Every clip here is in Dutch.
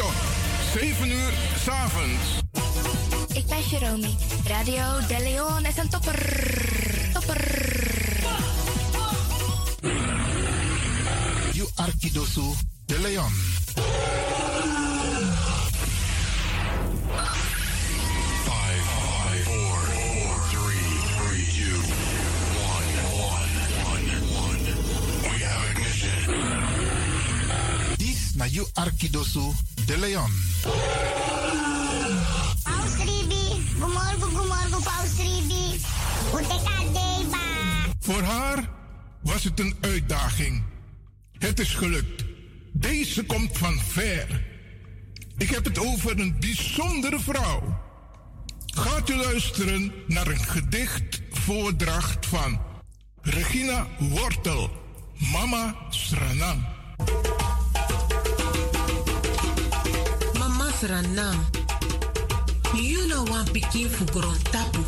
tot 7 uur s avonds. Ik ben Jerome. Radio De Leon is een topper. Topper. You Arkidosu de Leon. Na you Arkidosu de Leon. Paus Ribi, Paus Ribi. Voor haar was het een uitdaging. Het is gelukt. Deze komt van ver. Ik heb het over een bijzondere vrouw. Gaat u luisteren naar een gedichtvoordracht van Regina Wortel, Mama Sranang. Sranang, you know one pikin for tapu,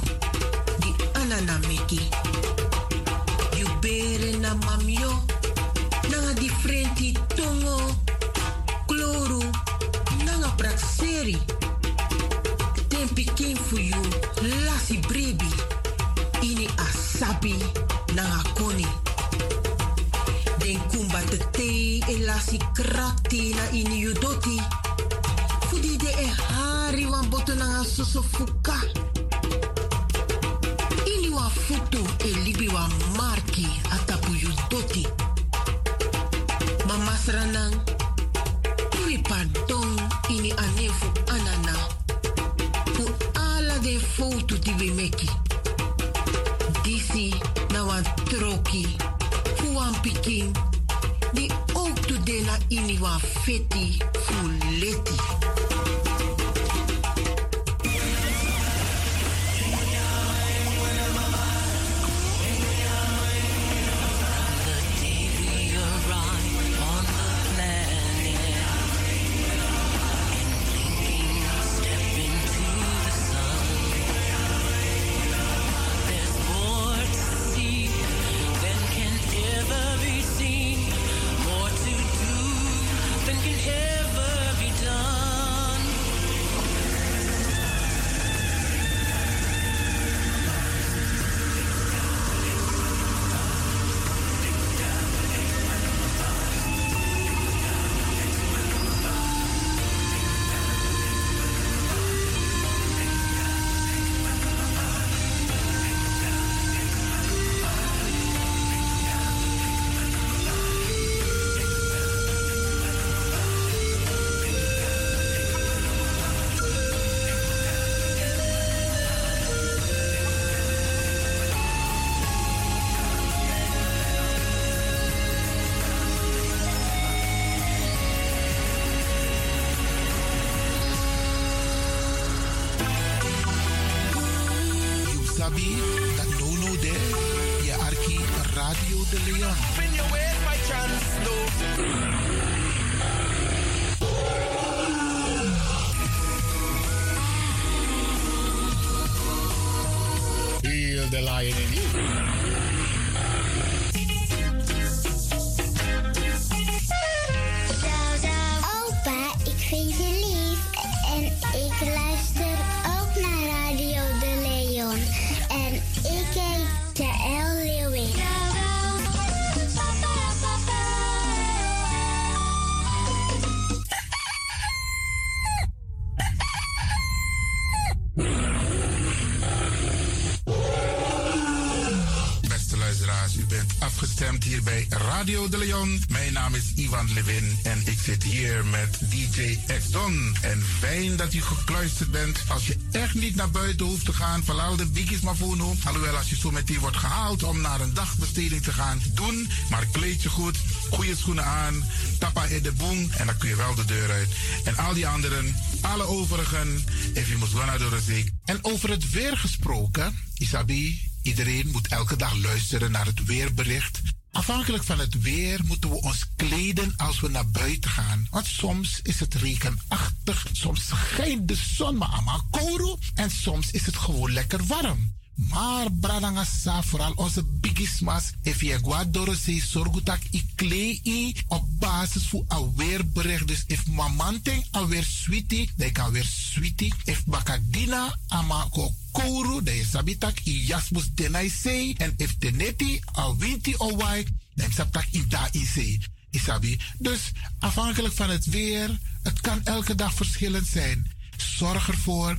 di anana meki. You bere na mamio, nanga differenti tongo, kloru, nanga praxeri. Ten pikin for you, lasi brebi, ini asabi, nanga koni. Den kumba te te e lasi krakti na ini yudoti. Fudi de e hari wan boto na soso fuka. Ini wa futu e libi wa marki atapu yu doti. Mama sranang, wi pardon ini anefu anana. Fu ala de foto di we meki. Disi na wan troki. Fu wan pikin. Di de na ini wan feti fu leti. Radio de Leon. Mijn naam is Ivan Levin en ik zit hier met DJ X-Don. En fijn dat u gekluisterd bent. Als je echt niet naar buiten hoeft te gaan, verlaal de biggies maar voor nu. Alhoewel, als je zo meteen wordt gehaald om naar een dagbesteding te gaan, doen. Maar kleed je goed goede schoenen aan, tappa in de boom en dan kun je wel de deur uit. En al die anderen, alle overigen, if you must go naar door de zee. En over het weer gesproken, Isabi, iedereen moet elke dag luisteren naar het weerbericht. Afhankelijk van het weer moeten we ons kleden als we naar buiten gaan. Want soms is het regenachtig, soms schijnt de zon maar allemaal kouro en soms is het gewoon lekker warm. Maar bradangasa, vooral onze bigismas, if je guadoro se sorgutak i klei op basis van een weerbericht. Dus if mamanting alweer sweetie, dan kan weer sweetie. If bakadina ama ko kouru, dan sabitak i jasmus denai sei. En if teneti a winti o wai, dan sabitak i da i sei. Isabi. Dus afhankelijk van het weer, het kan elke dag verschillend zijn. Zorg ervoor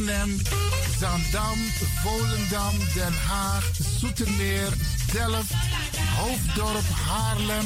Zandam, Volendam, Den Haag, Zoetermeer, Delft, Hoofddorp, Haarlem,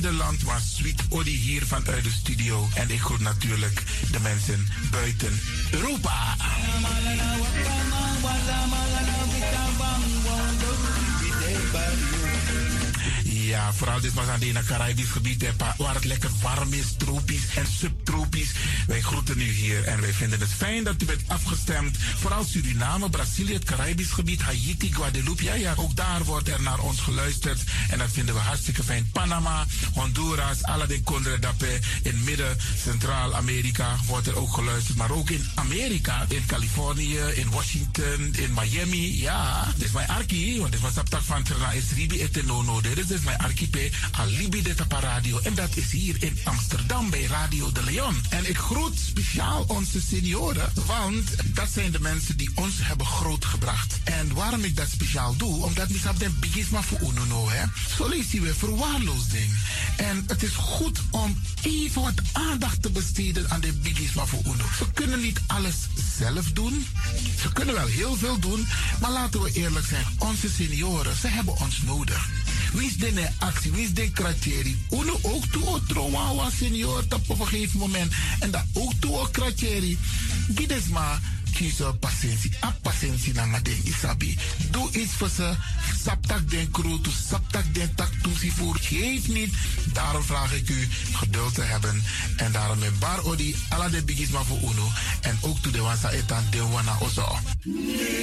maar Sweet Odi hier vanuit de studio. En ik groet natuurlijk de mensen buiten Europa. Ja, vooral dit was aan het Caribisch gebied, waar het lekker warm is, tropisch en subtropisch. Wij groeten u hier en wij vinden het fijn dat u bent afgestemd. Vooral Suriname, Brazilië, het Caribisch gebied, Haiti, Guadeloupe. Ja, ja, ook daar wordt er naar ons geluisterd. En dat vinden we hartstikke fijn. Panama, Honduras, de Condre Dapé. In midden, Centraal-Amerika wordt er ook geluisterd. Maar ook in Amerika, in Californië, in Washington, in Miami. Ja, dit is mijn arki, want dit was op van Trana is Ribi Etenono. Dit is mijn archipel Alibi de Tapa Radio. En dat is hier in Amsterdam bij Radio de Leon. En ik groet speciaal onze senioren, want dat zijn de mensen die ons hebben grootgebracht. En waarom ik dat speciaal doe, omdat we hebben de bigisma voor UNO, hè. Zo verwaarloosding. En het is goed om even wat aandacht te besteden aan de bigisma voor UNO. Ze kunnen niet alles zelf doen. Ze kunnen wel heel veel doen, maar laten we eerlijk zijn, onze senioren, ze hebben ons nodig. Wie is de is de kratjeri? Uno ook toe o trauma was senior op een gegeven moment. En dat ook toe o kratjeri. Gides maar kiezen patiëntie. A patiëntie na den isabi. Doe iets voor ze. Saptak den kroto, saptak den tak toesie voor. Geef niet. Daarom vraag ik u geduld te hebben. En daarom met bar odi ala de bigisma voor uno. En ook toe de wansa etan de wana ozo. De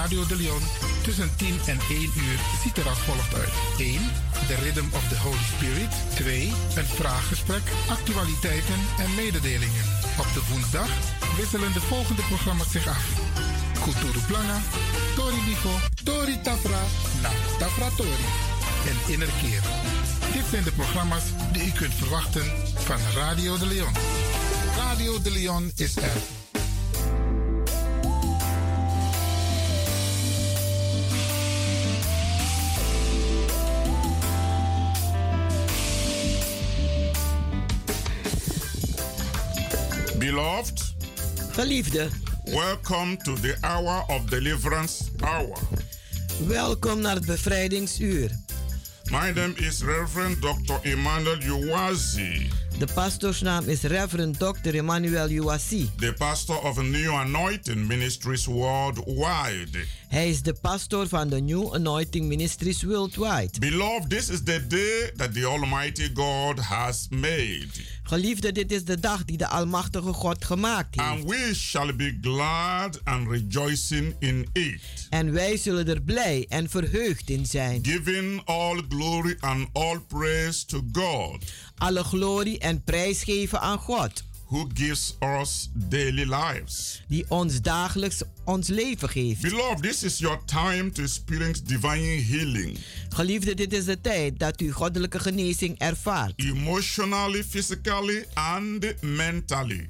Radio de Leon tussen 10 en 1 uur ziet er als volgt uit. 1. The Rhythm of the Holy Spirit. 2. Een vraaggesprek, actualiteiten en mededelingen. Op de woensdag wisselen de volgende programma's zich af. Kulturu Plana, Tori Bifo, Tori Tafra, na Tafra Tori en Innerkeer. Dit zijn de programma's die u kunt verwachten van Radio de Leon. Radio de Leon is er. Beloved, Geliefde, welcome to the hour of deliverance hour. welkom naar het bevrijdingsuur. My name is Reverend Dr. Emmanuel Uwazi, De pastoorsnaam is Reverend Dr. Emmanuel Uwasi. the pastor of New Anointing Ministries worldwide. Hij is de pastor van de New Anointing Ministries Worldwide. Beloved, this is the day that the Almighty God has made, Geliefde, dit is de dag die de Almachtige God gemaakt heeft. and we shall be glad and rejoicing in it, En wij zullen er blij en verheugd in zijn. giving all glory and all praise to God, Alle glorie en prijs geven aan God, who gives us daily lives. die ons dagelijks ons leven geeft. Beloved, this is your time to experience divine healing, Geliefde, dit is de tijd dat u goddelijke genezing ervaart. emotionally, physically, and mentally.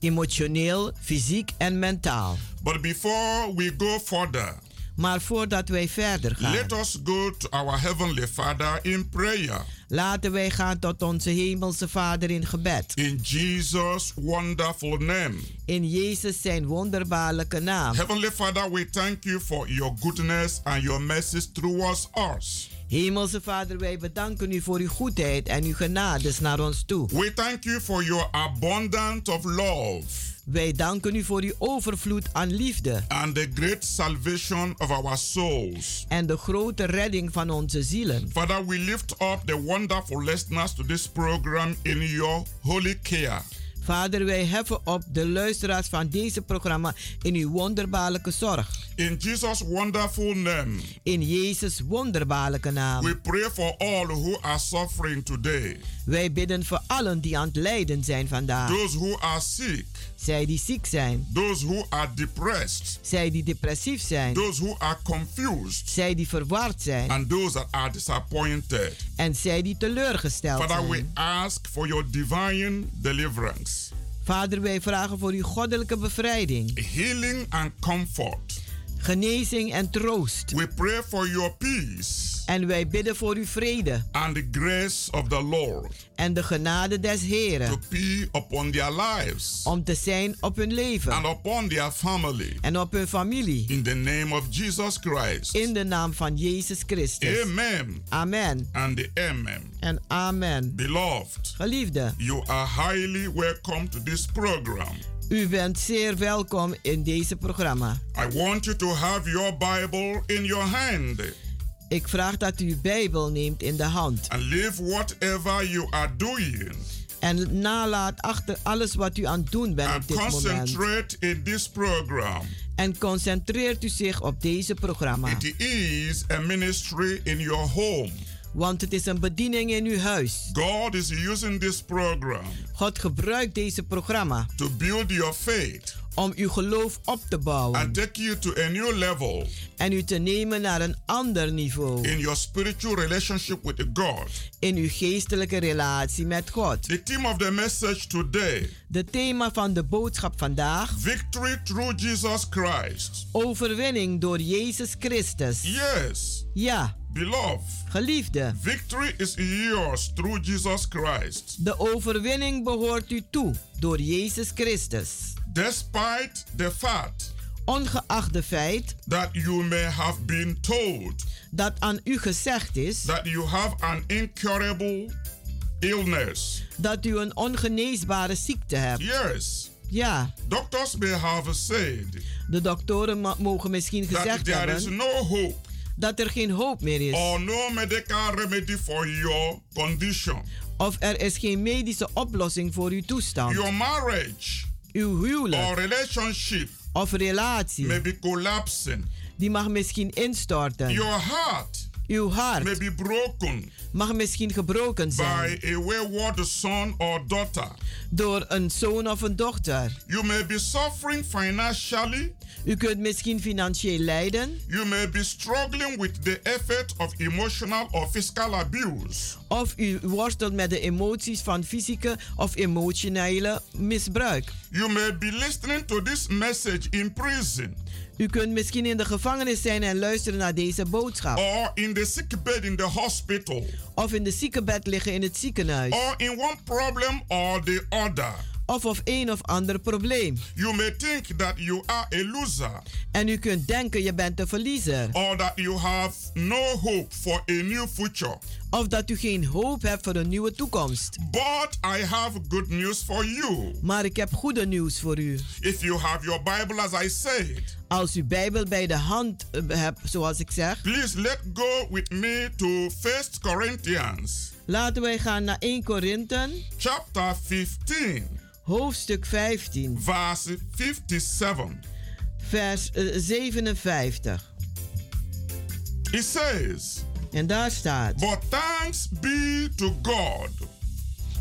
Emotioneel, fysiek en mentaal. But before we go further, Maar voordat wij verder gaan, let us go to our Heavenly Father in prayer. laten wij gaan tot onze hemelse Vader in gebed. In Jesus' wonderful name. In Jezus zijn wonderbaarlijke naam. Heavenly Father, we thank you for your goodness and your mercies towards us. Hemelse Vader, wij bedanken u voor uw goedheid en uw genades naar ons toe. We thank you for your abundance of love Wij danken u voor uw overvloed aan liefde and the great salvation of our souls. en de grote redding van onze zielen. Father, we lift up the wonderful listeners to this program in your holy care. Vader, wij heffen op de luisteraars van deze programma in uw wonderbaarlijke zorg. In Jesus' wonderful name, In Jezus' wonderbaarlijke naam. we pray for all who are suffering today, Wij bidden voor allen die aan het lijden zijn vandaag. those who are sick, Zij die ziek zijn. those who are depressed, Zij die depressief zijn. those who are confused, Zij die verward zijn. and those that are disappointed. En zij die teleurgesteld Father, we zijn. ask for your divine deliverance, Vader, wij vragen voor uw goddelijke bevrijding, healing, and comfort. Genezing en troost. We pray for your peace En wij bidden voor uw vrede and the grace of the Lord en de genade des to Heren be upon their lives om te zijn op hun and leven upon their family. en op hun familie. In the name of Jesus Christ. In de naam van Jezus Christus. Amen Amen and amen. en amen. Beloved, Geliefde, you are highly welcome to this program. U bent zeer welkom in deze programma. I want you to have your Bible in your hand Ik vraag dat u uw Bijbel neemt in de hand and leave whatever you are doing en nalaat achter alles wat u aan het doen bent and op dit moment. in this program. En concentreert u zich op deze programma. It is a ministry in your home. Want het is een bediening in uw huis. God is using this program God gebruikt deze programma to build your faith om uw geloof op te bouwen and take you to a new level en u te nemen naar een ander niveau in your spiritual relationship with God. in uw geestelijke relatie met God. The theme of the message today De thema van de boodschap vandaag: victory through Jesus Christ. overwinning door Jezus Christus. Yes, Ja, beloved, geliefde, victory is yours through Jesus Christ. de overwinning behoort u toe door Jezus Christus. Despite the fact Ongeacht de feit that you may have been told dat aan u gezegd is that you have an incurable illness. dat u een ongeneesbare ziekte hebt. Yes, Ja, doctors may have said de doktoren mogen misschien that gezegd there is hebben no hope dat er geen hoop meer is. or no medical remedy for your condition. Of er is geen medische oplossing voor uw toestand. Your marriage Uw or huwelijk relationship of relatie, may be collapsing. die mag misschien instorten. Your heart Uw may hart be broken mag misschien gebroken zijn by a wayward son or daughter. door een zoon of een dochter. You may be suffering financially. U kunt misschien financieel lijden. You may be struggling with the effect of emotional or physical abuse. Of u worstelt met de emoties van fysieke of emotionele misbruik. You may be listening to this message in prison. U kunt misschien in de gevangenis zijn en luisteren naar deze boodschap. Or in the sick bed in the hospital. Of in de ziekenbed liggen in het ziekenhuis. Or in one problem or the other. Of of een of ander probleem. You may think that you are a loser. En u kunt denken je bent een verliezer. Or that you have no hope for a new future. Of dat u geen hoop hebt voor een nieuwe toekomst. But I have good news for you. Maar ik heb goede nieuws voor u. If you have your Bible as I said. Als u Bijbel bij de hand eh, hebt, zoals ik zeg. Please let go with me to 1 Corinthians. Laten wij gaan naar 1 Korinthe. Chapter 15. Hoofdstuk 15. Verse 57. Vers uh, 57. It says. En daar staat. But thanks be to God,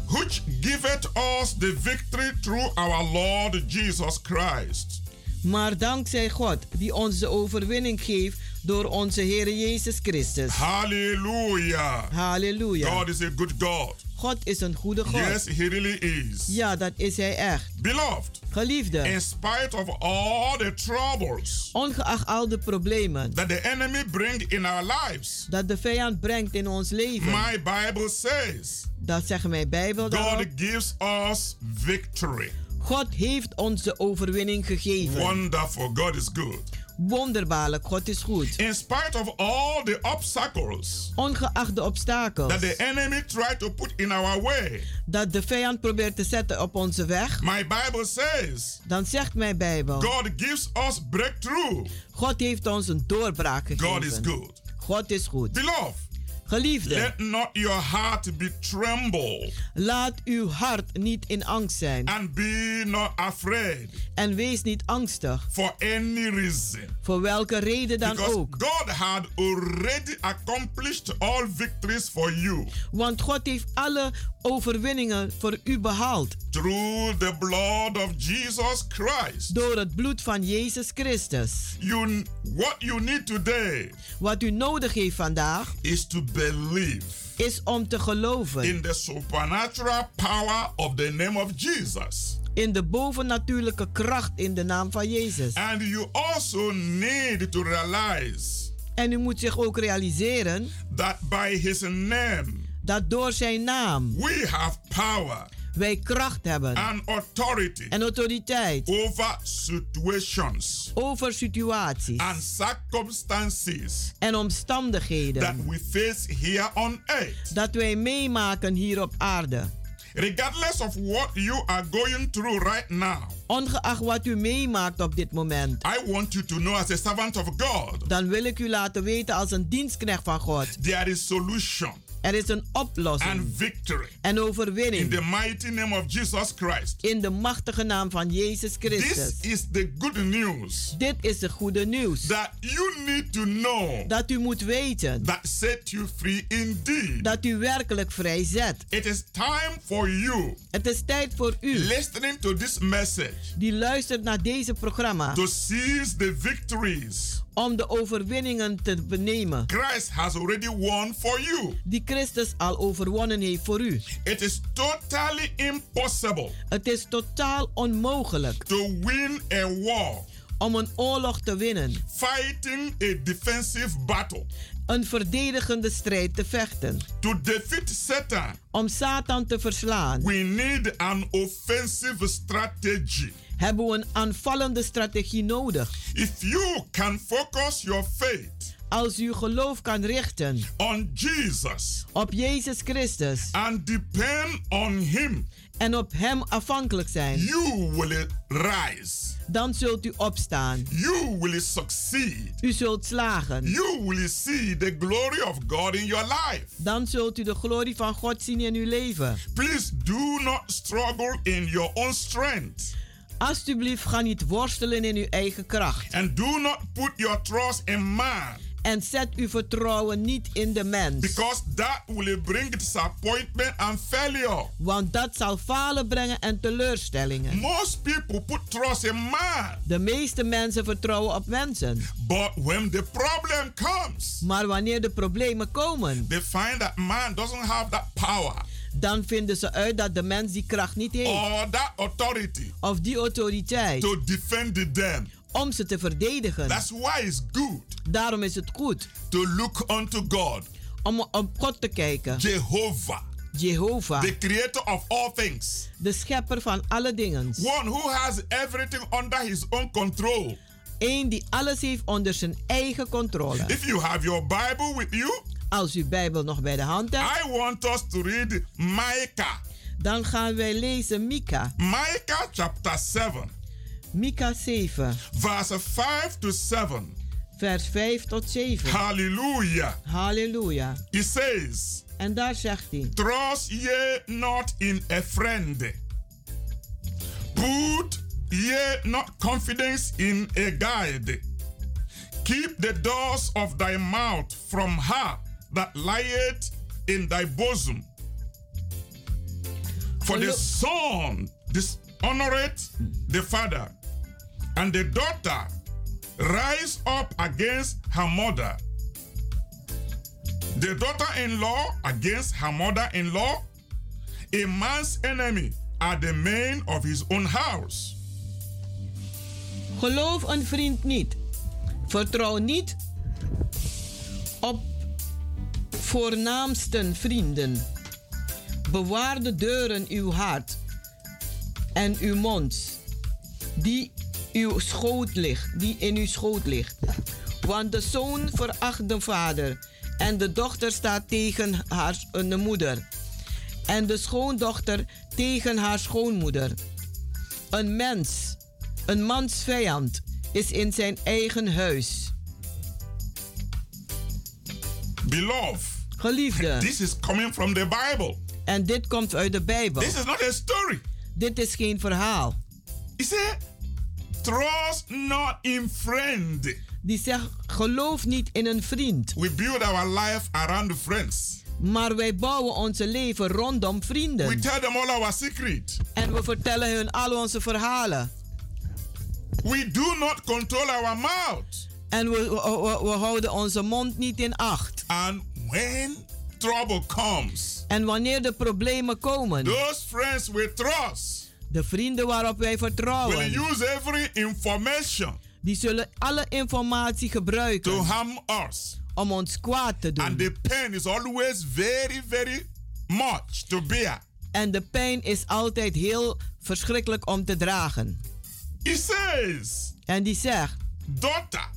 which giveth us the victory through our Lord Jesus Christ. Maar dankzij God, die ons de overwinning geeft door onze Heer Jezus Christus. Hallelujah. Halleluja. God is a good God. God is een goede God. Yes, he really is. Ja, dat is hij echt. Beloved. Geliefde. In spite of all the troubles. Ongeacht al de problemen. That the enemy bring in our lives. Dat de vijand brengt in ons leven. My Bible says. Dat zeggen mijn Bijbel God daarop. gives us victory. God heeft ons de overwinning gegeven. Wonderful. God is good. Wonderbaarlijk, God is goed. In spite of all the obstacles. Ongeacht de obstakels. That the enemy tried to put in our way. Dat de vijand probeert te zetten op onze weg. My Bible says. Dan zegt mijn Bijbel. God gives us breakthrough. God heeft ons een doorbraak gegeven. God is good. God is goed. Beloved. Geliefde. Let not your heart be tremble. Laat uw hart niet in angst zijn. And be not afraid. En wees niet angstig. For any reason. Voor welke reden dan Because ook. God had already accomplished all victories for you. Want God heeft alle overwinningen voor u behaald. Through the blood of Jesus Christ. Door het bloed van Jezus Christus. You, what you need today. Wat u nodig heeft vandaag. Is to believe. Is om te geloven. In the supernatural power of the name of Jesus. In de bovennatuurlijke kracht in de naam van Jezus. And you also need to realize. En u moet zich ook realiseren. That by his name. Dat door zijn naam. We have power. Wij kracht hebben. And authority. En autoriteit. Over situations. Over situaties. And circumstances. En omstandigheden. That we face here on earth. Dat wij meemaken hier op aarde. Regardless of what you are going through right now. Ongeacht wat u meemaakt op dit moment. I want you to know as a servant of God. Dan wil ik u laten weten als een dienstknecht van God. There is solution. Er is een oplossing. And victory. En overwinning. In the mighty name of Jesus Christ. In de machtige naam van Jezus Christus. This is the good news. Dit is de goede nieuws. That you need to know. Dat u moet weten. That set you free indeed. Dat u werkelijk vrij zet. It is time for you. Het is tijd voor u. Listening to this message. Die luistert naar deze programma. To seize the victories. Om de overwinningen te benemen. Christ has already won for you. Die Christus al overwonnen heeft voor u. It is totally impossible. Het is totaal onmogelijk. To win a war. Om een oorlog te winnen. Fighting a defensive battle. Een verdedigende strijd te vechten. To defeat Satan. Om Satan te verslaan. We need an offensive strategy. Hebben we een aanvallende strategie nodig. If you can focus your faith als u geloof kan richten on Jesus op Jezus Christus and depend on him en op hem afhankelijk zijn you will rise. dan zult u opstaan. You will succeed. U zult slagen. You will see the glory of God in your life. Dan zult u de glorie van God zien in uw leven. Please do not struggle in your own strength Alsjeblieft, ga niet worstelen in uw eigen kracht. And do not put your trust in man. En zet uw vertrouwen niet in de mens. Because that will bring disappointment and failure. Want dat zal falen brengen en teleurstellingen. Most people put trust in man. De meeste mensen vertrouwen op mensen. But when the problem comes, Maar wanneer de problemen komen, they find that man doesn't have that power dan vinden ze uit dat de mens die kracht niet heeft. or that authority Of die autoriteit to defend them. om ze te verdedigen. That's why it's good Daarom is het goed to look unto God, om op God te kijken. Jehovah, Jehovah, the creator of all things. de schepper van alle dingen. One who has everything under his own control. Eén die alles heeft onder zijn eigen controle. If you have your Bible with you, Als u Bijbel nog bij de hand hebt, I want us to read Micah. dan gaan wij lezen Mika. Micah chapter 7, Mika 7, verse 5 to 7. vers 5 tot 7. Hallelujah. Halleluja. He says, En daar zegt hij: Trust ye not in a friend. Put ye not confidence in a guide. Keep the doors of thy mouth from her that lieth in thy bosom. For the son dishonoreth the father, and the daughter rise up against her mother. The daughter in law against her mother in law. A man's enemy are the men of his own house. Geloof een vriend niet. Vertrouw niet op voornaamsten vrienden. Bewaar de deuren uw hart en uw mond, die uw schoot ligt, die in uw schoot ligt. Want de zoon veracht de vader en de dochter staat tegen haar de moeder. En de schoondochter tegen haar schoonmoeder. Een mens, een mans vijand, is in zijn eigen huis. Beloved, Geliefde, this is coming from the Bible. en dit komt uit de Bijbel. This is not a story. Dit is geen verhaal. He said, Trust not in friend. Die zegt, geloof niet in een vriend. We build our life around friends. Maar wij bouwen onze leven rondom We vrienden. tell them all our secret. En we vertellen hun al onze verhalen. We do not control our mouth. En we, we, we- we houden onze mond niet in acht. And when trouble comes, En wanneer de problemen komen, those friends we trust de vrienden waarop wij will vertrouwen, use every information die zullen alle informatie to gebruiken harm us. om ons kwaad te And doen. the pain is always very, very much to bear. En de pijn is altijd heel verschrikkelijk om te dragen. He says, En die zegt, daughter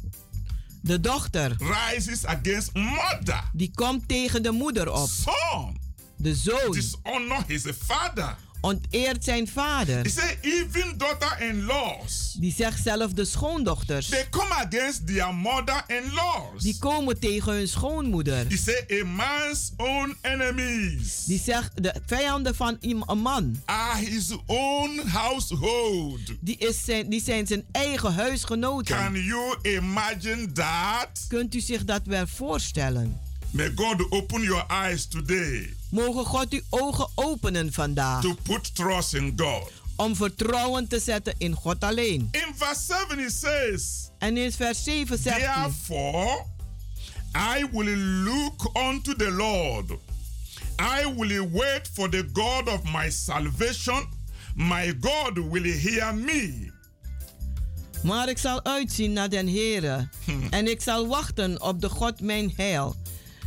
de dochter, rises against mother. die komt tegen de moeder op. Son De zoon dishonor his father. Onteert zijn vader. He said, even daughter-in-laws, Die zegt zelf de schoondochters. they come against their mother-in-laws. Die komen tegen hun schoonmoeder. He said, a man's own enemies Die zegt de vijanden van een man. are his own household. Die, is zijn, die zijn zijn eigen huisgenoten. Can you imagine that? Kunt u zich dat wel voorstellen? May God open your eyes today Mogen God uw ogen openen vandaag. to put trust in God. Om vertrouwen te zetten in God alleen. In verse 7, he says, En in vers 7 zegt hij. Therefore, I will look unto the Lord. I will wait for the God of my salvation. My God will hear me. Maar ik zal uitzien naar den Heere. En ik zal wachten op de God mijn heil.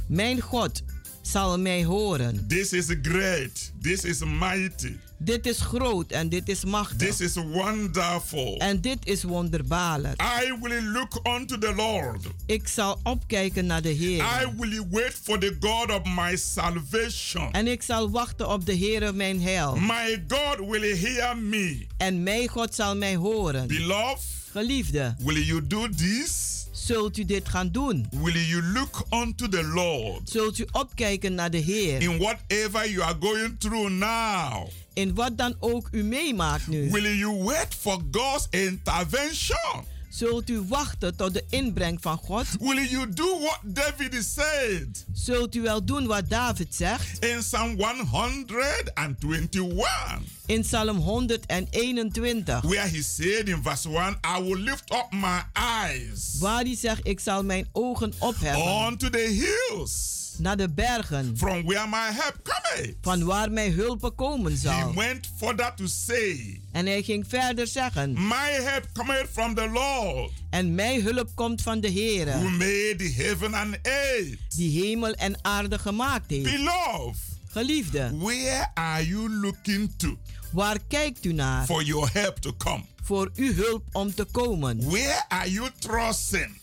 Mijn God zal mij horen. This is great. This is mighty. Dit is groot en dit is machtig. This is wonderful. En dit is wonderbaarlijk. I will look unto the Lord. Ik zal opkijken naar de Heer. I will wait for the God of my salvation. En ik zal wachten op de Heere mijn heil. My God will hear me. En mijn God zal mij horen. Beloved, Geliefde, will you do this? Zult u dit gaan doen? Will you look unto the Lord Zult u opkijken naar de Heer? in whatever you are going through now? In wat dan ook u meemaakt nu? Will you wait for God's intervention? Zult u wachten tot de inbreng van God? Will you do what David said Zult u wel doen wat David zegt? in Psalm 121? In Psalm 121. Where he said in verse 1, I will lift up my eyes Waar hij zegt, ik zal mijn ogen opheffen unto the hills naar de bergen. from where my help cometh. Van waar mijn hulp komen He zal. went further to say, En hij ging verder zeggen. My help cometh from the Lord, En mijn hulp komt van de who Heer. made heaven and earth. Die hemel en aarde gemaakt heeft. Beloved, Geliefde, where are you looking to waar kijkt u naar? for your help to come? Voor uw hulp om te komen. Where are you trusting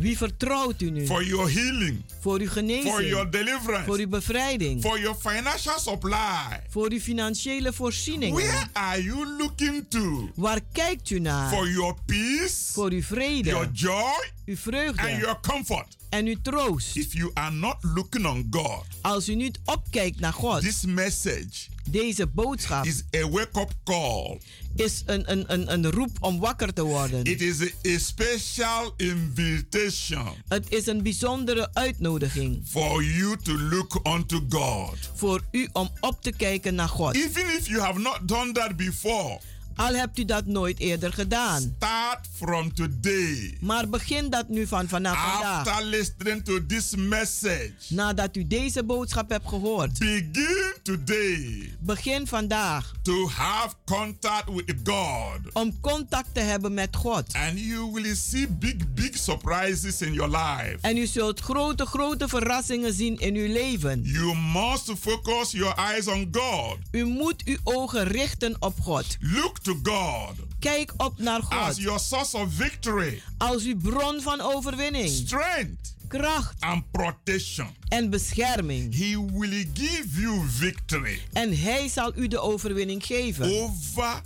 Wie vertrouwt u nu? for your healing, Voor uw for your genezing. Voor deliverance, uw bevrijding. for your financial supply? Voor uw financiële Where voorzieningen. are you looking to Waar kijkt u naar? for your peace, Voor uw your vrede, joy, uw and vreugde your comfort? En uw troost. If you are not looking on God, Als u niet opkijkt naar God, this message deze boodschap is a wake up call. is een, een, een, een roep om wakker te worden. It is a, a special invitation Het is een bijzondere uitnodiging for you to look unto God. voor u om op te kijken naar God. Even if you have not done that before, Al hebt u dat nooit eerder gedaan. start from today. Maar begin dat nu van vanaf vandaag. After listening to this message, Nadat u deze boodschap hebt gehoord. begin today Begin vandaag to have contact with God. om contact te hebben met God. And you will see big, big surprises in your life. En u zult grote, grote verrassingen zien in uw leven. You must focus your eyes on God. U moet uw ogen richten op God. Look to God. Kijk op naar as God your source of victory, als uw bron van overwinning, strength, kracht. And protection. en bescherming. He will give you victory. En Hij zal u de overwinning geven. Over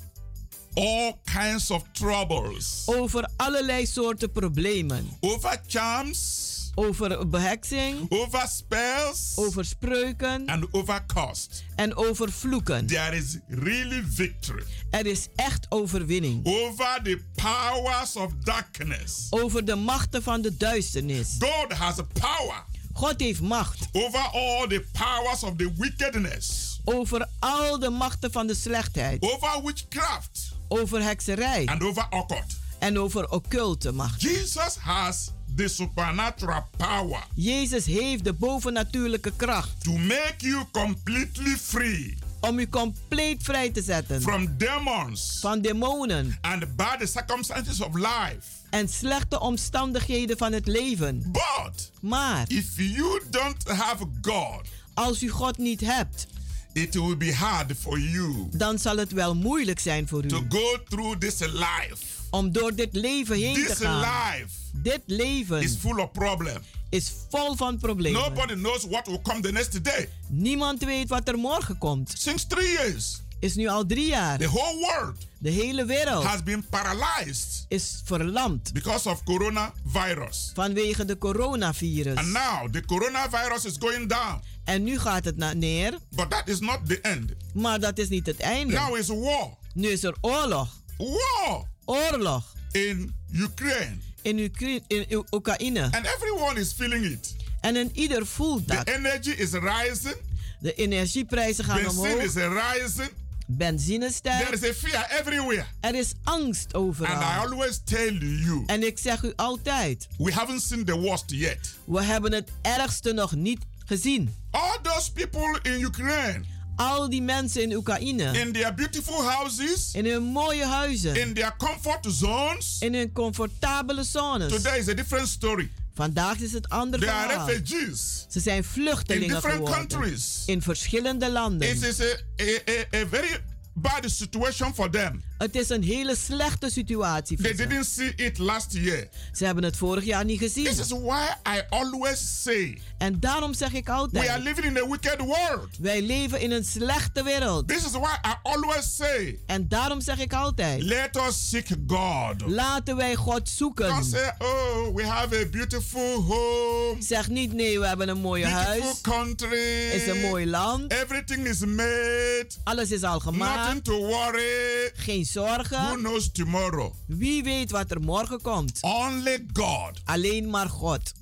all kinds of troubles, over allerlei soorten problemen. over charms, Over beheksing, over spells, over spreuken and over cost. en over vloeken. There is really victory Er is echt overwinning over the powers of darkness. over de machten van de duisternis. God has a power God heeft macht over all the powers of the wickedness, over al de machten van de slechtheid, over witchcraft, over hekserij and over occult. en over occulte macht. Jesus has the supernatural power Jezus heeft de bovennatuurlijke kracht to make you completely free om u compleet vrij te zetten from demons van demonen and bad circumstances of life. en slechte omstandigheden van het leven. But Maar if you don't have God, als u God niet hebt, it will be hard for you dan zal het wel moeilijk zijn voor to u go through this life. om door dit leven heen te This gaan. life Dit leven is full of problems. is vol van problemen. Nobody knows what will come the next day. Niemand weet wat er morgen komt. Since three years, Is nu al drie jaar. the whole world De hele wereld has been paralyzed is verlamd because of coronavirus. vanwege de coronavirus. And now the coronavirus is going down. En nu gaat het naar neer, But that is not the end. maar dat is niet het einde. Now is war. Nu is er oorlog. War Oorlog in Ukraine. in, Ukra- in Oekraïne. And everyone is feeling it. En een ieder voelt The dat. energy is rising. De energieprijzen gaan Benzine omhoog. is rising. Benzine There stijgt. is a fear everywhere. Er is angst And I overal. always tell you, En ik zeg u altijd, we haven't seen the worst yet. we hebben het ergste nog niet gezien. All those people in Ukraine, Al die mensen in Oekraïne, in their beautiful houses, in hun mooie huizen, in their comfort zones, in hun comfortabele zones. today is a different story. Vandaag is het ander They are verhaal. refugees Ze zijn in vluchtelingen different geworden. countries. In verschillende landen. It is a, a, a, a very bad situation for them. Het is een hele slechte situatie They ze. didn't see it last year. Ze hebben het vorig jaar niet gezien. This is why I always say En daarom zeg ik we are altijd, living in a wicked world. wij leven in een slechte wereld. This is why I always say En daarom zeg ik altijd, let us seek God. laten wij God Don't zoeken. say, oh, we have a beautiful home, Zeg niet, nee, we hebben een mooi beautiful huis. country. is een mooi land. Everything is made. Alles is al Nothing gemaakt. to worry. Geen zorgen. Who knows tomorrow? Wie weet wat er morgen komt? Only God. Alleen maar God.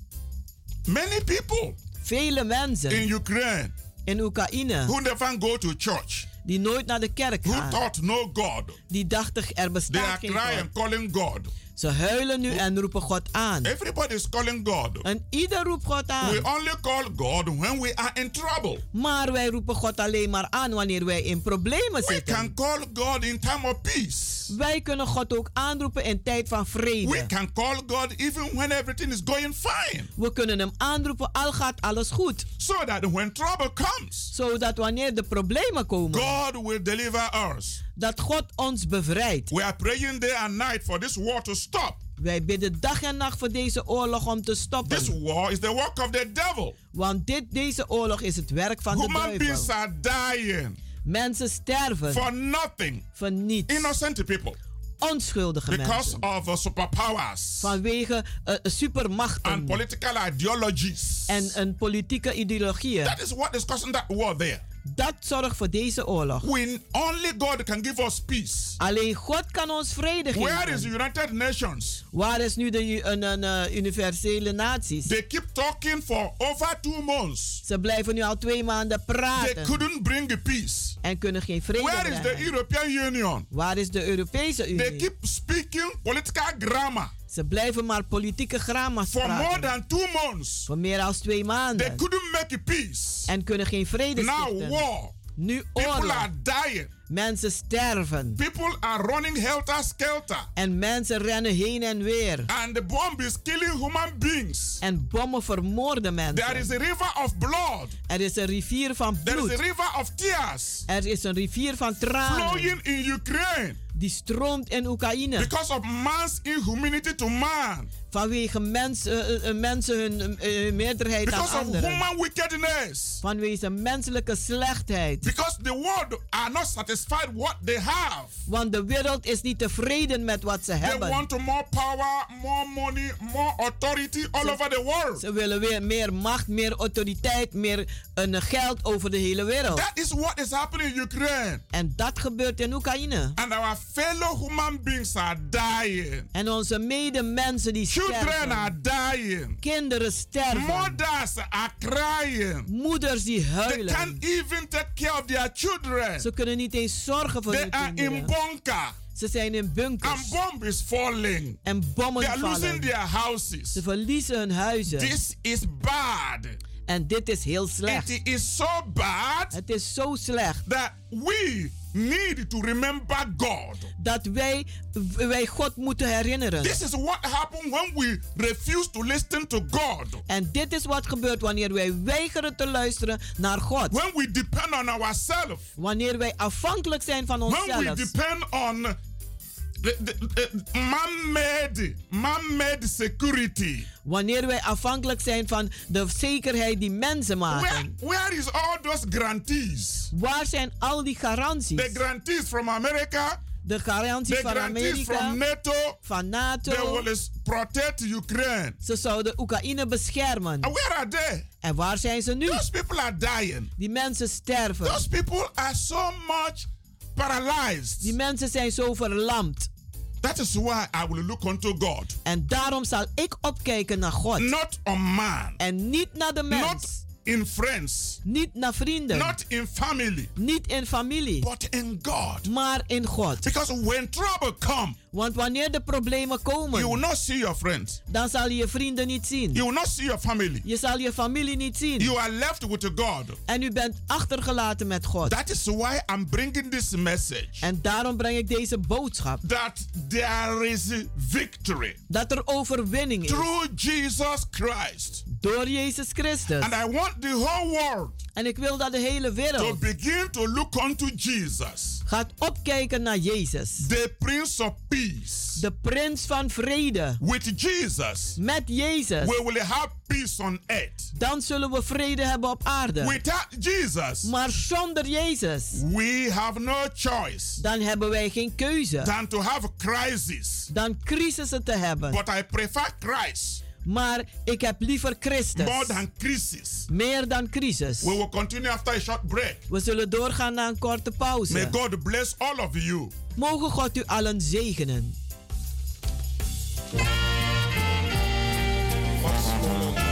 Many people Vele mensen in Ukraine in Oekraïne who never go to church, die nooit naar de kerk who gaan, thought no God, die dachten er they bestaat are geen crying, God. calling God. Ze huilen nu en roepen God aan. Everybody is calling God. En ieder roept God We aan. only call God when we are in trouble. Maar wij roepen God alleen maar aan wanneer wij in problemen We zitten. can call God in time of peace. Wij kunnen God ook aanroepen in tijd van We vrede. can call God even when everything is going fine. We kunnen hem aanroepen al gaat alles goed. So that when trouble comes, Zodat wanneer de problemen komen, God will deliver us. Dat God ons bevrijdt. We are praying day and night for this war to stop. Wij bidden dag en nacht voor deze oorlog om te This stoppen. war is the work of the devil. Want dit, deze oorlog is het werk van de Human beings duivel. are dying Mensen sterven for nothing. voor niets. Innocent people. Onschuldige Because mensen. of uh, superpowers Vanwege uh, supermachten and political ideologies. en een politieke ideologieën. That is what is causing that war there. Dat zorgt voor deze oorlog. We only God can give us peace. Alleen God kan ons vrede Where is the geven. United Nations? Waar is nu de u- een, een, eh, universele naties? They keep talking for over two months. Ze blijven nu al twee maanden They praten couldn't bring the peace. en kunnen geen vrede Where is the brengen. European Union? Waar is de Europese They Unie? keep speaking political grammar Ze blijven maar politieke grama's for more praten. than two months. Voor meer dan twee They maanden. couldn't make peace. En kunnen geen vrede Now stichten. war. Nu People oorlog. are dying. Mensen sterven. People are running helter skelter. En mensen rennen heen en weer. And the bomb is killing human beings. En bommen vermoorden There is mensen. a river of blood. Er is een rivier van There is a bloed. river of tears Er is een rivier van tranen. flowing in Ukraine Die stroomt in Oekraïne. because of man's inhumanity to man. Vanwege mens, eh, eh, mensen hun eh, meerderheid aan Because of anderen. human wickedness. Vanwege menselijke slechtheid. Because the world are not satisfied what they have. Want de wereld is niet tevreden met wat ze They hebben. want more power, more money, more authority all over the world. Ze willen weer meer macht, meer autoriteit, meer een geld over de hele wereld. That is what is happening in Ukraine. En dat gebeurt in Oekraïne. And our fellow human beings are dying. En onze medemensen die Children sterven. are dying. Kinderen sterven. Mothers are crying. Moeders die They huilen. can't even take care of their children. Ze kunnen niet eens zorgen voor They hun are in bunker. Ze zijn in And bunkers. bomb is falling. En bommen They are losing vallen. their houses. Ze verliezen hun huizen. This is bad. En dit is heel slecht. It is so bad Het is zo slecht that we need to remember God. dat wij, wij God moeten herinneren. This is what happens when we refuse to listen to God. En dit is wat gebeurt wanneer wij weigeren te luisteren naar God. When we depend on ourselves. Wanneer wij afhankelijk zijn van When we onszelf. depend on man-made, man-made security. Wanneer wij afhankelijk zijn van de zekerheid die mensen Where, maken. where is all those grantees? Waar zijn al die garanties? The grantees from America, De garanties the van grantees from Amerika, NATO, van they NATO. will protect Ukraine. Ze zouden Oekraïne beschermen. And where are they? En waar zijn ze nu? Those people are dying. Die mensen sterven. Those people are so much paralyzed. Die mensen zijn zo verlamd. That is why I will look unto God. En daarom zal ik opkijken naar God. Not on man. En niet naar de mens. Not in friends. Niet naar vrienden. Not in family. Niet in familie. But in God. Maar in God. Because when trouble come, Want wanneer de problemen you will komen, not see your friends. dan zal je je vrienden niet zien. You will not see your family. Je zal je familie niet zien. You are left with God. En u bent achtergelaten met God. That is why I'm bringing this message. En daarom breng ik deze boodschap. That there is victory Dat er overwinning is. through Jesus Christ. Door Jezus Christus. And I want the whole world En ik wil dat de hele to wereld begin to look unto Jesus, gaat opkijken naar Jezus. the Prince of Peace. De prins van vrede. With Jesus, Met Jezus. we will have peace on earth. Dan zullen we vrede hebben op aarde. Without Jesus, Maar zonder Jezus. we have no choice Dan hebben wij geen keuze. than to have crisis. Dan crisissen te hebben. But I prefer Christ Maar ik heb liever Christus. more than crisis. Meer dan crisis. We will continue after a short break. We zullen doorgaan naar een korte pauze. May God bless all of you. Mogen God u allen zegenen. Beloved,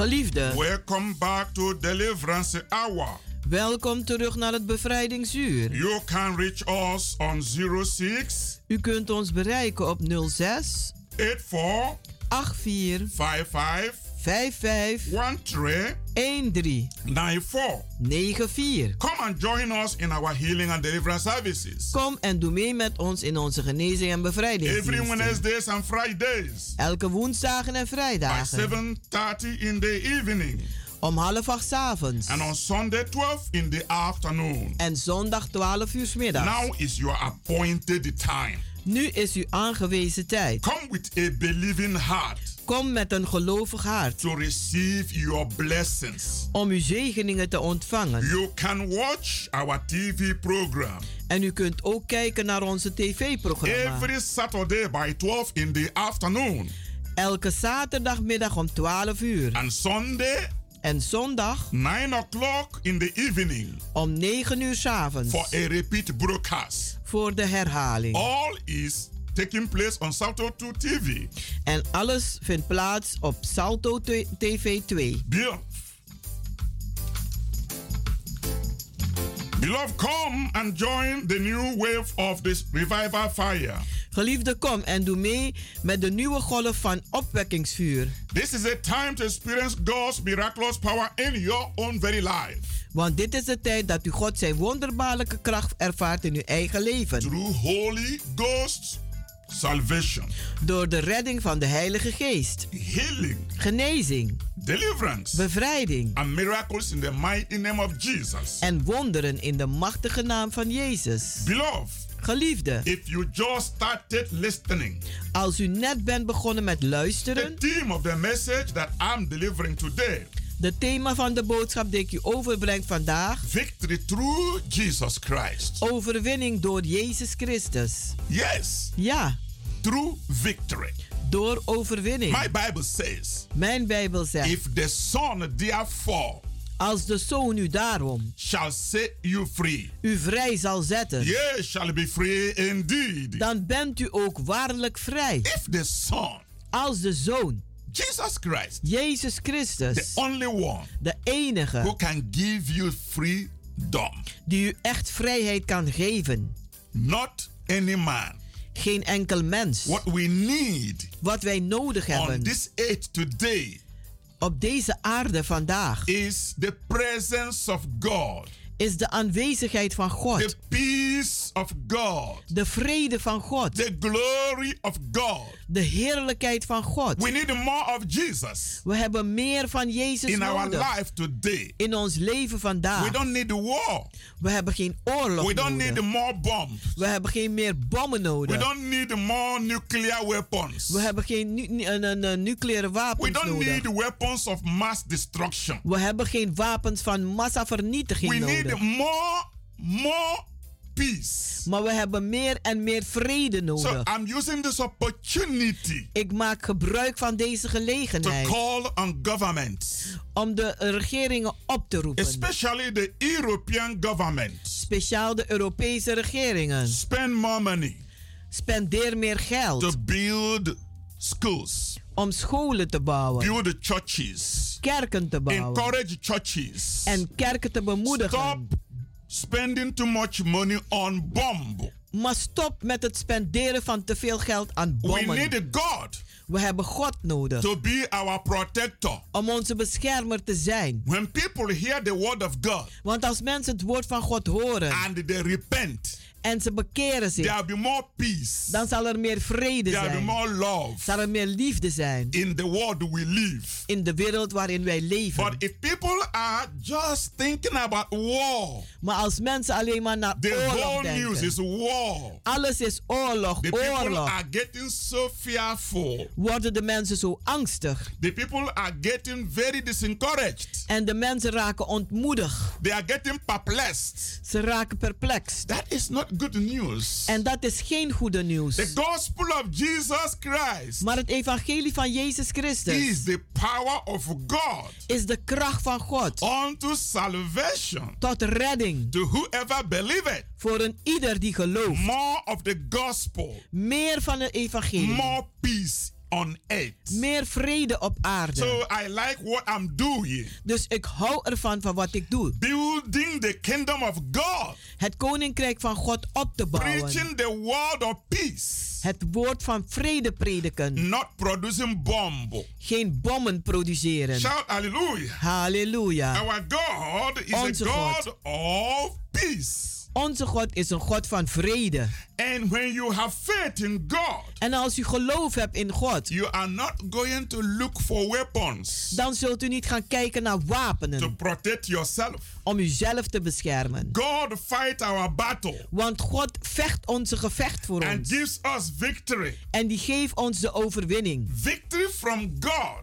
Geliefde, welcome back to Deliverance Hour. welkom terug naar het bevrijdingsuur. You can reach us on 06 U kunt ons bereiken op 06 84 84 55 55 13 13 94. 94. Come and join us in our healing and deliverance services. Kom en doe mee met ons in onze genezing en Every bevrijdingsdiensten. Wednesdays and Fridays Elke woensdagen en by vrijdagen 7:30 in the evening om half acht avonds. and on Sunday 12 in the afternoon. En zondag 12 uur 's middags. Now is your appointed time. Nu is uw aangewezen tijd. Come with a believing heart Kom met een gelovig hart to receive your blessings. om uw zegeningen te ontvangen. You can watch our TV program En u kunt ook kijken naar onze tv-programma. every Saturday by 12 in the afternoon Elke zaterdagmiddag om 12 uur. and Sunday En zondag 9 o'clock in the evening om 9 uur 's avonds. for a repeat broadcast. Voor de herhaling. All is taking place on Salto 2 TV. En alles vindt plaats op Salto TV 2. Be- Beloved, come and join the new wave of this revival fire. Geliefde, kom en doe mee met de nieuwe golf van opwekkingsvuur. This is a time to experience God's miraculous power in your own very life. Want dit is de tijd dat u God zijn wonderbaarlijke kracht ervaart in uw eigen leven. Through Holy Ghost salvation, Door de redding van de Heilige Geest. healing, Genezing, deliverance, bevrijding. And miracles in the mighty name of Jesus. en wonderen in de machtige naam van Jezus. Beloved, Geliefde, if you just started listening, als u net bent begonnen met the luisteren, theme of the message that I'm delivering today de thema van de boodschap die ik u overbreng vandaag, victory through Jesus Christ. overwinning door Jezus Christus. Yes, Ja, through victory. Door overwinning. My Bible says, Mijn Bijbel zegt, if the Son therefore als de Zoon u daarom shall set you free, u vrij zal zetten, ye shall be free indeed. dan bent u ook waarlijk vrij. If the Son, Als de Zoon, Jesus Christ, Jezus the Christus, only one de who enige can give you freedom, die u echt vrijheid kan geven, not any man. geen enkel mens. What we need Wat wij nodig on hebben this earth today op deze aarde vandaag is the presence of God, is de aanwezigheid van the God, peace of God, de vrede van God, the glory of God. de heerlijkheid van God. We need more of Jesus We hebben meer van Jezus in our nodig life today. in ons leven vandaag. We don't need war. We hebben geen oorlog We don't nodig. need more bombs. We hebben geen meer bommen We nodig. don't need more nuclear weapons. We hebben geen nu- nu- een, een, een nucleaire We wapens don't nodig. need weapons of mass destruction. We hebben geen wapens van massavernietiging We need nodig. more, more peace. Maar we hebben meer en meer vrede So nodig. I'm using this opportunity Ik maak gebruik van deze to gelegenheid call on governments, om de regeringen op te roepen. especially the European government. Speciaal de Europese regeringen. Spend more money Spendeer meer to geld build schools, om scholen te bouwen, build the churches, kerken te bouwen encourage churches. en kerken te bemoedigen. Stop spending too much money on bomb. Maar stop met het spenderen van te veel geld aan We bommen. need God We hebben God nodig to be our protector. om onze beschermer te zijn. When people hear the word of God Want als mensen het woord van God horen and they repent, en ze bekeren there zich, will be more peace. dan zal er meer vrede There will be zijn. more love Zal er meer liefde zijn in the world we live. in de wereld waarin wij leven. But if people are just thinking about war, Maar als mensen alleen maar naar the oorlog whole news denken. is war. Alles is oorlog, The people oorlog. are getting so fearful. Worden de mensen zo angstig. The people are getting very disencouraged. En de mensen raken ontmoedigd. They are getting perplexed. Ze raken perplex. That is not good news. En dat is geen goede nieuws. The gospel of Jesus Christ Maar het evangelie van Jezus Christus is the power of God is de kracht van God unto salvation tot redding to whoever believeth. voor een ieder die gelooft. More of the gospel, Meer van het evangelie. more peace on earth. Meer vrede op aarde. So I like what I'm doing. Dus ik hou ervan van wat ik doe. Building the kingdom of God, Het koninkrijk van God op te bouwen. preaching the word of peace, Het woord van vrede prediken. not producing bomb. Geen bommen produceren. Shout hallelujah. Halleluja. Our God is Onze a God. God of peace. Onze God is een God van vrede. And when you have faith in God, En als u geloof hebt in God, you are not going to look for weapons dan zult u niet gaan kijken naar to wapenen protect yourself. om uzelf te beschermen. God fight our battle Want God vecht onze gevecht voor and ons. gives us victory. En die geeft ons de overwinning. Victory from God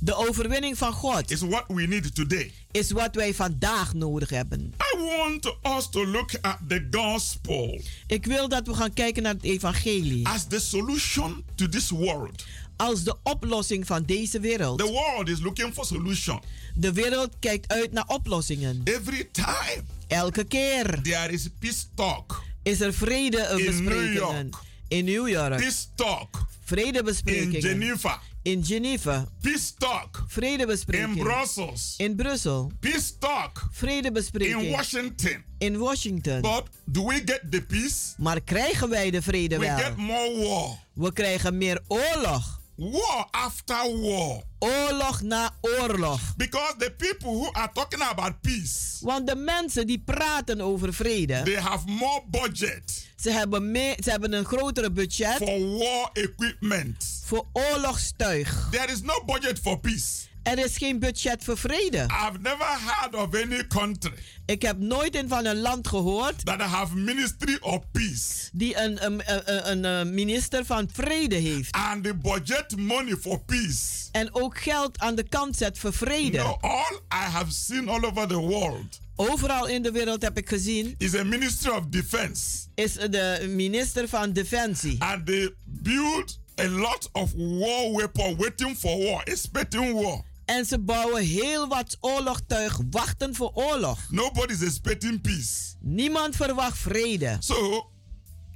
De overwinning van God is what we need today. is wat wij vandaag nodig hebben. I want us to look at the gospel Ik wil dat we gaan kijken naar het evangelie as the solution to this world. als de oplossing van deze wereld. The world is looking for solution. De wereld kijkt uit naar oplossingen. Every time Elke keer there is peace talk, is er vredebesprekingen. York. In New York. peace talk in Vredebesprekingen. Geneva, In Geneva. peace talk in Vredebesprekingen. Brussels, In Brussel. peace talk in Vredebesprekingen. Washington. In Washington. But do we get the peace? Maar krijgen wij de vrede We wel? get more war. We krijgen meer oorlog. War after war. Oorlog na oorlog. Because the people who are talking about peace, Want de mensen die praten over vrede, they have more budget ze hebben, meer, ze hebben een grotere budget for war equipment. voor oorlogstuig. There is no budget for peace. Er is geen budget voor vrede. I've never heard of any country Ik heb nooit in van een land gehoord that have ministry of peace die een, een, een, een, een minister van vrede heeft. and the budget money for peace. En ook geld aan de kant zet voor vrede. No, all I have seen all over the world Overal in de wereld heb ik gezien, is a ministry of defense is de minister van Defensie. and they build a lot of war weapon waiting for war, expecting war. En ze bouwen heel wat oorlogtuig, wachten voor oorlog. Nobody's expecting peace. Niemand verwacht vrede. So,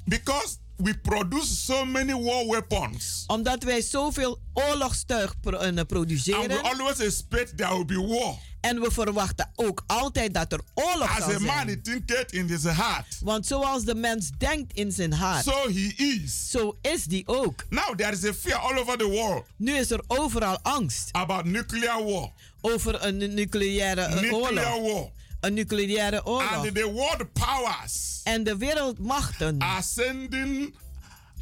because we produce so many war weapons, Omdat wij zoveel oorlogstuig eh, and we produceren. always expect there will be war. En we verwachten ook altijd dat er oorlog As zal a man, zijn. he thinketh in his heart, Want zoals de mens denkt in zijn hart, so he is. zo is die ook. Now there is a fear all over the world Nu is er overal angst about nuclear war. over een nucleaire eh, Nuclear oorlog. war. Een nucleaire oorlog. And the world powers En de wereldmachten. are sending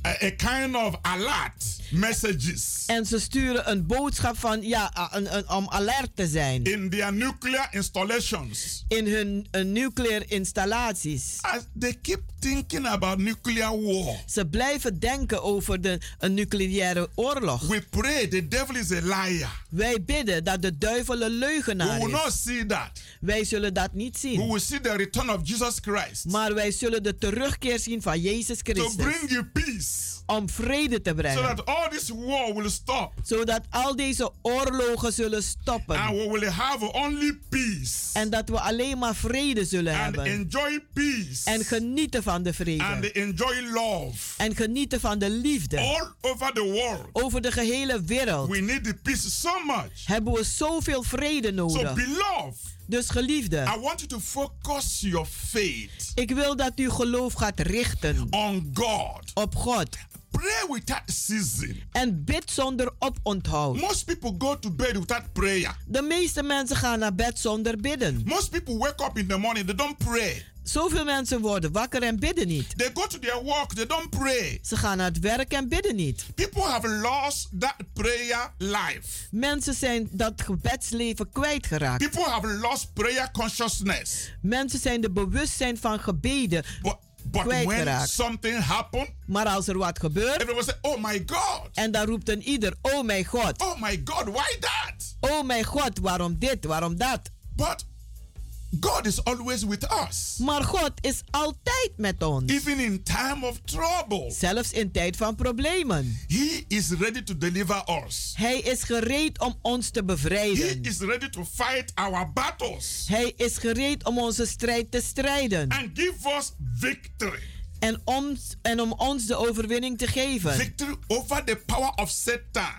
a, a kind of alert messages En ze sturen een boodschap van, ja, een, een- om alert te zijn. in their nuclear installations. In hun uh, nucleaire installaties. As they keep thinking about nuclear war. Ze blijven denken over de, een nucleaire oorlog. We pray the devil is a liar. Wij bidden dat de duivel een We leugenaar will not is. see that. Wij zullen dat niet We zien. will see the return of Jesus Christ Maar wij zullen de terugkeer zien van Jezus to Christus. bring you peace Om vrede te so brengen. that all this war will stop Zodat al deze oorlogen zullen and stoppen. we will have only peace En dat we alleen maar vrede zullen and hebben. enjoy peace En genieten van de and vrede. enjoy love En genieten van de liefde. all over the world. Over de gehele wereld. We need the peace so much. Hebben we zoveel vrede So, nodig. beloved, Dus geliefde. I want you to focus your faith Ik wil dat u geloof gaat richten on God. op God. Pray without ceasing. En bid zonder oponthoud. Most people go to bed without prayer. De meeste mensen gaan naar bed zonder bidden. Most people wake up in the morning, they don't pray. Zoveel mensen worden wakker en bidden niet. They go to their work, they don't pray. Ze gaan naar het werk en bidden niet. People have lost that prayer life. Mensen zijn dat gebedsleven kwijtgeraakt. People have lost prayer consciousness. Mensen zijn de bewustzijn van gebeden But, but when kwijtgeraakt. something happens, Maar als er wat gebeurt everyone say, Oh my God. en dan roept een ieder: Oh mijn God, Oh my God, why that? oh mijn God, waarom dit, waarom dat? But God is always with us. Maar God is altijd met ons. Even in time of trouble, Zelfs in tijd van problemen. He is ready to deliver us. Hij is gereed om ons te He bevrijden. is ready to fight our battles Hij is gereed om onze strijd te strijden. and give us victory. En om, en om ons de overwinning te geven. Victory over the power of Satan.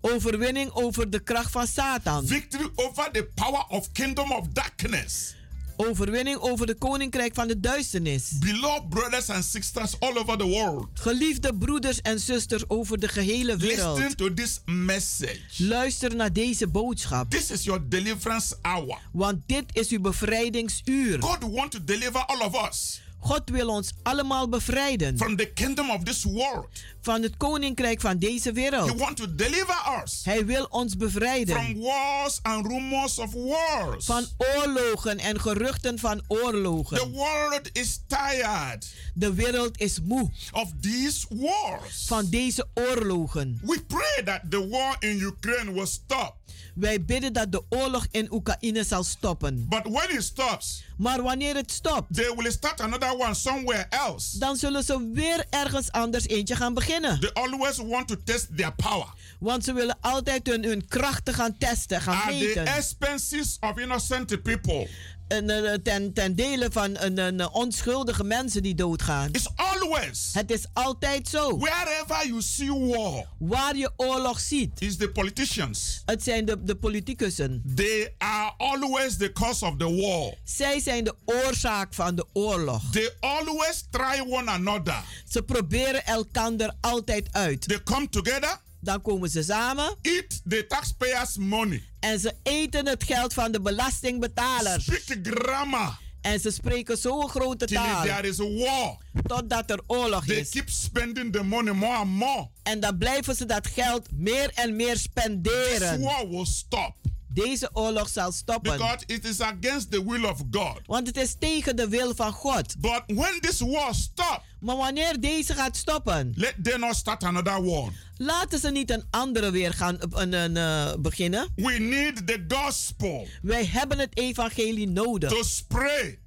Overwinning over de kracht van Satan. Victory over the power of kingdom of darkness. Overwinning over de koninkrijk van de duisternis. Beloved brothers and sisters all over the world, Geliefde broeders en zusters over de gehele wereld. listen to this message. Luister naar deze boodschap. This is your deliverance hour. Want dit is uw bevrijdingsuur. God wants to deliver all of us God wil ons allemaal bevrijden from the kingdom of this world. van het koninkrijk van deze He wereld. wants to deliver us Hij wil ons bevrijden from wars and rumors of wars. van oorlogen en geruchten van The oorlogen. world is tired De wereld is moe of these wars. van deze oorlogen. We pray that the war in Ukraine will stop. Wij bidden dat de oorlog in Oekraïne zal stoppen. But when it stops, Maar wanneer het stopt, they will start another one somewhere else. dan zullen ze weer ergens anders eentje gaan beginnen. They always want to test their power Want ze willen altijd hun, hun krachten gaan testen, gaan at the expenses of innocent people. En, ten, ten dele van een, een onschuldige mensen die doodgaan. It's always Het is altijd zo. wherever you see war, Waar je oorlog ziet, is the politicians. het zijn de, de politicуssen. They are always the cause of the war. Zij zijn de oorzaak van de oorlog. They always try one another. Ze proberen elkander altijd uit. They come together, Dan komen ze samen eat the taxpayers' money, en ze eten het geld van de belastingbetalers. speak grammar En ze spreken zo'n grote taal there is a war. totdat er oorlog They is. keep spending the money more and more. En dan blijven ze dat geld meer en meer This spenderen. war will stop Deze oorlog zal stoppen. because it is against the will of God. Want het is tegen de wil van God. But when this war stops, Maar wanneer deze gaat stoppen, let them not start another war. laten ze niet een andere weer gaan uh, een, een, eh, beginnen. We need the gospel Wij hebben het evangelie nodig to spray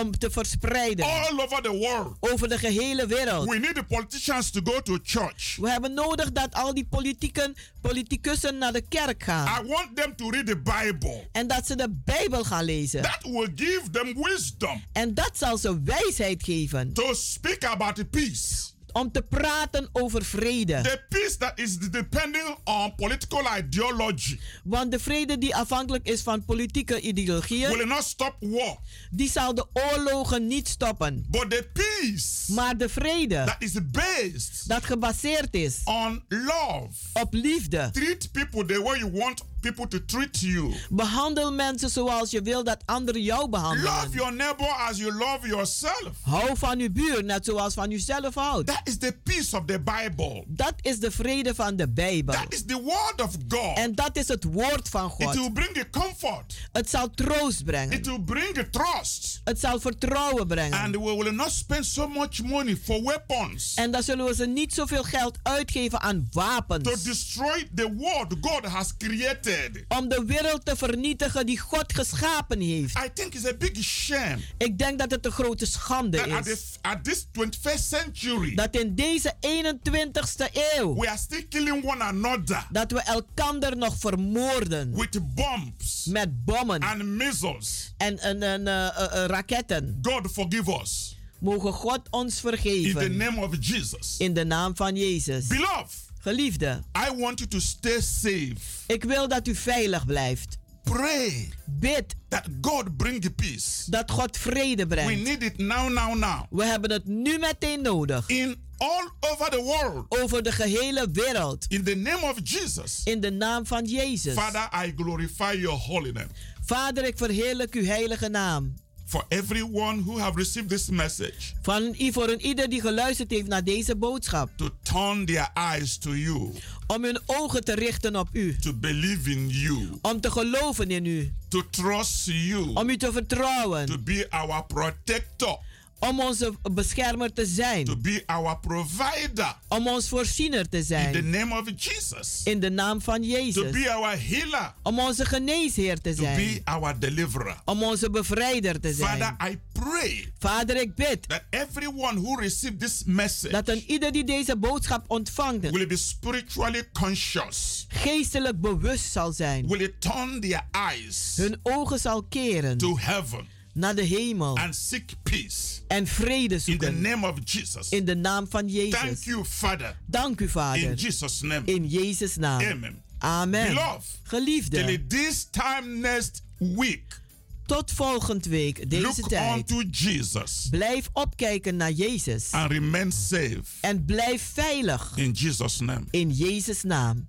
om te verspreiden all over the world. over de gehele wereld. We need the politicians to go to church. We hebben nodig dat al die politieken, politicussen naar de kerk gaan. I want them to read the Bible. En dat ze de Bijbel gaan lezen. That will give them wisdom En dat zal ze wijsheid geven. to speak about the peace. Om te praten over vrede. The peace that is depending on political ideology Want de vrede die afhankelijk is van politieke ideologieën, will not stop war. die zal de oorlogen niet stoppen. But the peace Maar de vrede that is based dat gebaseerd is on love. op liefde. Treat people the way you want people to treat you. Behandel mensen zoals je wil dat anderen jou behandelen. Love your neighbor as you love yourself. Hou van uw buur net zoals van uzelf houdt. That is the peace of the Bible. Dat is de vrede van de Bijbel. That is the word of God. En dat is het woord van God. It will bring the comfort. Het zal troost brengen. It will bring the trust. Het zal vertrouwen brengen. And we will not spend so much money for weapons En dan zullen we ze niet zoveel geld uitgeven aan wapens. to destroy the world God has created. Om de wereld te vernietigen die God geschapen heeft. I think it's a big shame Ik denk dat het een grote schande that at, is. the, at this 21st century, Dat in deze 21ste eeuw. we are still killing one another Dat we elkander nog vermoorden. with bombs Met bommen and missiles. en, en, en, eh, eh, eh, raketten. God forgive us. Mogen God ons In the vergeven. name of Jesus. In de naam van Jezus. Beloved, Geliefde, I want you to stay safe. ik wil dat u veilig blijft. Pray Bid that God bring the peace. dat God vrede We brengt. need it now, now, now. We hebben het nu meteen nodig. In all over the world. Over de gehele wereld. In the name of Jesus. In de naam van Jezus. Father, I glorify your holy name. Vader, ik verheerlijk uw heilige naam. For everyone who have received this message Van, voor een ieder die geluisterd heeft naar deze boodschap. to turn their eyes to you, Om hun ogen te richten op u. to believe in you, Om te geloven in u. to trust you, Om u te to vertrouwen. be our protector, Om onze beschermer te to zijn. be our provider. Om ons voorziener te In the zijn. name of Jesus. In de naam van To Jezus. be our healer, Om onze geneesheer te to zijn. be our deliverer. Om onze bevrijder te Father, zijn. I pray Vader, ik bid that everyone who received this message dat een ieder die deze boodschap ontvangt, will be spiritually conscious, geestelijk bewust zal zijn. will turn their eyes Hun ogen zal keren to heaven naar de hemel and seek peace en vrede in the zoeken. name of Jesus. In de naam van Thank Jezus. you, Father, Dank u, in Vader. Jesus' name. In Jezus' naam. Amen. Amen. Beloved, Geliefde, till this time next week, tot volgend week, deze look tijd. unto Jesus Blijf opkijken naar Jezus. and remain safe En blijf veilig. in Jesus' name. In Jezus' naam.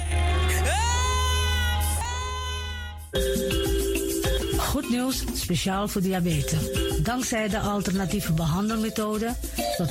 Nieuws, speciaal voor diabetes. Dankzij de alternatieve behandelmethode tot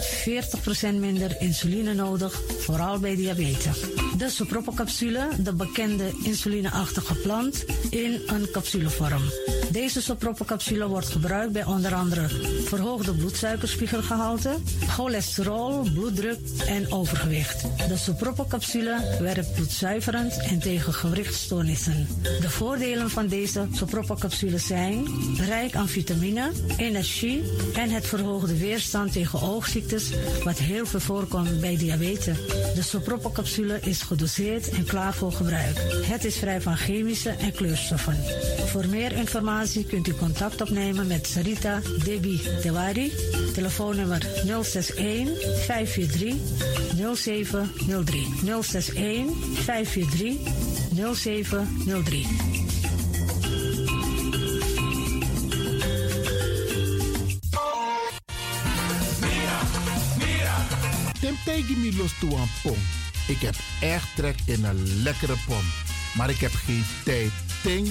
40% minder insuline nodig, vooral bij diabetes. De sopropocapsule, de bekende insulineachtige plant, in een capsulevorm. Deze sopropocapsule wordt gebruikt bij onder andere verhoogde bloedsuikerspiegelgehalte, cholesterol, bloeddruk en overgewicht. De sopropocapsule werkt bloedzuiverend en tegen gewrichtstoornissen. De voordelen van deze sopropocapsule zijn rijk aan vitamine, energie en het verhoogde weerstand tegen oogziektes, wat heel veel voorkomt bij diabetes. De sopropocapsule is gedoseerd en klaar voor gebruik. Het is vrij van chemische en kleurstoffen. Voor meer informatie kunt u contact opnemen met Sarita Debi Dewari. Telefoonnummer 061 543 0703. 061 543 0703. Tim tegen los. Ik heb echt trek in een lekkere pom. Maar ik heb geen tijd. Ting.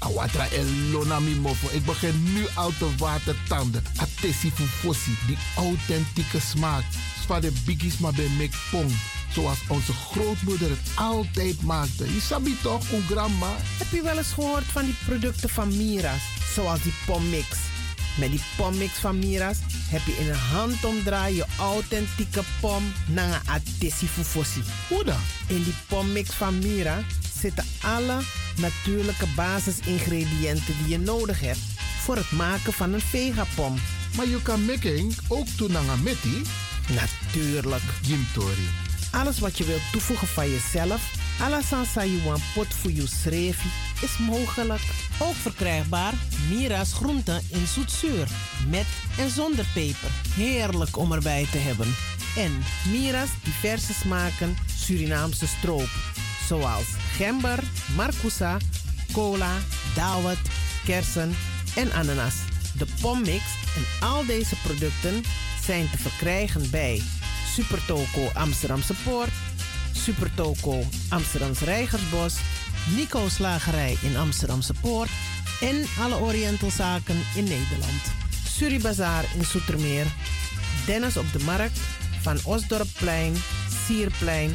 Awatra elona mi mofo. Ik begin nu al te watertanden. Atesi fufosi. Die authentieke smaak. Zwa de biggies maar bij mek pom. Zoals onze grootmoeder het altijd maakte. Je sabi toch, een grandma? Heb je wel eens gehoord van die producten van Mira's? Zoals die pommix. Met die pommix van Mira's heb je in een handomdraai je authentieke pom naar een atesi fufosi. Hoe dan? In die pommix van Mira zitten alle natuurlijke basisingrediënten die je nodig hebt voor het maken van een vegapom. Maar je kan making ook metti? Natuurlijk. Jim Tori. Alles wat je wilt toevoegen van jezelf, alla sansa you want pot voor je schreef, is mogelijk. Ook verkrijgbaar Mira's groenten in zoetzuur. Met en zonder peper. Heerlijk om erbij te hebben. En Mira's diverse smaken Surinaamse stroop. Zoals gember, marcousa, cola, dawet, kersen en ananas. De pommix en al deze producten zijn te verkrijgen bij Supertoco Amsterdamse Poort, Supertoco Amsterdamse Reigersbos, Nico Slagerij in Amsterdamse Poort en alle Orientalzaken in Nederland. Suribazaar in Soetermeer, Dennis op de Markt, Van Osdorpplein, Sierplein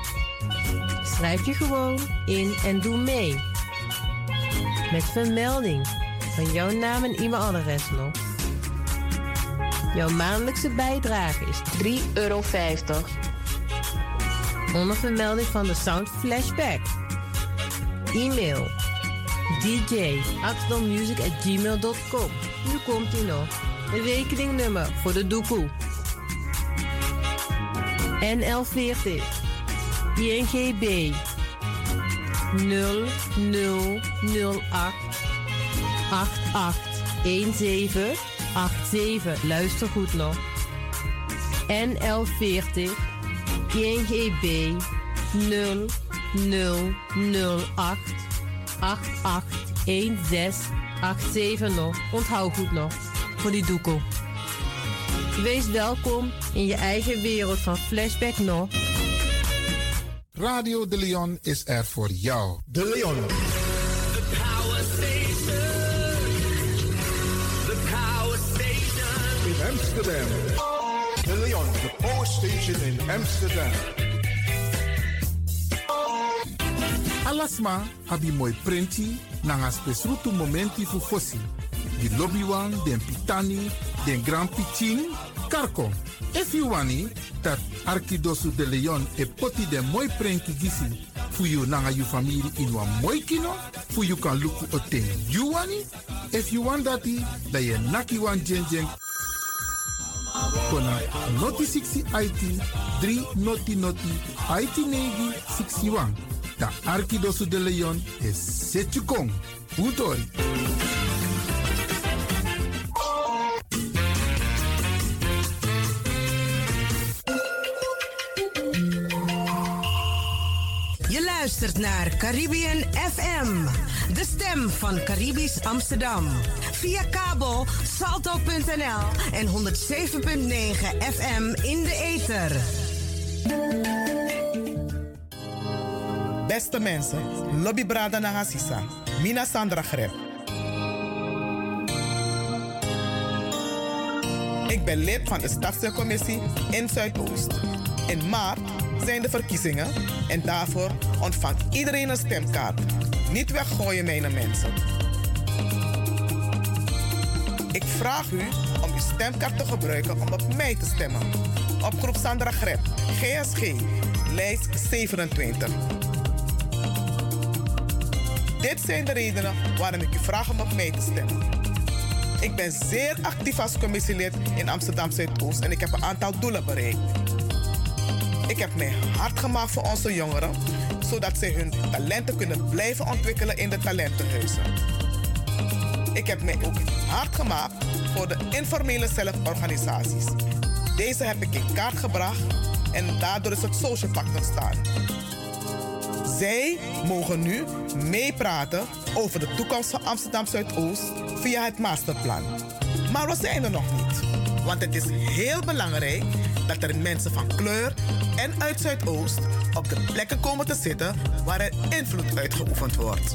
Schrijf je gewoon in en doe mee. Met vermelding van jouw naam en e-mailadres nog. Jouw maandelijkse bijdrage is 3,50 euro. Onder vermelding van de Sound Flashback. E-mail dj.axelmusic.gmail.com Nu komt ie nog. Een rekeningnummer voor de doekoe. NL40 INGB 0008 8817 87. Luister goed nog. NL40 INGB 0008 881687 nog. Onthoud goed nog. Voor die doekoe. Wees welkom in je eigen wereld van Flashback nog. Radio De Leon is er voor jou. De Leon. The power station. The power station. In Amsterdam. De Leon, the power station in Amsterdam. Alasma abi moi prenti nanga spesrutu momenti fu fosi. Di lobby wan, den pitani, den grand pitin, karko. If you wani, dat Arkidosu de Leon e poti den moi prenki gisi fu you nanga you family in wan moi kino, fu you luku o ten you wani. If you want dati, da ye naki wan jen jen kona noti 60 IT 3 noti noti IT negi 61. Da de Leon is Setchukong. Utori. Luistert naar Caribbean FM, de stem van Caribisch Amsterdam. Via kabel salto.nl en 107.9 FM in de ether. Beste mensen, Lobby Brada Mina Sandra Greb. Ik ben lid van de stadscommissie in Zuidoost. In maart zijn de verkiezingen en daarvoor ontvangt iedereen een stemkaart. Niet weggooien, mijn mensen. Ik vraag u om uw stemkaart te gebruiken om op mij te stemmen. Op groep Sandra Greb, GSG, lijst 27. Dit zijn de redenen waarom ik u vraag om op mij te stemmen. Ik ben zeer actief als commissielid in Amsterdam Zuidoost en ik heb een aantal doelen bereikt. Ik heb mij hard gemaakt voor onze jongeren, zodat zij hun talenten kunnen blijven ontwikkelen in de talentenhuizen. Ik heb mij ook hard gemaakt voor de informele zelforganisaties. Deze heb ik in kaart gebracht en daardoor is het Social Pact ontstaan. Zij mogen nu meepraten over de toekomst van Amsterdam Zuidoost via het masterplan. Maar we zijn er nog niet. Want het is heel belangrijk dat er mensen van kleur en uit Zuidoost op de plekken komen te zitten waar er invloed uitgeoefend wordt.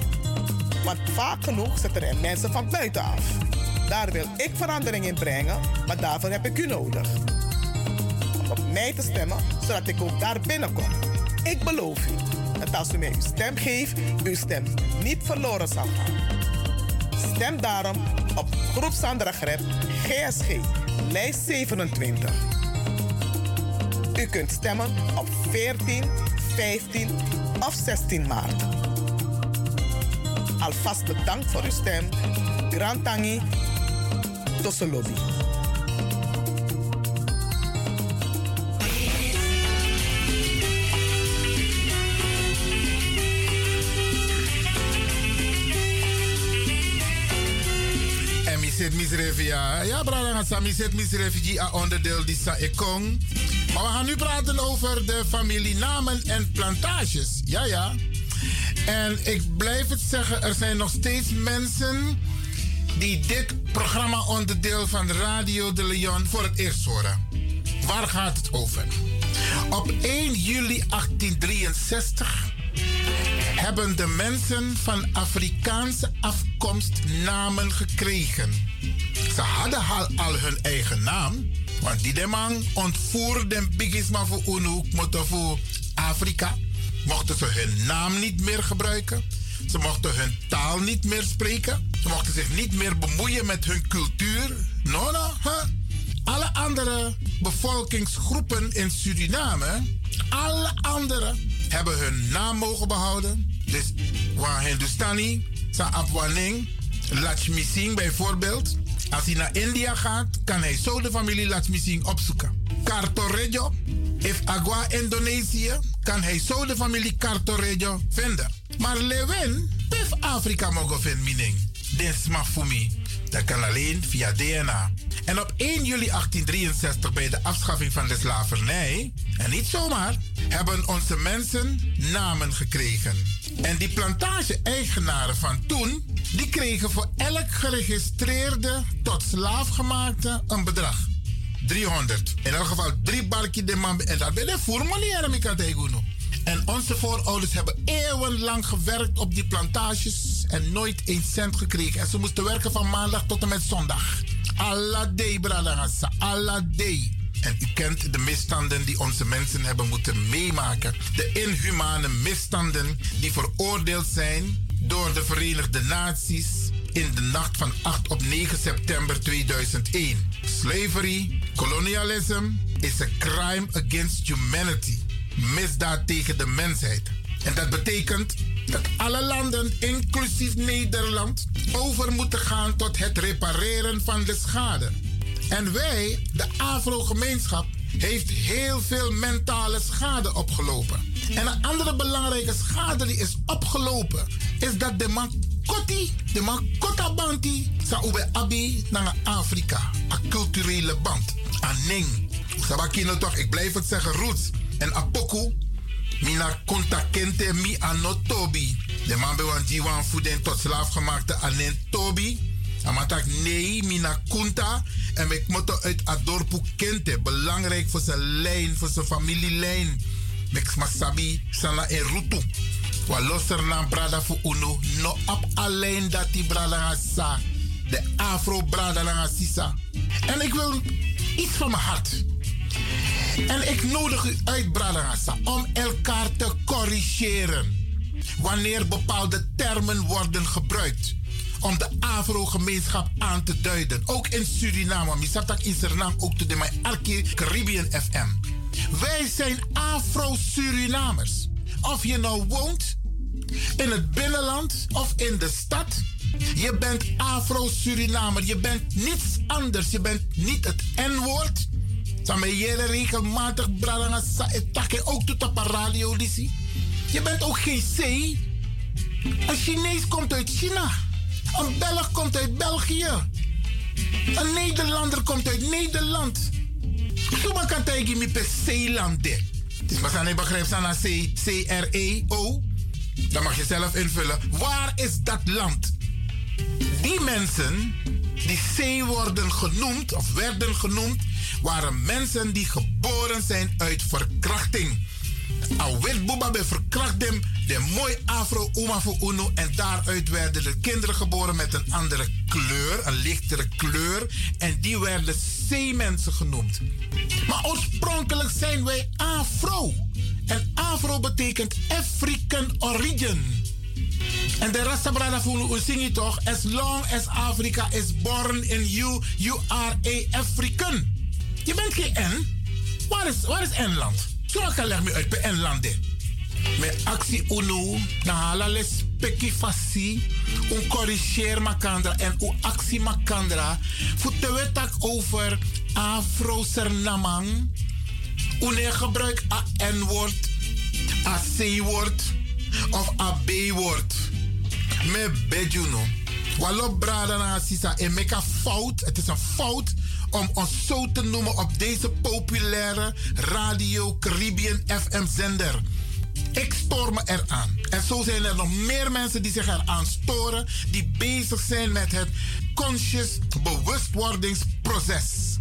Want vaak genoeg zitten er mensen van buitenaf. Daar wil ik verandering in brengen, maar daarvoor heb ik u nodig. Om op mij te stemmen, zodat ik ook daar binnenkom. Ik beloof u, dat als u mij uw stem geeft, uw stem niet verloren zal gaan. Stem daarom op Groep Sandra GSG, lijst 27. U kunt stemmen op 14, 15 of 16 maart. Alvast bedankt voor uw stem. Grand Tangi, Tosselobby. En mi zit misrevi ja. Ja, brada, zit onderdeel die sa ekong. Maar we gaan nu praten over de familienamen en plantages. Ja, ja. En ik blijf het zeggen, er zijn nog steeds mensen die dit programma onderdeel van Radio de Leon voor het eerst horen. Waar gaat het over? Op 1 juli 1863 hebben de mensen van Afrikaanse afkomst namen gekregen. Ze hadden al, al hun eigen naam, want die de man ontvoerde bigisma voor UNO, voor Afrika. Mochten ze hun naam niet meer gebruiken. Ze mochten hun taal niet meer spreken. Ze mochten zich niet meer bemoeien met hun cultuur. No, no? Alle andere bevolkingsgroepen in Suriname, alle anderen hebben hun naam mogen behouden. Dus waar Hindustani, Sa Abwaning, Lakshmi Singh bijvoorbeeld. Als hij naar India gaat, kan hij zo de familie Lakshmi Singh opzoeken. Cartorejo, if Agua Indonesië, kan hij zo de familie Cartorejo vinden. Maar Lewin, pif Afrika mogen vinden, mening. Dit mij. Dat kan alleen via DNA. En op 1 juli 1863, bij de afschaffing van de slavernij, en niet zomaar, hebben onze mensen namen gekregen. En die plantage-eigenaren van toen, die kregen voor elk geregistreerde tot slaafgemaakte een bedrag. 300. In elk geval drie barkie de man. En dat ben je formulieren, Mikateguno. En onze voorouders hebben eeuwenlang gewerkt op die plantages en nooit een cent gekregen. En ze moesten werken van maandag tot en met zondag. Allah day, bradangasa. Allah day. En u kent de misstanden die onze mensen hebben moeten meemaken. De inhumane misstanden die veroordeeld zijn door de Verenigde Naties in de nacht van 8 op 9 september 2001. Slavery, colonialism is a crime against humanity. Misdaad tegen de mensheid. En dat betekent dat alle landen, inclusief Nederland, over moeten gaan tot het repareren van de schade. En wij, de Afro-gemeenschap, heeft heel veel mentale schade opgelopen. En een andere belangrijke schade die is opgelopen, is dat de man Koti, de man Kotabanti, sa ube abi naar Afrika. Een culturele band. Aning. Sabakino toch, ik blijf het zeggen, roots. En apoku, mina konta kente mi anotobi. De man bewan jiwan voeden tot slaafgemaakte anen tobi. Amatak nee, mina kunta. En ik moet uit Adorpu kente. Belangrijk voor zijn lijn, voor zijn familielijn. Mek masabi sana en rutu. Wa loser na brada fu uno. No op alleen dat die brada sa. De afro brada sisa. En ik wil iets van mijn hart. En ik nodig u uit, Bradangasa, om elkaar te corrigeren. Wanneer bepaalde termen worden gebruikt. Om de Afro-gemeenschap aan te duiden. Ook in Suriname. Misatak in Suriname ook te de Arki Caribbean FM. Wij zijn Afro-Surinamers. Of je nou woont in het binnenland of in de stad. Je bent Afro-Surinamer. Je bent niets anders. Je bent niet het N-woord. Samen regelmatig bradanga sa etake ook tot op radio. Je bent ook geen C. Een Chinees komt uit China. Een Belg komt uit België. Een Nederlander komt uit Nederland. Zo kan tegen me per C-land. Dus maar zijn begrijp aan C-R-E-O. Dan mag je zelf invullen. Waar is dat land? Die mensen die C worden genoemd of werden genoemd, waren mensen die geboren zijn uit verkrachting. Awit Boeba bij verkracht hem, de mooi afro oma voor uno. En daaruit werden de kinderen geboren met een andere kleur, een lichtere kleur. En die werden C-mensen genoemd. Maar oorspronkelijk zijn wij afro. En Afro betekent African origin. En de Rasta brada voelen zing je toch? As long as Africa is born in you, you are a African. Je bent geen N. Waar is, waar is N-land? Zo kan me uit N-land. dit. Met actie UNO, na hala les peki fasi, un corrigeer makandra en u actie makandra. Voeten we tak over Afro-Sernamang. Une gebruik a N-woord, a C-woord of a B-woord. Me bejuno. Walop brada na sisa en make a fout. Het is een fout om ons zo te noemen op deze populaire radio Caribbean FM zender. Ik stoor me eraan. En zo zijn er nog meer mensen die zich eraan storen, die bezig zijn met het conscious bewustwordingsproces.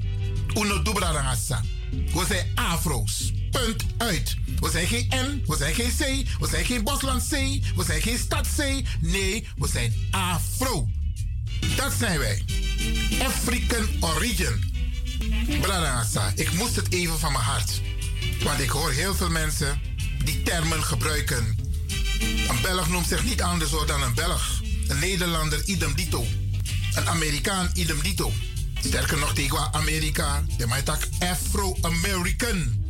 Uno dubra rangasa. We zijn afro's. Punt uit. We zijn geen N, we zijn geen C, we zijn geen Bosland C, we zijn geen stad C. Nee, we zijn afro. Dat zijn wij. African origin. Bradangasa, ik moest het even van mijn hart. Want ik hoor heel veel mensen die termen gebruiken. Een Belg noemt zich niet anders dan een Belg. Een Nederlander idem dito. Een Amerikaan idem dito. Sterker nog tegen Amerika. De tak Afro-American.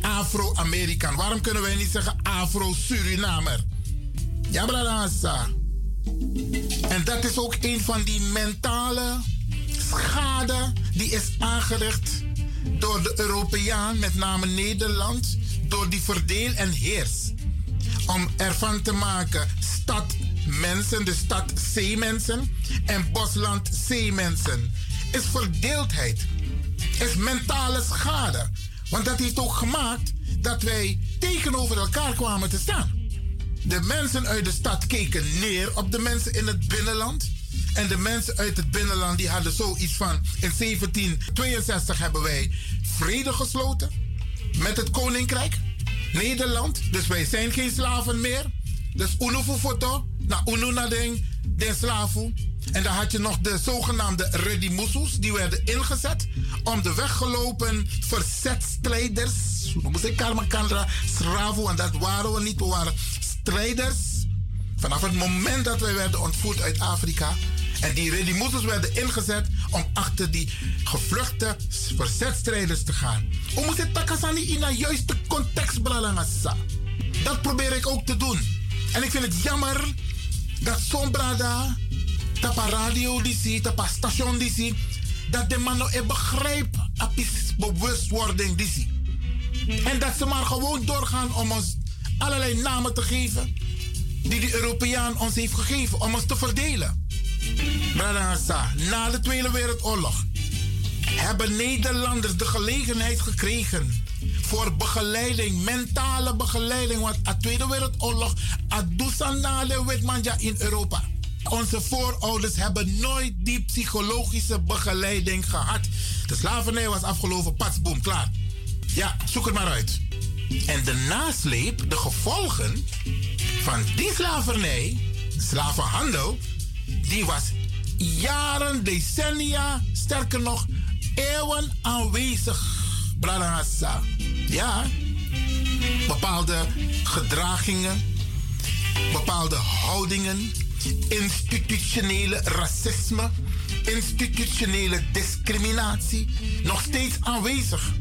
Afro-Amerikaan. Waarom kunnen wij niet zeggen Afro-Surinamer? Ja, Bradangasa. En dat is ook een van die mentale schade die is aangericht door de Europeaan, met name Nederland, door die verdeel en heers. Om ervan te maken stad mensen, de stad zeemensen en bosland zeemensen. Is verdeeldheid. Is mentale schade. Want dat heeft ook gemaakt dat wij tegenover elkaar kwamen te staan. De mensen uit de stad keken neer op de mensen in het binnenland. En de mensen uit het binnenland die hadden zoiets van... In 1762 hebben wij vrede gesloten met het koninkrijk Nederland. Dus wij zijn geen slaven meer. Dus uno foto, na uno na den, slaven. En dan had je nog de zogenaamde redimusus, die werden ingezet om de weggelopen verzetstrijders, we moesten Karmakandra, Sravo, en dat waren we niet, we waren strijders. Vanaf het moment dat wij werden ontvoerd uit Afrika, en die redimusus werden ingezet om achter die gevluchte verzetstrijders te gaan. We moeten takasani in een juiste context bralangasa. Dat probeer ik ook te doen. En ik vind het jammer dat zo'n brada, tapa radio die zie, tapa station die zie, dat de man nog begrijpt bewustwording die. En dat ze maar gewoon doorgaan om ons allerlei namen te geven die de Europeaan ons heeft gegeven om ons te verdelen. Bradangasa, na de Tweede Wereldoorlog hebben Nederlanders de gelegenheid gekregen voor begeleiding, mentale begeleiding. Want de Tweede Wereldoorlog, Adusanale Witmanja in Europa. Onze voorouders hebben nooit die psychologische begeleiding gehad. De slavernij was afgelopen, patsboom, klaar. Ja, zoek het maar uit. En de nasleep, de gevolgen van die slavernij, slavenhandel, die was jaren, decennia, sterker nog, eeuwen aanwezig. Bradangasa. Ja, bepaalde gedragingen, bepaalde houdingen, institutionele racisme, institutionele discriminatie, nog steeds aanwezig.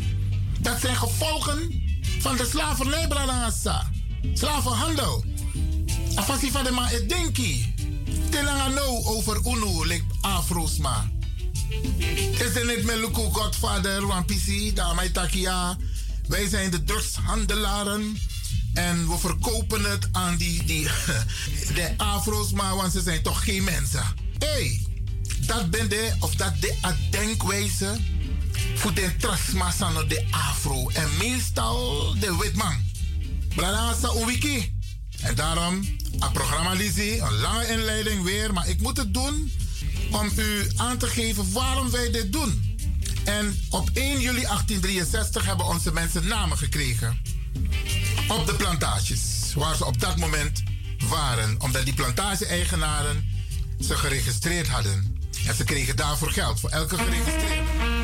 Dat zijn gevolgen van de slavernij. Slavenhandel. Afasi van de ma denki. Telanga over UNO, like Afro's ma. Is er niet met Luku Godfather, Wampisi, Damai Takia. Wij zijn de drugshandelaren. En we verkopen het aan die, die de Afro's maar, want ze zijn toch geen mensen. Hé, hey, dat ben de, of dat de denkwijze voor de de Afro. En meestal de witman. Brada, wiki. En daarom, een programma Lizzie, een lange inleiding weer, maar ik moet het doen om u aan te geven waarom wij dit doen. En op 1 juli 1863 hebben onze mensen namen gekregen. Op de plantages, waar ze op dat moment waren. Omdat die plantage-eigenaren ze geregistreerd hadden. En ze kregen daarvoor geld, voor elke geregistreerde.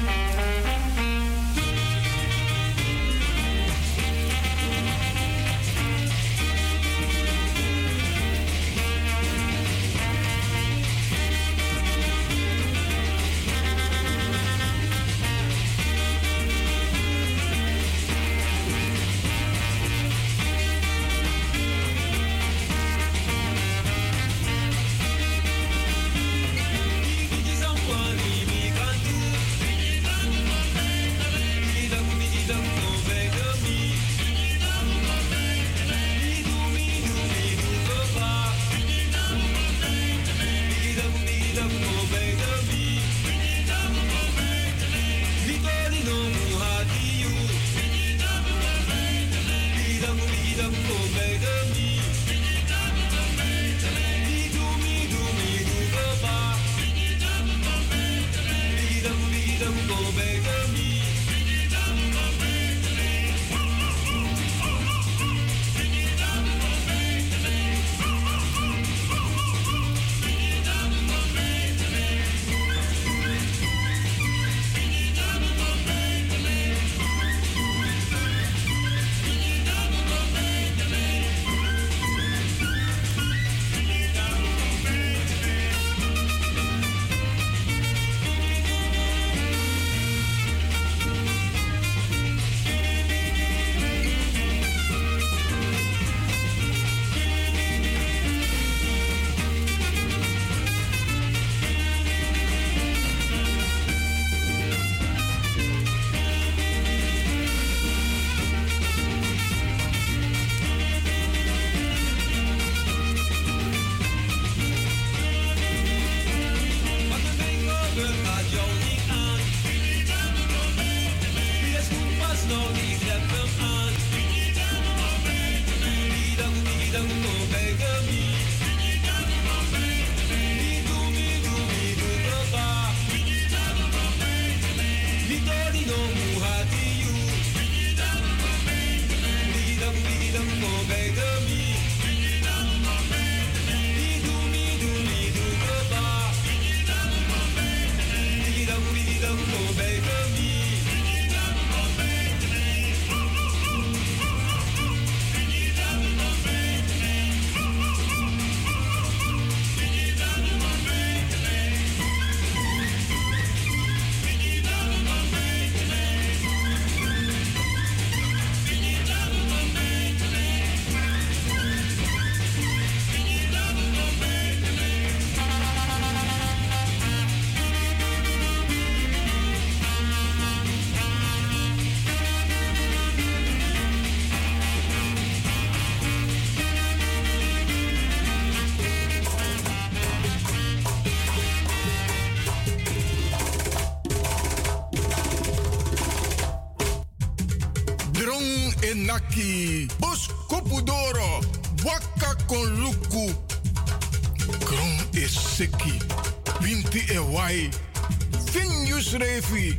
Finjus refi.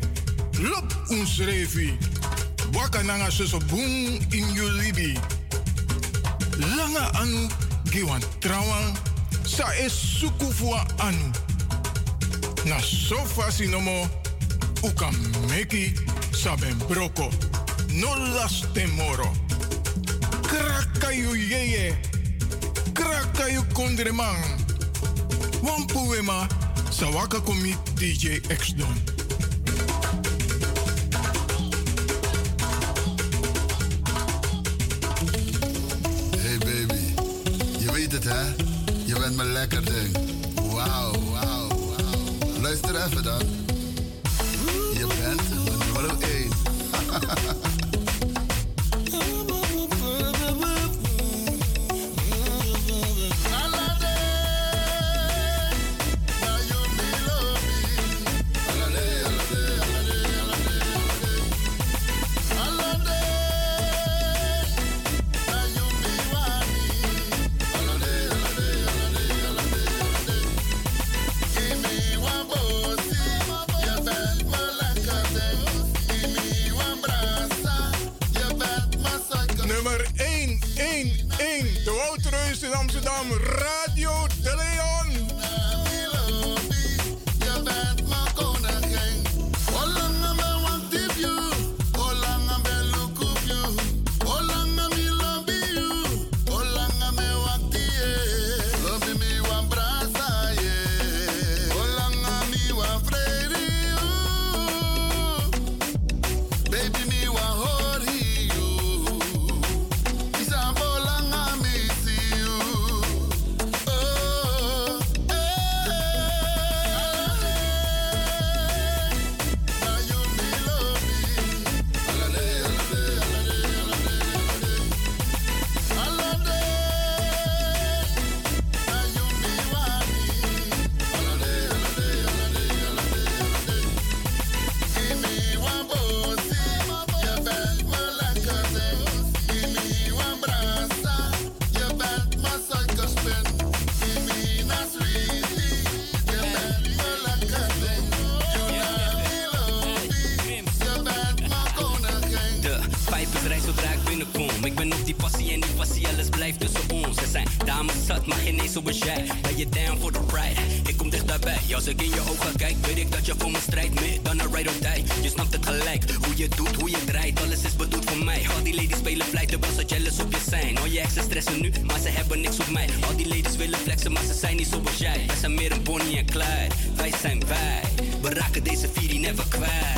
Lop uns refi. Waka nanga suso boom in libi. Langa anu giwan trawan. Sa es suku fua anu. Na sofa sinomo. Uka meki saben broko. No las temoro. Krakayu yeye. Krakayu kondreman. Wampuema. Sawaka komi DJ X eens zoals jij. Ben je down for the ride? Ik kom dichterbij. Als ik in je ogen kijk, weet ik dat je voor me strijdt. Meer dan een ride or die. Je snapt het gelijk. Hoe je doet, hoe je draait. Alles is bedoeld voor mij. Al die ladies spelen flight, terwijl ze jealous op je zijn. Al je exen stressen nu, maar ze hebben niks op mij. Al die ladies willen flexen, maar ze zijn niet zoals jij. Wij zijn meer een Bonnie en Clyde. Wij zijn wij. We raken deze vier never kwijt.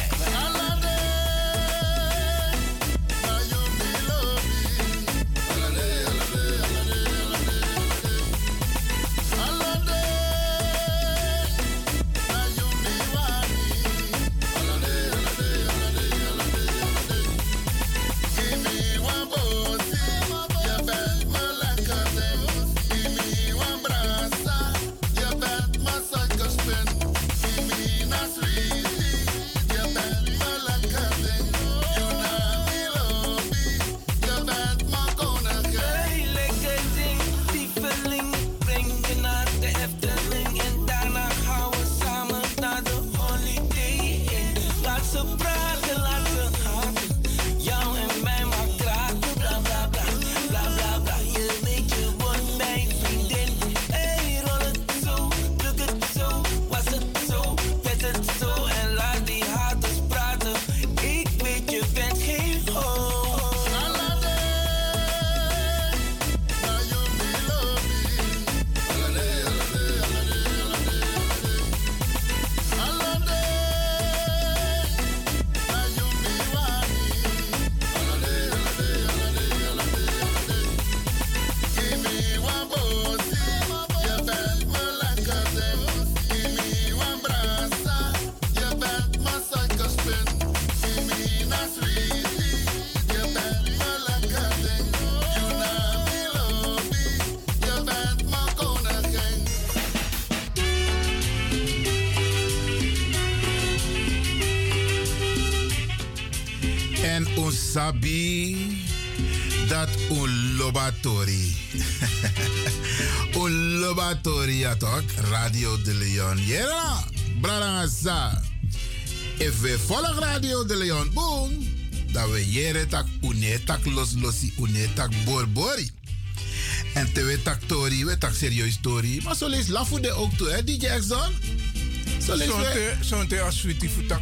Ja toch? Radio de Leon. Ja, brarangasa. If we volgen Radio de Leon, boom. Dan we jere tak une tak los losi une tak borbori. En te we tak tori, we tak serieus tori. Maar zo lees lafude ook toe, hè, DJ Exxon? Zo lees we... Zonte als sweetie voetak.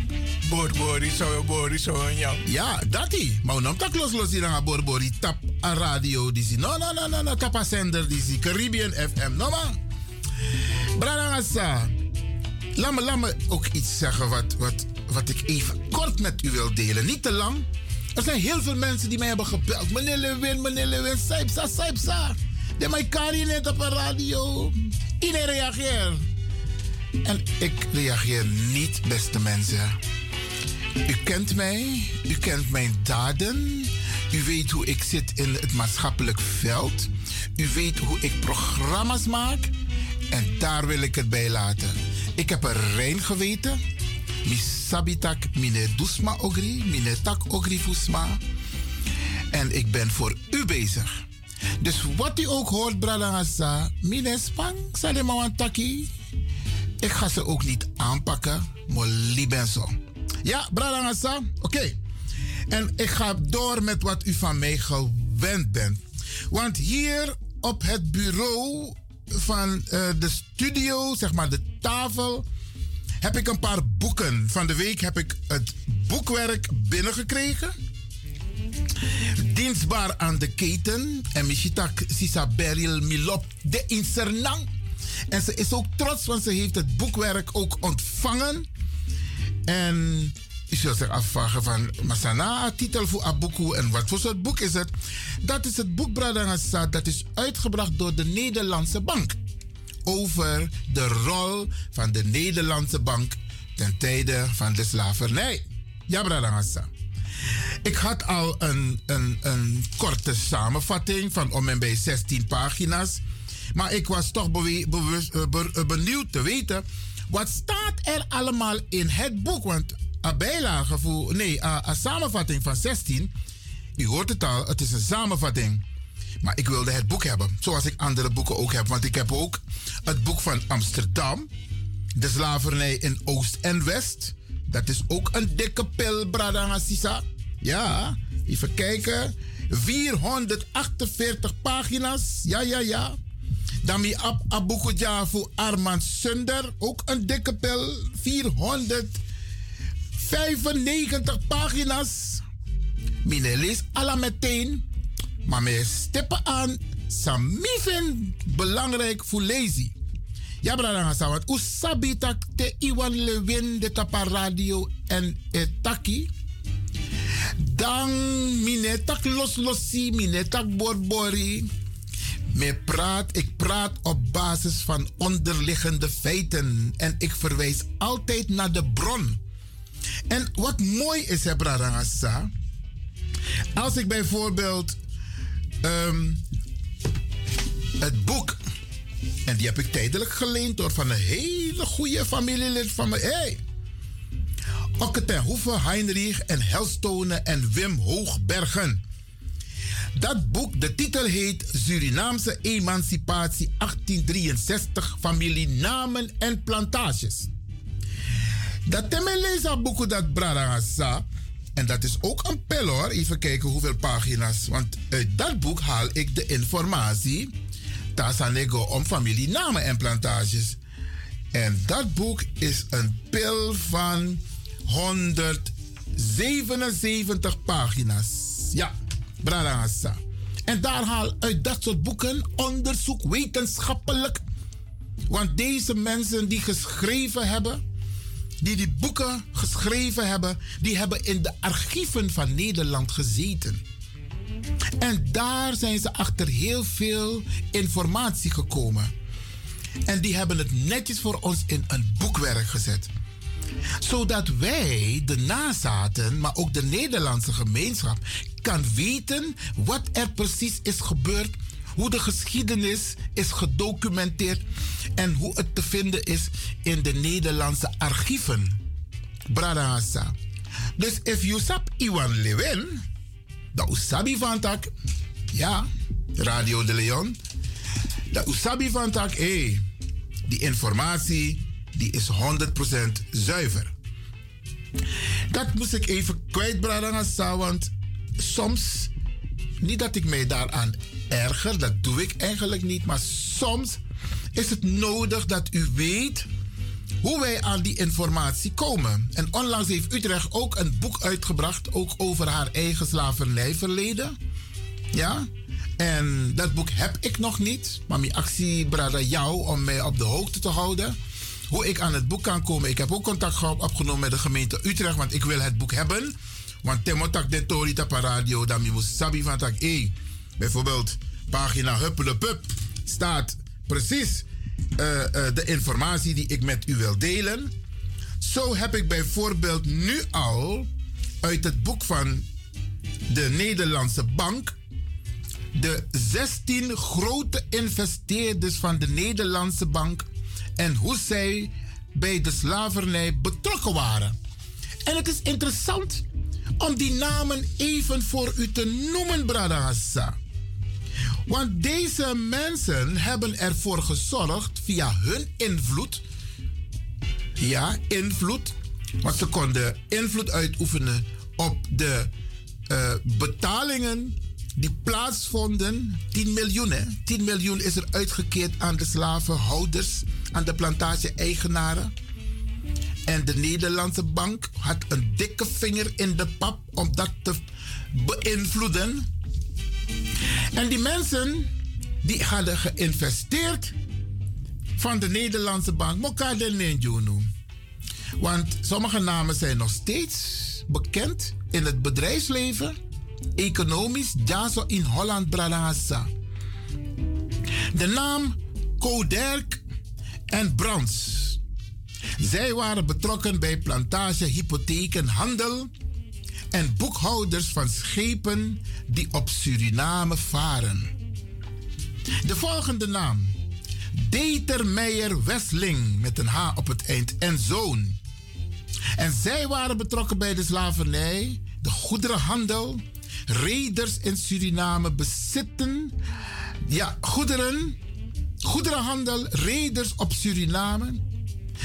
Borbori, zo bori, zo en jou. Ja, dat ie. Maar dan tak los los hier aan borbori. Tap een radio die zie. No, no, no, no, no. Tap zender die zie. Caribbean FM. No man. Laat me, laat me ook iets zeggen wat, wat, wat ik even kort met u wil delen. Niet te lang. Er zijn heel veel mensen die mij hebben gebeld. Meneer Lewin, meneer Lewin, saipsa, saipsa. De mij kari net op een radio. Iedereen reageert. En ik reageer niet, beste mensen. U kent mij, u kent mijn daden. U weet hoe ik zit in het maatschappelijk veld. U weet hoe ik programma's maak. Daar wil ik het bij laten. Ik heb een rein geweten. Mi sabitak mine dusma ogri, mine tak ogri fusma. En ik ben voor u bezig. Dus wat u ook hoort, Bradangasa, mine spang, salema taki. Ik ga ze ook niet aanpakken, maar libenso. Ja, Bradangasa, oké. En ik ga door met wat u van mij gewend bent. Want hier op het bureau van eh, de studio, zeg maar de tafel, heb ik een paar boeken. Van de week heb ik het boekwerk binnengekregen. Dienstbaar aan de keten. En Michitak Sisa Beryl Milop de Insernang. En ze is ook trots, want ze heeft het boekwerk ook ontvangen. En u zult zich afvragen van, Masana, titel voor Abuku en wat voor soort boek is het? Dat is het boek Bradangasa, dat is uitgebracht door de Nederlandse Bank. Over de rol van de Nederlandse Bank ten tijde van de slavernij. Ja, Bradangasa. Ik had al een, een, een korte samenvatting van om en bij 16 pagina's. Maar ik was toch bewust- eh, eh, benieuwd te weten. Wat staat er allemaal in het boek? Want een bijlage voor. Nee, een, samenvatting van 16. U hoort het al, het is een samenvatting. Maar ik wilde het boek hebben. Zoals ik andere boeken ook heb. Want ik heb ook het boek van Amsterdam. De slavernij in Oost en West. Dat is ook een dikke pil, Sisa. Ja, even kijken. 448 pagina's. Ja, ja, ja. Dan mi ab Abukuja voor Armand Sunder. Ook een dikke pil. 495 pagina's. Mine lees alla meteen. Maar me steppen aan. Samifin belangrijk voor lazy. Ja, brada Hassa, want usabi tak te Iwan Lewin de tapa radio en etaki. Dan mine tak los losi, mine tak borbori. Me praat, ik praat op basis van onderliggende feiten. En ik verwijs altijd naar de bron. En wat mooi is, hè, brada Hassa, Als ik bijvoorbeeld ehm, het boek en die heb ik tijdelijk geleend door van een hele goede familielid van me. Hey. Okke ten Hoeve, Heinrich en Helstonen en Wim Hoogbergen. Dat boek, de titel heet Surinaamse Emancipatie 1863, familienamen en plantages. Dat temeleza boek dat Brada sa. En dat is ook een pil hoor. Even kijken hoeveel pagina's. Want uit dat boek haal ik de informatie Tasanego om familienamen en plantages. En dat boek is een pil van 177 pagina's. Ja, Bradangasa. En daar haal uit dat soort boeken onderzoek wetenschappelijk. Want deze mensen die geschreven hebben, die die boeken geschreven hebben, die hebben in de archieven van Nederland gezeten. En daar zijn ze achter heel veel informatie gekomen. En die hebben het netjes voor ons in een boekwerk gezet. Zodat wij, de nazaten, maar ook de Nederlandse gemeenschap, kan weten wat er precies is gebeurd, hoe de geschiedenis is gedocumenteerd en hoe het te vinden is in de Nederlandse archieven. Bradahasa. Dus if you sap Iwan Lewin. Dat Usabi van tak. Ja, Radio de Leon. Dat Usabi van tak, hé, die informatie die is 100% zuiver. Dat moest ik even kwijtbrengen, want soms, niet dat ik mij daaraan erger, dat doe ik eigenlijk niet, maar soms is het nodig dat u weet hoe wij aan die informatie komen. En onlangs heeft Utrecht ook een boek uitgebracht, ook over haar eigen slavernijverleden. Ja? En dat boek heb ik nog niet, maar mijn actie brada jou om mij op de hoogte te houden. Hoe ik aan het boek kan komen. Ik heb ook contact opgenomen met de gemeente Utrecht, want ik wil het boek hebben. Want temotak de tori tapa radio, dan moet sabi van tak e. Bijvoorbeeld pagina Huppelepup staat precies uh, uh, de informatie die ik met u wil delen. Zo heb ik bijvoorbeeld nu al uit het boek van de Nederlandse Bank de 16 grote investeerders van de Nederlandse Bank en hoe zij bij de slavernij betrokken waren. En het is interessant om die namen even voor u te noemen, Bradassa. Want deze mensen hebben ervoor gezorgd via hun invloed. Ja, invloed. Want ze konden invloed uitoefenen op de uh, betalingen die plaatsvonden. 10 miljoen, hè? 10 miljoen is er uitgekeerd aan de slavenhouders, aan de plantage-eigenaren. En de Nederlandse bank had een dikke vinger in de pap om dat te beïnvloeden. En die mensen die hadden geïnvesteerd van de Nederlandse bank, Mokade Nenjunu. Want sommige namen zijn nog steeds bekend in het bedrijfsleven, economisch, Jaso in Holland Brabantsa. De naam Koderk en Brands. Zij waren betrokken bij plantage, hypotheken, handel en boekhouders van schepen die op Suriname varen. De volgende naam. Determeijer Westling met een H op het eind en zoon. En zij waren betrokken bij de slavernij, de goederenhandel, reders in Suriname bezitten, ja, goederen, goederenhandel, reders op Suriname.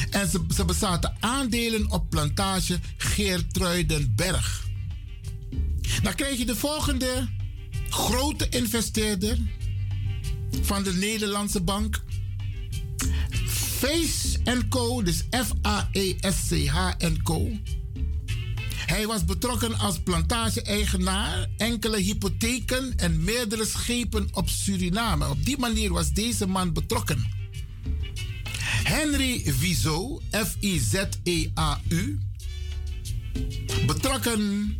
En ze, ze bezaten aandelen op plantage Geertruidenberg. Dan krijg je de volgende grote investeerder van de Nederlandse bank. Face Co, dus F-A-E-S-C-H Co. Hij was betrokken als plantage-eigenaar, enkele hypotheken en meerdere schepen op Suriname. Op die manier was deze man betrokken. Henry Vizo, F-I-Z-E-A-U, betrokken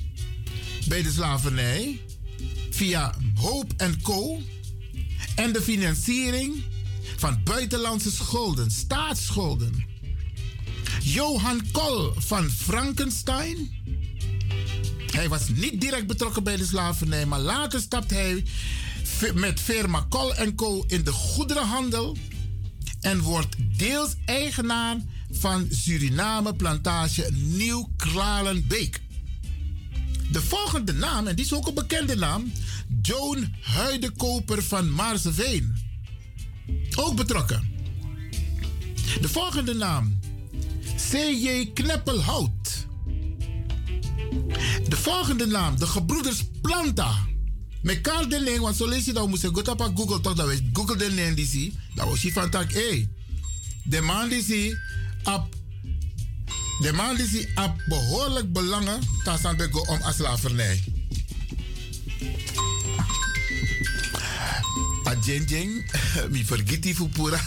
bij de slavernij via Hope Co. en de financiering van buitenlandse schulden, staatsschulden. Johan Kol van Frankenstein. Hij was niet direct betrokken bij de slavernij, maar later stapte hij met firma Kol Co. in de goederenhandel en wordt deels eigenaar van Suriname plantage Nieuw-Kralenbeek. De volgende naam, en die is ook een bekende naam, Joan Huidekoper van Maarseveen. Ook betrokken. De volgende naam, C.J. Kneppelhout. De volgende naam, de gebroeders Planta. Met Karl de Leen, want zo lees je dat, moest je op Google toch, dat we Google de Leen die zie. Dat was je van tak, hé. De man die zie, op de man die op behoorlijk belangen, we om slavernij. A jen jen, mi vergiet die fupura.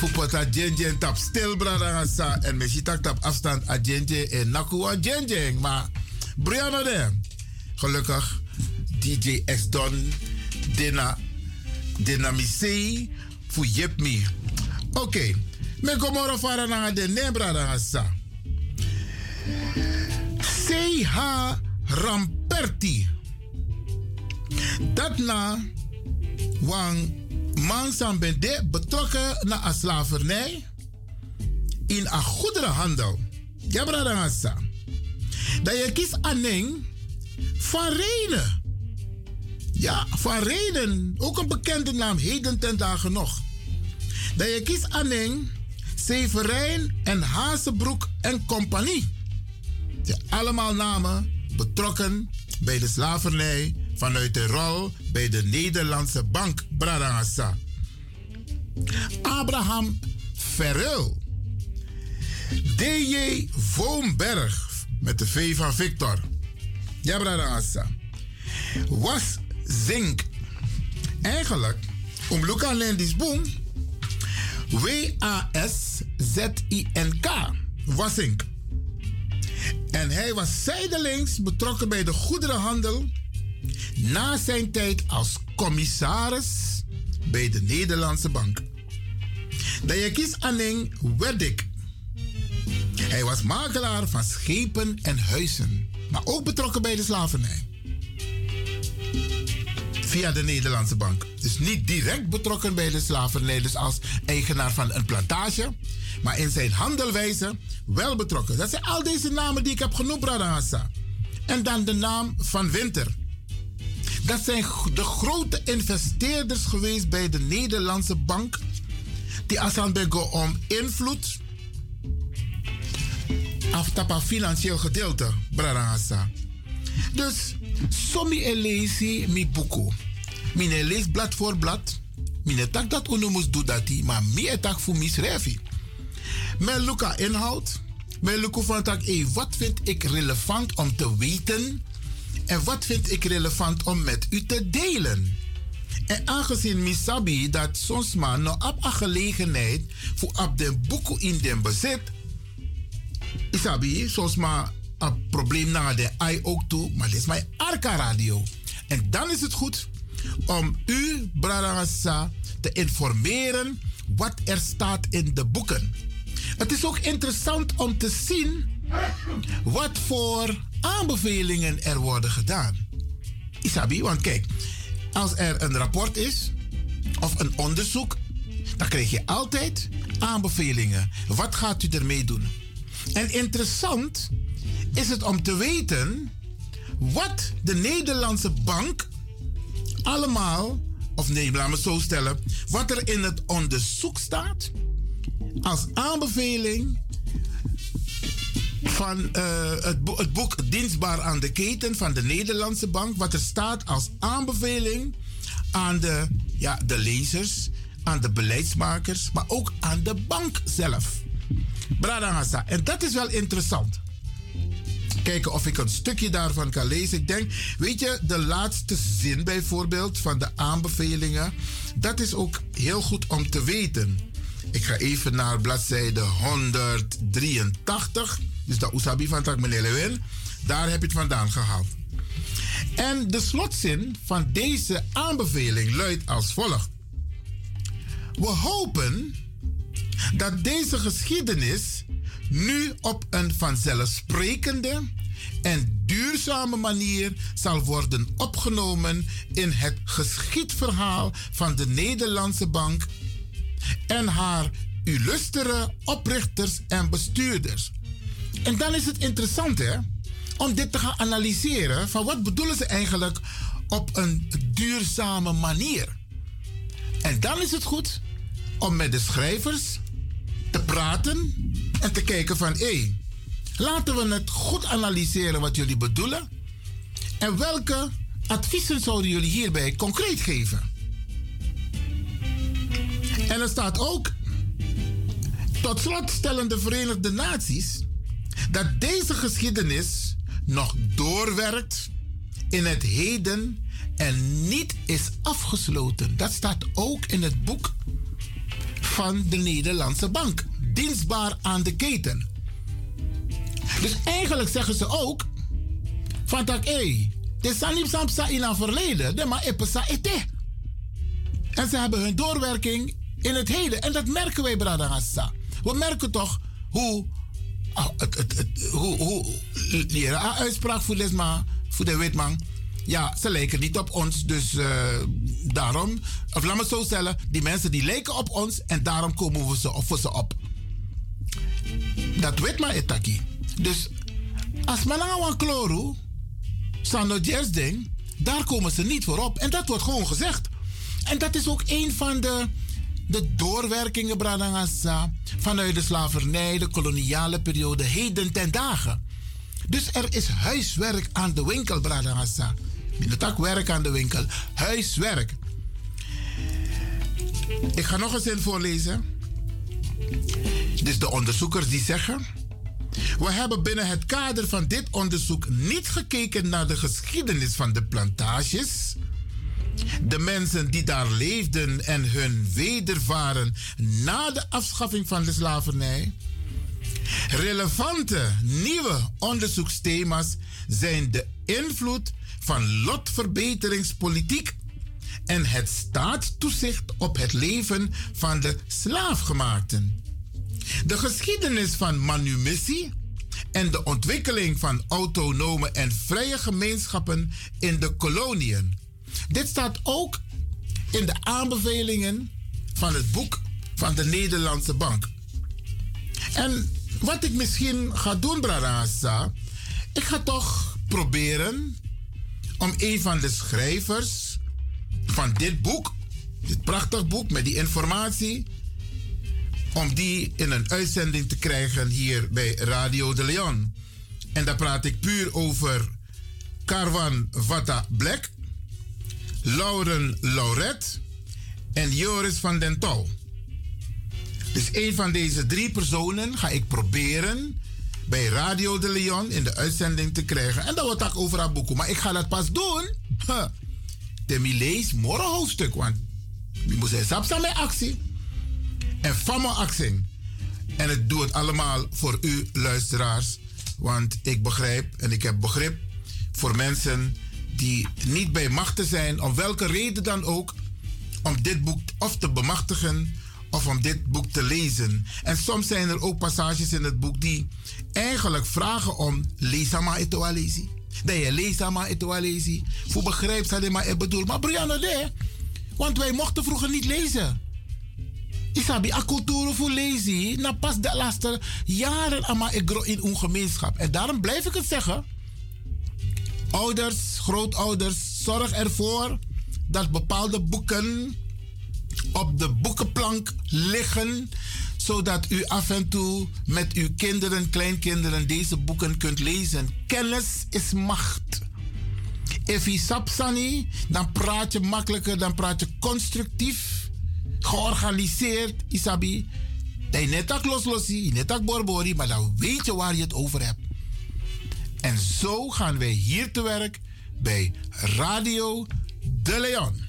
Fupota jen jen tap stil brada sa en me ziet tap afstand a jen jen en naku a jen jen. Maar Brianna de, gelukkig DJ X Don, Dena, fu yep me. Oké. Okay. Me komoro fara na de nebra sa. CH Ramperti. Dat na wang man bende betrokken na a slavernij in a goederenhandel. Ja, brada sa. Dat je kiest Anning van Renen. Ja, van Renen. Ook een bekende naam, heden ten dagen nog. Dat je kiest Anning, Severijn en Hazebroek en compagnie. Ja, allemaal namen betrokken bij de slavernij vanuit de rol bij de Nederlandse bank Bradangasa. Abraham Verril. DJ Voomberg met de V van Victor. Ja, Bradangasa. Was Zink. Eigenlijk, om Luca Lendis Boom. W-A-S-Z-I-N-K. Wasink. En hij was zijdelings betrokken bij de goederenhandel na zijn tijd als commissaris bij de Nederlandse Bank. Dayakis Anning Weddik. Hij was makelaar van schepen en huizen, maar ook betrokken bij de slavernij. Via de Nederlandse Bank. Dus niet direct betrokken bij de slavernij, dus als eigenaar van een plantage, maar in zijn handelwijze wel betrokken. Dat zijn al deze namen die ik heb genoemd, Bradangasa. En dan de naam van Winter. Dat zijn de grote investeerders geweest bij de Nederlandse bank. Die Asanbego om invloed. Aftapa financieel gedeelte, Bradangasa. Dus, somi elezi mi buku. Mine lees blad voor blad. Mine tak dat unomus doet dat maar mi etak voor misrefi. Mijn Luca inhoud. Mijn Luca van tak, hey, wat vind ik relevant om te weten? En wat vind ik relevant om met u te delen? En aangezien Misabi dat soms maar nog op een gelegenheid voor op de boeken in den bezit, Isabi, soms maar een probleem naar de ai ook toe, maar dit is mijn Arca Radio. En dan is het goed om u, Bradangasa, te informeren wat er staat in de boeken. Het is ook interessant om te zien wat voor aanbevelingen er worden gedaan. Isabi, want kijk, als er een rapport is of een onderzoek, dan krijg je altijd aanbevelingen. Wat gaat u ermee doen? En interessant is het om te weten wat de Nederlandse bank allemaal, of nee, laat me zo stellen, wat er in het onderzoek staat als aanbeveling van eh, het, het, boek Dienstbaar aan de Keten van de Nederlandse Bank. Wat er staat als aanbeveling aan de, ja, de lezers, aan de beleidsmakers, maar ook aan de bank zelf. Bradangasa. En dat is wel interessant. Kijken of ik een stukje daarvan kan lezen. Ik denk, weet je, de laatste zin bijvoorbeeld van de aanbevelingen. Dat is ook heel goed om te weten. Ik ga even naar bladzijde 183. Dus de Usabi van Tak Lewin. Daar heb je het vandaan gehaald. En de slotzin van deze aanbeveling luidt als volgt. We hopen dat deze geschiedenis nu op een vanzelfsprekende en duurzame manier zal worden opgenomen in het geschiedverhaal van de Nederlandse Bank en haar illustere oprichters en bestuurders. En dan is het interessant hè, om dit te gaan analyseren van wat bedoelen ze eigenlijk op een duurzame manier. En dan is het goed om met de schrijvers te praten en te kijken van hé, laten we het goed analyseren wat jullie bedoelen en welke adviezen zouden jullie hierbij concreet geven. En er staat ook, tot slot stellen de Verenigde Naties dat deze geschiedenis nog doorwerkt in het heden en niet is afgesloten. Dat staat ook in het boek van de Nederlandse Bank. Dienstbaar aan de keten. Dus eigenlijk zeggen ze ook van dat hé, is niet samsa in het verleden, de maar epesa ete. En ze hebben hun doorwerking in het heden. En dat merken wij, Bradagassa. We merken toch hoe. Het, hoe, hoe leren uitspraak voor Lesma, voor de witman. Ja, ze lijken niet op ons, dus uh, daarom. Of laat me zo stellen, die mensen die lijken op ons en daarom komen we ze, ze op. Dat weet maar Etaki. Dus Als Malanga Kloru, Sando Jazz ding, daar komen ze niet voor op. En dat wordt gewoon gezegd. En dat is ook een van de, de doorwerkingen, Bradangasa, vanuit de slavernij, de koloniale periode, heden ten dagen. Dus er is huiswerk aan de winkel, Bradangasa. Niet werk aan de winkel, huiswerk. Ik ga nog een zin voorlezen. Dus de onderzoekers die zeggen. We hebben binnen het kader van dit onderzoek niet gekeken naar de geschiedenis van de plantages. De mensen die daar leefden en hun wedervaren na de afschaffing van de slavernij. Relevante nieuwe onderzoeksthema's zijn de invloed van lotverbeteringspolitiek en het staatstoezicht op het leven van de slaafgemaakten. De geschiedenis man manumissie en de ontwikkeling van autonome en vrije gemeenschappen in de koloniën. Dit staat ook in de aanbevelingen van het boek van de Nederlandse Bank. En wat ik misschien ga doen, Brarasa, ik ga toch proberen om een van de schrijvers van dit boek, dit prachtig boek met die informatie, om die in een uitzending te krijgen hier bij Radio de Leon. En daar praat ik puur over Carvan Vata Black, Lauren Lauret en Joris van den Touw. Dus een van deze drie personen ga ik proberen bij Radio de Leon in de uitzending te krijgen. En dat wordt ook over haar boek. Maar ik ga dat pas doen. Demi lees morgen hoofdstuk. Want je moet zeggen, samen actie. En van mijn actie. En het doe het allemaal voor u luisteraars. Want ik begrijp en ik heb begrip voor mensen die niet bij machten zijn, om welke reden dan ook, om dit boek of te bemachtigen of om dit boek te lezen. En soms zijn er ook passages in het boek die eigenlijk vragen om lees maar het. Dat je lees maar het lezen. Voor begrijp dat maar ik bedoel. Maar Brianna, nee. Want wij mochten vroeger niet lezen. Isabi, a cultuur voor lezen. Na pas de laatste jaren ama ik in een gemeenschap. En daarom blijf ik het zeggen. Ouders, grootouders, zorg ervoor dat bepaalde boeken op de boekenplank liggen, zodat u af en toe met uw kinderen, kleinkinderen deze boeken kunt lezen. Kennis is macht. If je sapsani, dan praat je makkelijker, dan praat je constructief, georganiseerd, isabi. Dat je net ak loslosi, net ak borbori, maar dan weet je waar je het over hebt. En zo gaan wij hier te werk bij Radio De Leon.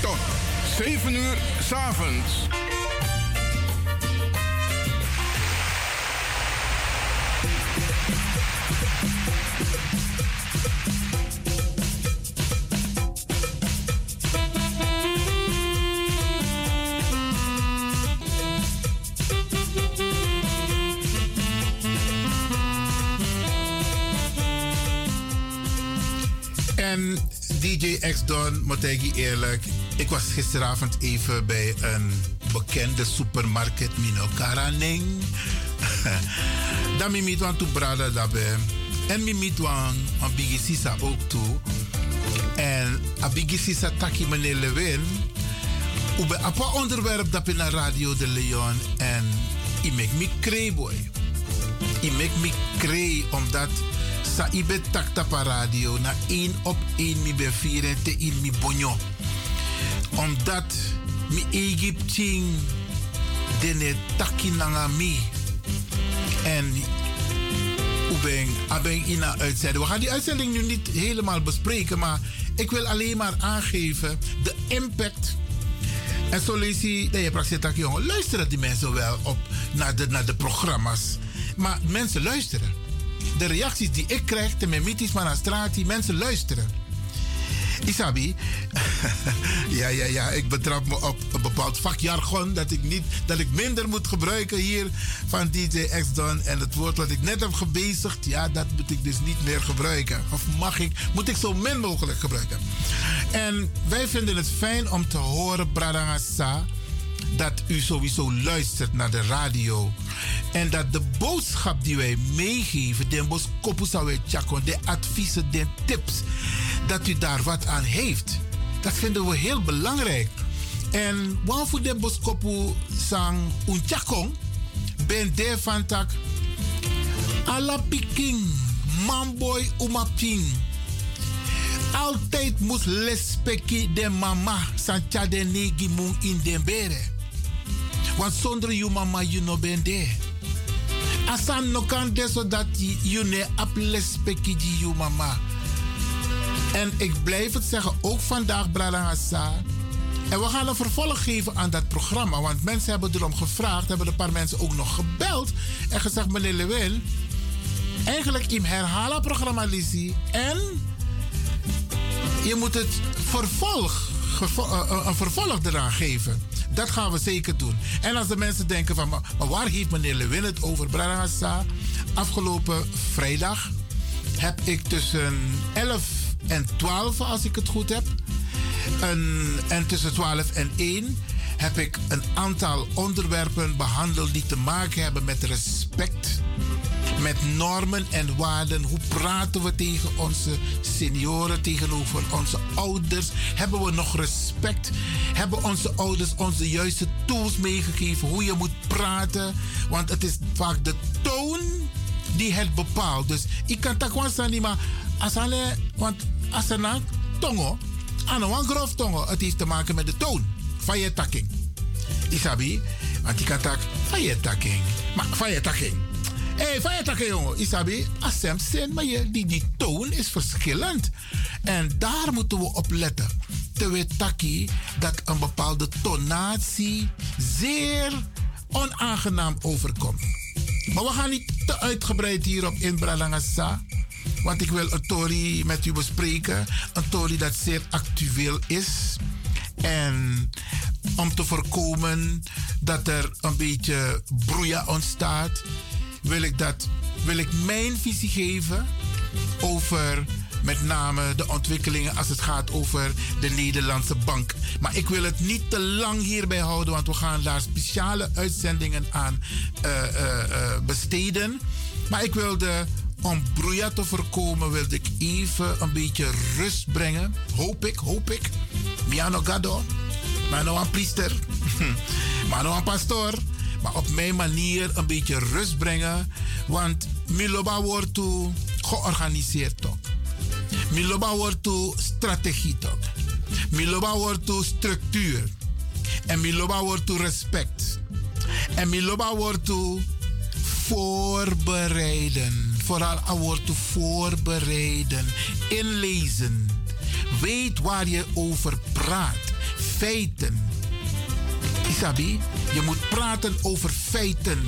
tot 7 uur s'avonds. En DJ X Don, moet ik eerlijk, ik was gisteravond even bij een bekende supermarkt Mino Karaneng. Dan mi meet wan tu brada daarbij. En mi meet wan een bigi sisa ook toe. En a bigi sisa taki meneer Lewin. Ube apa onderwerp dat in Radio de Leon. En i make me cray boy. I make me cray omdat sa ibe takta pa radio na één op één mi be vieren te in mi bonyo. Omdat mi Egypting dene taki nanga mi. En Oebeng, abeng in een uitzending. We gaan die uitzending nu niet helemaal bespreken, maar ik wil alleen maar aangeven de impact. En zo lees je, dat je jongen, luisteren die mensen wel op naar de, naar de programma's. Maar mensen luisteren. De reacties die ik krijg, de memitis van de straat, die mensen luisteren. Isabi, ja, ja, ja, ik betrap me op een bepaald vakjargon dat ik, niet, dat ik minder moet gebruiken hier van DJ X-Don. En het woord wat ik net heb gebezigd, ja, dat moet ik dus niet meer gebruiken. Of mag ik, moet ik zo min mogelijk gebruiken. En wij vinden het fijn om te horen, Bradangasa, dat u sowieso luistert naar de radio. En dat de boodschap die wij meegeven, de boskopusawe chakon, de adviezen, de tips, dat u daar wat aan heeft. Dat vinden we heel belangrijk. En waarvoor de boskopu sang unchakong, ben de van tak, ala piking, manboy umaping. Altijd moet lespeki de mama sancha de negi mung in den bere. Want zonder je mama je no ben de. Asan no kan de zodat je ne ap lespeki di je mama. En ik blijf het zeggen, ook vandaag, Brada Hassan. En we gaan een vervolg geven aan dat programma. Want mensen hebben erom gevraagd, hebben een paar mensen ook nog gebeld. En gezegd, meneer Lewin, eigenlijk in herhalen programma Lizzie. En je moet het vervolg, een vervolg eraan geven. Dat gaan we zeker doen. En als de mensen denken van, maar waar heeft meneer Lewin het over, Brada Hassan? Afgelopen vrijdag heb ik tussen 11 en 12, als ik het goed heb. En, en tussen 12 en 1 heb ik een aantal onderwerpen behandeld die te maken hebben met respect, met normen en waarden. Hoe praten we tegen onze senioren, tegenover onze ouders? Hebben we nog respect? Hebben onze ouders ons de juiste tools meegegeven hoe je moet praten? Want het is vaak de toon die het bepaalt. Dus ik kan tak niet maar asale, want asana tongo, ano wan grof tongo, het heeft te maken met de toon van je takking. Isabi, want ik kan tak van je. Maar van je. Hé, van je takking jongen. Isabi, asem zin, maar je, die, die toon is verschillend. En daar moeten we op letten. Takkie dat een bepaalde tonatie zeer onaangenaam overkomt. Maar we gaan niet te uitgebreid hierop in. Want ik wil een Tory met u bespreken. Een Tory dat zeer actueel is. En om te voorkomen dat er een beetje broeia ontstaat, wil ik, dat, wil ik mijn visie geven over met name de ontwikkelingen als het gaat over de Nederlandse bank. Maar ik wil het niet te lang hierbij houden, want we gaan daar speciale uitzendingen aan uh, uh, uh, besteden. Maar ik wilde om broeia te voorkomen wilde ik even een beetje rust brengen. Hoop ik, hoop ik. Miano gado. Maar nou een priester. maar een pastoor. Maar op mijn manier een beetje rust brengen. Want Miloba wordt toe georganiseerd toch. Miloba wordt toe strategie toch. Miloba wordt toe structuur. En Miloba wordt toe respect. En Miloba wordt voorbereiden. Vooral aan woord voorbereiden. Inlezen. Weet waar je over praat. Feiten. Isabi, je moet praten over feiten.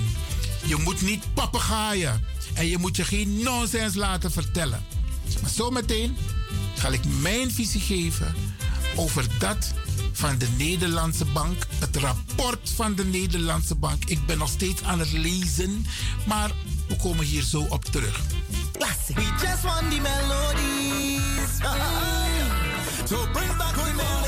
Je moet niet papegaaien. En je moet je geen nonsens laten vertellen. Maar zometeen ga ik mijn visie geven over dat van de Nederlandse Bank. Het rapport van de Nederlandse Bank. Ik ben nog steeds aan het lezen, maar we komen hier zo op terug. We just want the melodies. So bring back.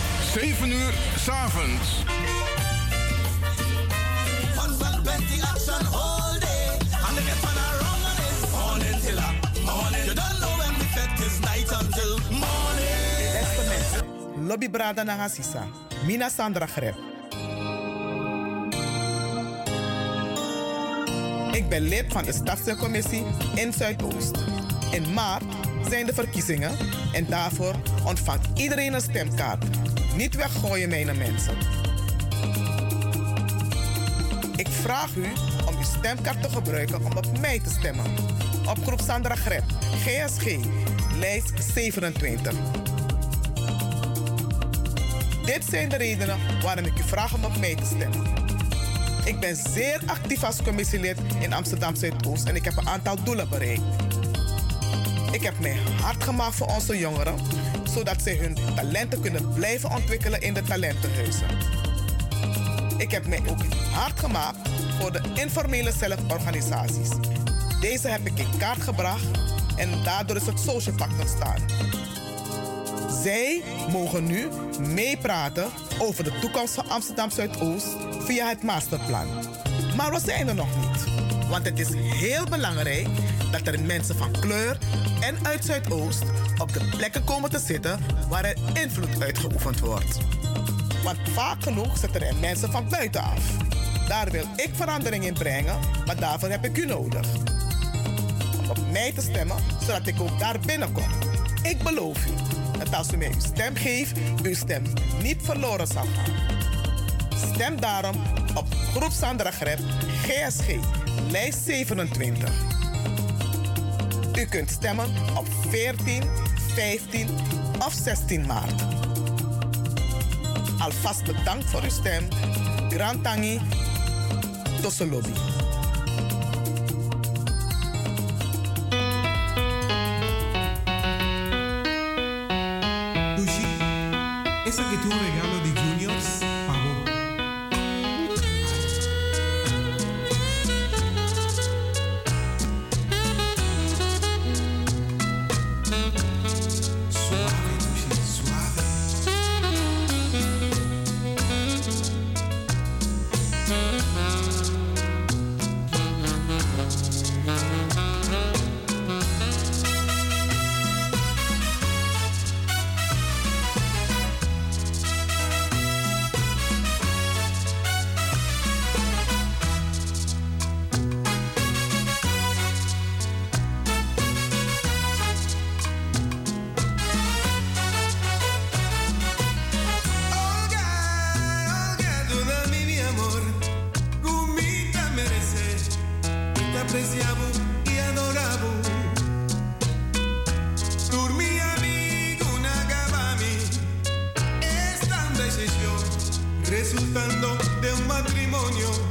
7 uur s avonds. Hustle, plenty action all day. And then you turn around and it's morning till morning. You don't know when we fet this night until morning. Beste mensen, Lobby Brada Nagasisa, Mina Sandra Greb. Ik ben lid van de Stadscommissie in Zuidoost. In maart zijn de verkiezingen en daarvoor ontvangt iedereen een stemkaart. Niet weggooien, mijn mensen. Ik vraag u om uw stemkaart te gebruiken om op mij te stemmen. Op groep Sandra Greb, GSG, lijst 27. Dit zijn de redenen waarom ik u vraag om op mij te stemmen. Ik ben zeer actief als commissielid in Amsterdam Zuidoost en ik heb een aantal doelen bereikt. Ik heb mij hard gemaakt voor onze jongeren, zodat zij hun talenten kunnen blijven ontwikkelen in de talentenhuizen. Ik heb mij ook hard gemaakt voor de informele zelforganisaties. Deze heb ik in kaart gebracht en daardoor is het Social Pact ontstaan. Zij mogen nu meepraten over de toekomst van Amsterdam Zuidoost via het masterplan. Maar we zijn er nog niet. Want het is heel belangrijk dat er mensen van kleur en uit Zuidoost op de plekken komen te zitten waar er invloed uitgeoefend wordt. Want vaak genoeg zitten er mensen van buitenaf. Daar wil ik verandering in brengen, maar daarvoor heb ik u nodig. Om op mij te stemmen, zodat ik ook daar binnenkom. Ik beloof u dat als u mij uw stem geeft, uw stem niet verloren zal gaan. Stem daarom op Groep GSG, lijst 27. U kunt stemmen op 14, 15 of 16 maart. Alvast bedankt voor uw stem. Grand Tangi, Tosolobi. Matrimonio.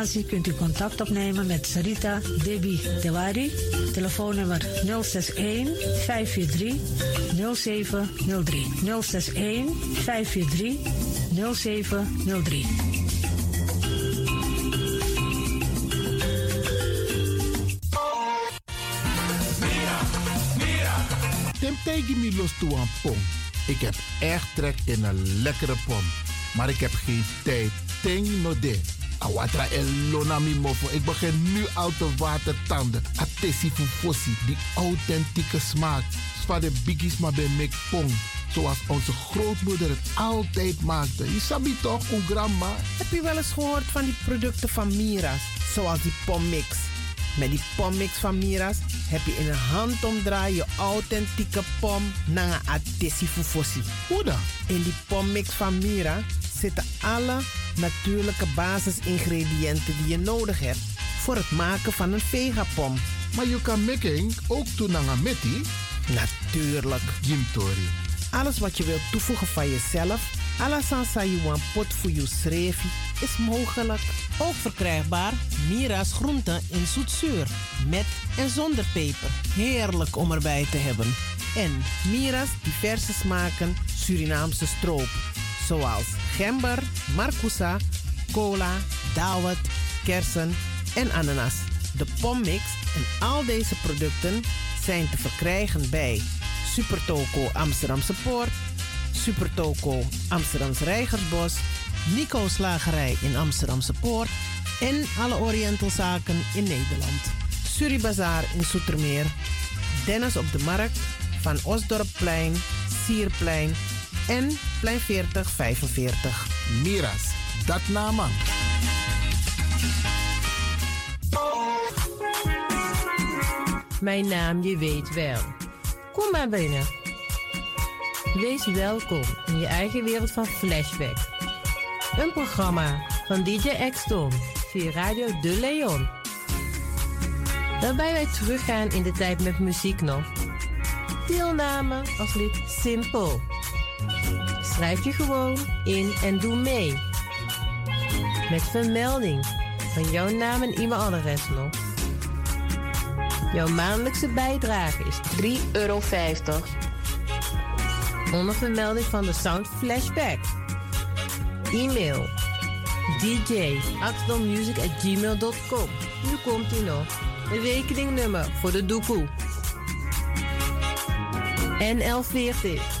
kunt u contact opnemen met Sarita Debi Dewari, telefoonnummer 061 543 0703. 061 543 0703. Tim tegen me los toe aan. Ik heb echt trek in een lekkere pom. Maar ik heb geen tijd. Ting no. Awatra elona mi mofo. Ik begin nu al te watertanden. Atesi fufosi. Die authentieke smaak. Zwa de biggies maar bij mek pom. Zoals onze grootmoeder het altijd maakte. Je sabi toch, een grandma? Heb je wel eens gehoord van die producten van Mira's? Zoals die pommix. Met die pommix van Mira's heb je in een handomdraai je authentieke pom naar een atesi fufosi. Hoe dan? In die pommix van Mira zitten alle natuurlijke basisingrediënten die je nodig hebt voor het maken van een vegapom. Maar je kan making ook doen aan een metti? Natuurlijk. Jim Tori. Alles wat je wilt toevoegen van jezelf, alla sansa you want pot voor je schreefje, is mogelijk. Ook verkrijgbaar Mira's groenten in zoetzuur, met en zonder peper. Heerlijk om erbij te hebben. En Mira's diverse smaken Surinaamse stroop, zoals gember, marcousa, cola, dawet, kersen en ananas. De pommix en al deze producten zijn te verkrijgen bij Supertoco Amsterdamse Poort, Supertoco Amsterdamse Reigersbos, Nico Slagerij in Amsterdamse Poort en alle Orientalzaken in Nederland. Suribazaar in Soetermeer, Dennis op de Markt, Van Osdorpplein, Sierplein en Plein 4045. Miras, dat nama. Mijn naam, je weet wel. Kom maar binnen. Wees welkom in je eigen wereld van Flashback. Een programma van DJ X-Ton via Radio De Leon. Waarbij wij teruggaan in de tijd met muziek nog. Deelname als lid simpel. Schrijf je gewoon in en doe mee. Met vermelding van jouw naam en e-mailadres nog. Jouw maandelijkse bijdrage is 3,50 euro. Onder vermelding van de Sound Flashback. E-mail gmail.com. Nu komt ie nog. Een rekeningnummer voor de doekoe. NL40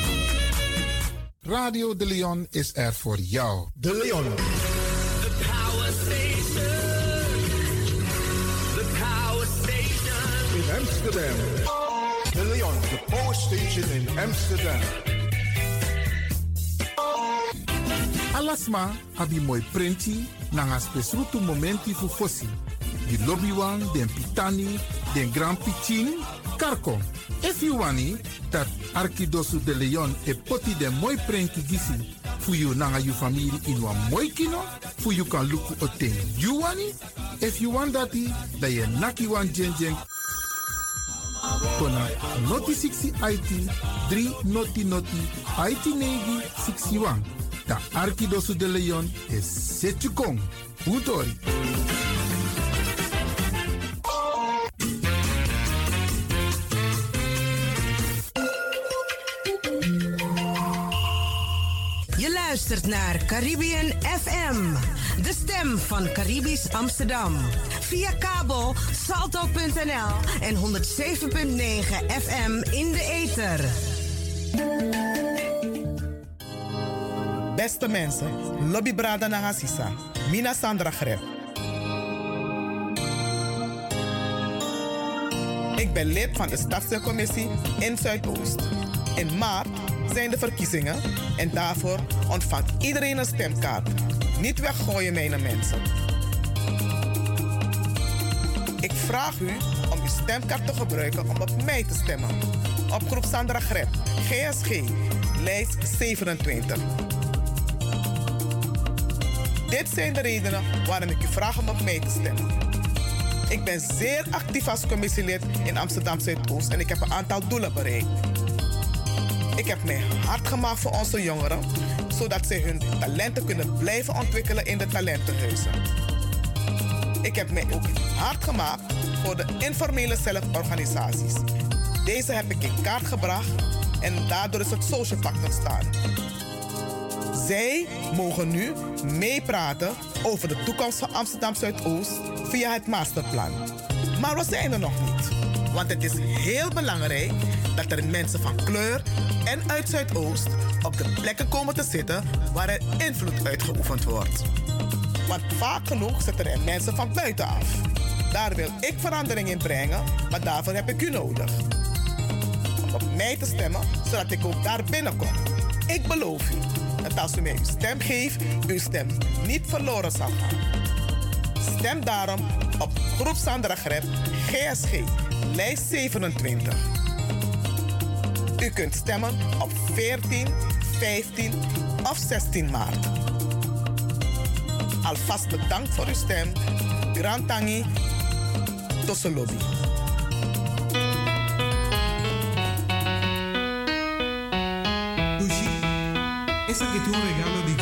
Radio De Leon is er voor jou. De Leon. The power station. The power station. In Amsterdam. De Leon, the power station in Amsterdam. alasma abi moi prenti nanga spesrutu momenti fu fosi. Di lobby wan, den pitani, den grand pitin, karko. If you wani, dat Arkidosu de Leon e poti den moi prenti gisi fu you nanga you family in wan moi kino, fu you kan luku o ten you wani. If you want dati, da ye naki wan jen jen kona noti 60 IT 3 noti noti IT negi 61. Da Arkidosu de Leon is Setjukong. Putori. Je naar Caribbean FM, de stem van Caribisch Amsterdam. Via kabel salto.nl en 107.9 FM in de ether. Beste mensen, Lobby Brada Nagasisa, Mina Sandra Greb. Ik ben lid van de Stadscommissie in Zuidoost. In maart zijn de verkiezingen en daarvoor ontvangt iedereen een stemkaart. Niet weggooien, mijn mensen. Ik vraag u om uw stemkaart te gebruiken om op mij te stemmen. Op groep Sandra Greb, GSG, lijst 27. Dit zijn de redenen waarom ik u vraag om op mij te stemmen. Ik ben zeer actief als commissielid in Amsterdam Zuidoost en ik heb een aantal doelen bereikt. Ik heb mij hard gemaakt voor onze jongeren, zodat ze hun talenten kunnen blijven ontwikkelen in de talentenhuizen. Ik heb mij ook hard gemaakt voor de informele zelforganisaties. Deze heb ik in kaart gebracht en daardoor is het Social Pact ontstaan. Zij mogen nu meepraten over de toekomst van Amsterdam Zuidoost via het masterplan. Maar we zijn er nog niet. Want het is heel belangrijk dat er mensen van kleur en uit Zuidoost op de plekken komen te zitten waar er invloed uitgeoefend wordt. Want vaak genoeg zitten er mensen van buitenaf. Daar wil ik verandering in brengen, maar daarvoor heb ik u nodig. Om op mij te stemmen, zodat ik ook daar binnenkom. Ik beloof u dat als u mij uw stem geeft, uw stem niet verloren zal gaan. Stem daarom op Groep Sandra GSG, lijst 27. U kunt stemmen op 14, 15 of 16 maart. Alvast bedankt voor uw stem. Grand Tangi, Tosselobi. Tushi, esa que regalo de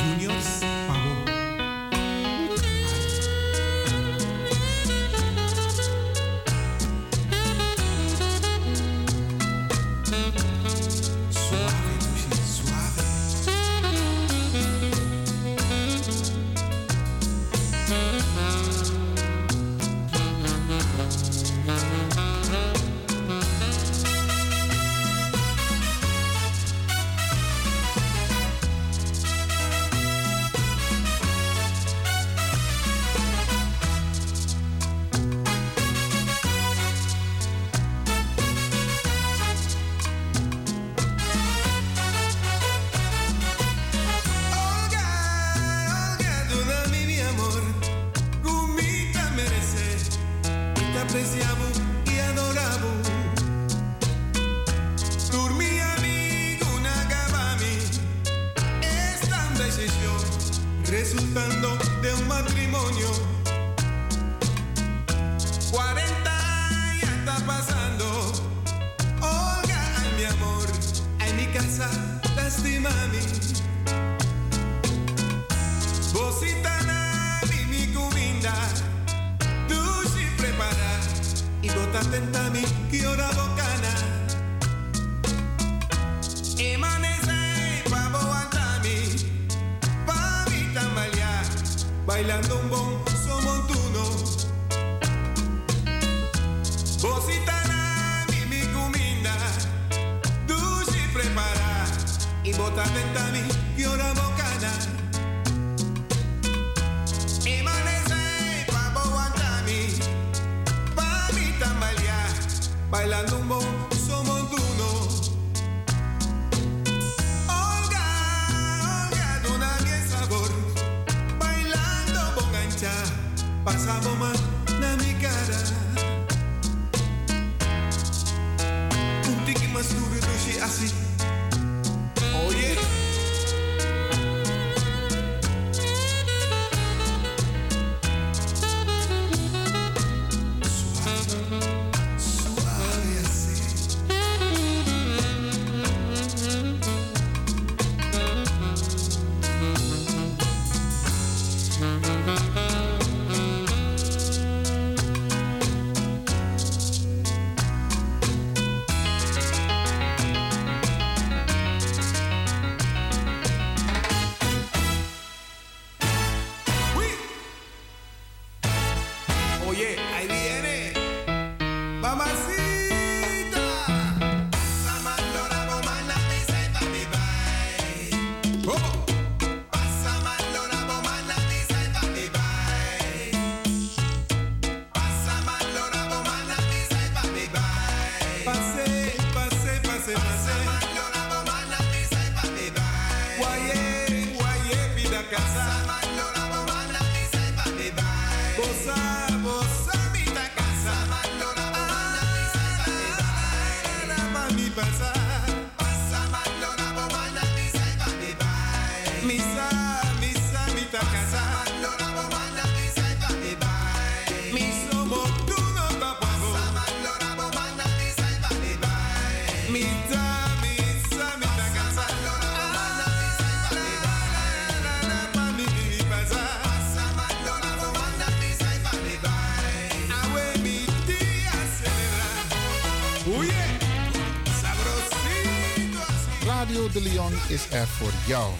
is er voor jou.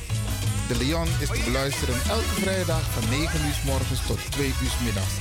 De Leon is te beluisteren elke vrijdag van 9 uur morgens tot 2 uur middags.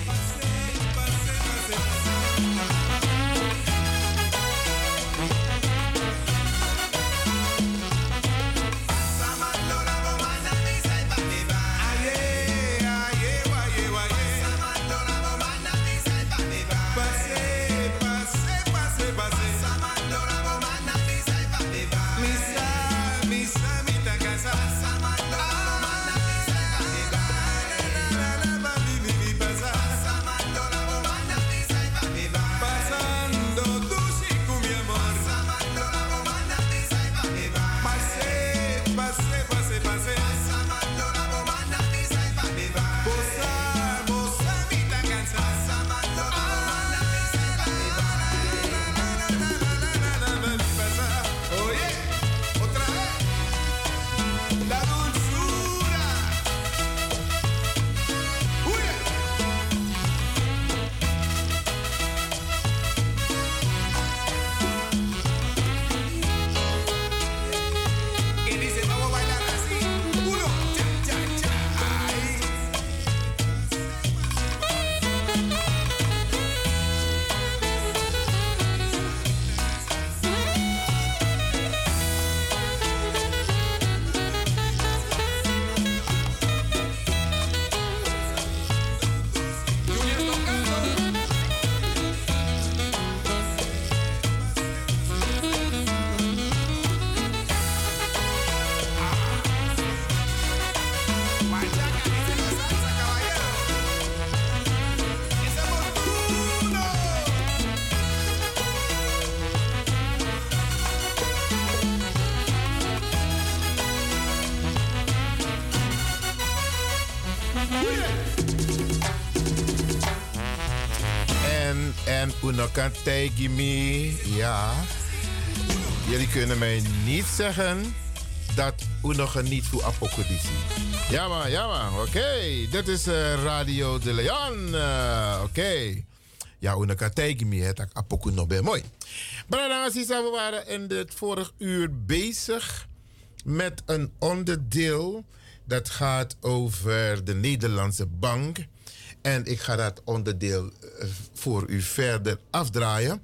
En, en Unokan me, ja. Jullie kunnen mij niet zeggen dat Uno niet voor apokoditie. Ja man, ja man, oké. Dit is eh, Radio de Leon, eh, oké. Ja, Unokan me, het apoku nog bij mooi. Brada, we waren in het vorig uur bezig met een onderdeel dat gaat over de Nederlandse Bank. En ik ga dat onderdeel eh, voor u verder afdraaien.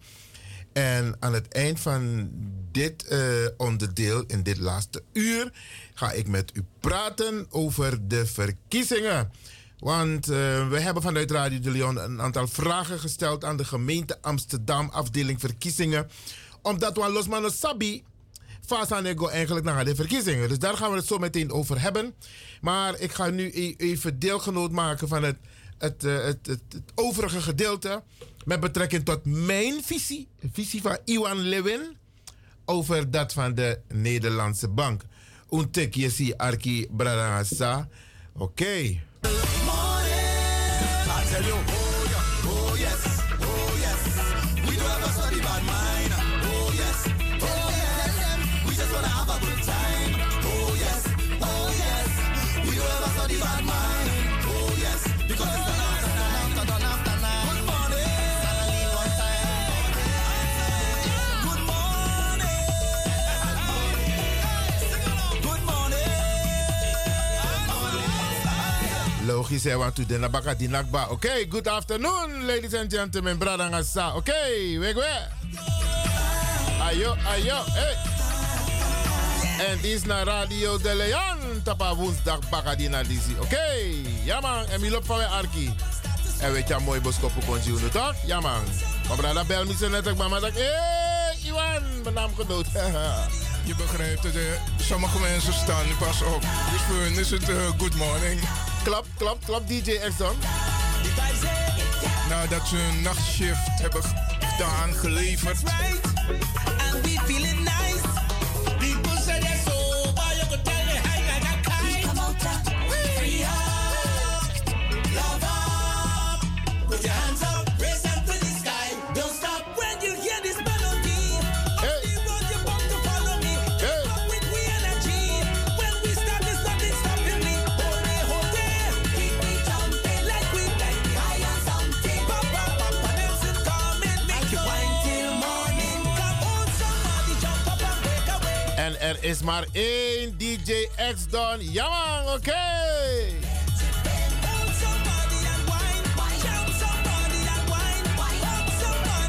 En aan het eind van dit eh, onderdeel, in dit laatste uur, ga ik met u praten over de verkiezingen. Want eh, we hebben vanuit Radio de Leon een aantal vragen gesteld aan de gemeente Amsterdam, afdeling verkiezingen. Omdat we losmannen sabi Fasanego eigenlijk naar de verkiezingen. Dus daar gaan we het zo meteen over hebben. Maar ik ga nu e- even deelgenoot maken van het, het, eh, het, het, het overige gedeelte. Met betrekking tot mijn visie. De visie van Iwan Lewin. Over dat van de Nederlandse Bank. Untek zie Arki Bradangasa. Oké. Logisch, hè, want u den baka di nakba. Oké, good afternoon, ladies and gentlemen, sister. Oké, weg weg. Ayo, ayo, hey. En dit is naar Radio de Leon. Tapa woensdag baka di na disi. Oké, ja man. En mi loopt van wij Arki. En weet je, mooi boskoppen kon je toch? Ja man. Maar brada bel me zo net maar hé, hey, Iwan, mijn naam. Je begrijpt het, hè? sommige mensen staan nu pas op. Dus voor is het eh, good morning. Klap, klap, klap, DJ X dan. Nadat ze een nachtshift hebben gedaan, geleverd. And we er is maar één DJ X dan. Ja man, oké.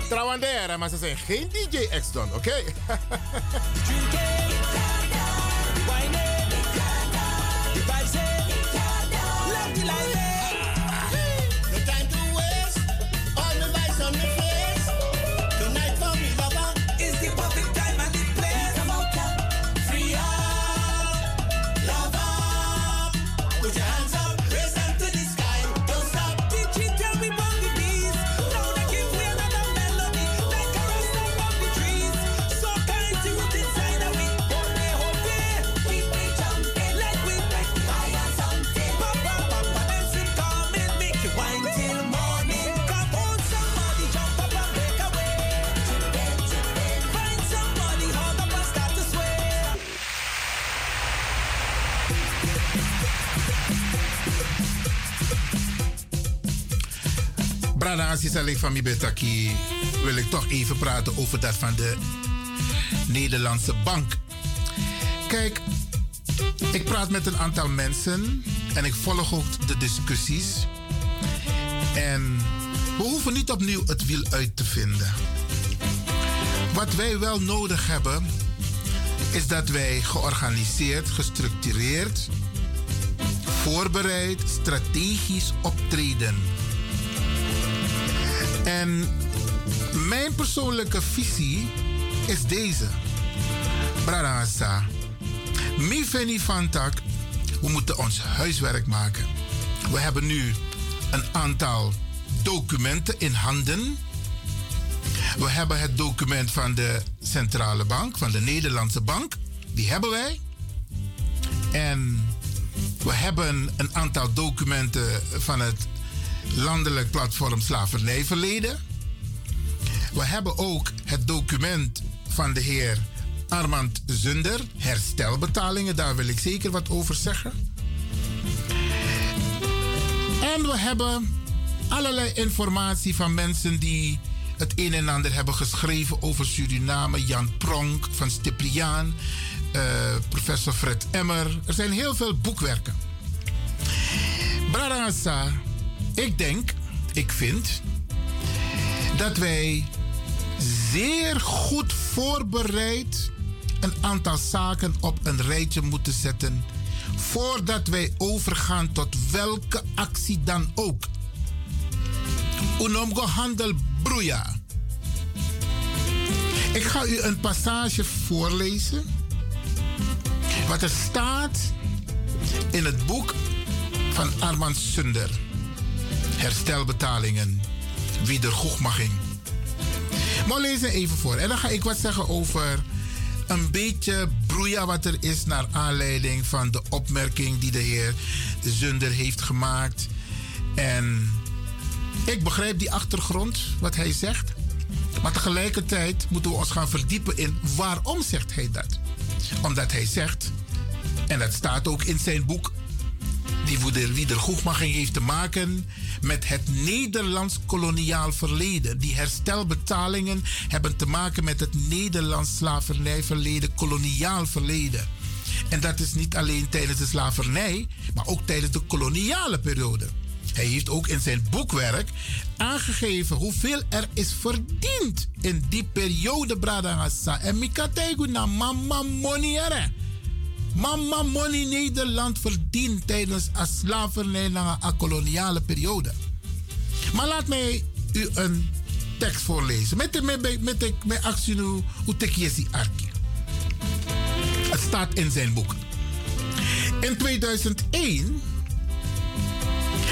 Trouwandera, maar ze zijn geen DJ X dan, oké? No Brada Asisa van mi betaki wil ik toch even praten over dat van de Nederlandse bank. Kijk, ik praat met een aantal mensen en ik volg ook de discussies. En we hoeven niet opnieuw het wiel uit te vinden. Wat wij wel nodig hebben, is dat wij georganiseerd, gestructureerd, voorbereid, strategisch optreden. En mijn persoonlijke visie is deze. Bradangasa. Mi veni van. We moeten ons huiswerk maken. We hebben nu een aantal documenten in handen. We hebben het document van de Centrale Bank, van de Nederlandse Bank. Die hebben wij. En we hebben een aantal documenten van het landelijk platform Slavernijverleden. We hebben ook het document van de heer Armand Zunder, herstelbetalingen, daar wil ik zeker wat over zeggen. En we hebben allerlei informatie van mensen die het een en ander hebben geschreven over Suriname. Jan Pronk van Stipriaan, eh, professor Fred Emmer. Er zijn heel veel boekwerken. Bradangasa, ik denk, ik vind dat wij zeer goed voorbereid een aantal zaken op een rijtje moeten zetten voordat wij overgaan tot welke actie dan ook. Unomgo handel broeia. Ik ga u een passage voorlezen. Wat er staat in het boek van Armand Sunder. Herstelbetalingen, wedergoedmaching. Maar lees er even voor. En dan ga ik wat zeggen over een beetje broeia wat er is naar aanleiding van de opmerking die de heer Zunder heeft gemaakt. En ik begrijp die achtergrond, wat hij zegt. Maar tegelijkertijd moeten we ons gaan verdiepen in waarom zegt hij dat. Omdat hij zegt, en dat staat ook in zijn boek, die wedergoedmaching heeft te maken met het Nederlands koloniaal verleden. Die herstelbetalingen hebben te maken met het Nederlands slavernijverleden, koloniaal verleden. En dat is niet alleen tijdens de slavernij, maar ook tijdens de koloniale periode. Hij heeft ook in zijn boekwerk aangegeven hoeveel er is verdiend in die periode, Bradangasa. En Mikategu na mama money ere. Mama money Nederland verdient tijdens een slavernij een koloniale periode. Maar laat mij u een tekst voorlezen. Met de met met met actie nu die arki. Het staat in zijn boek. In 2001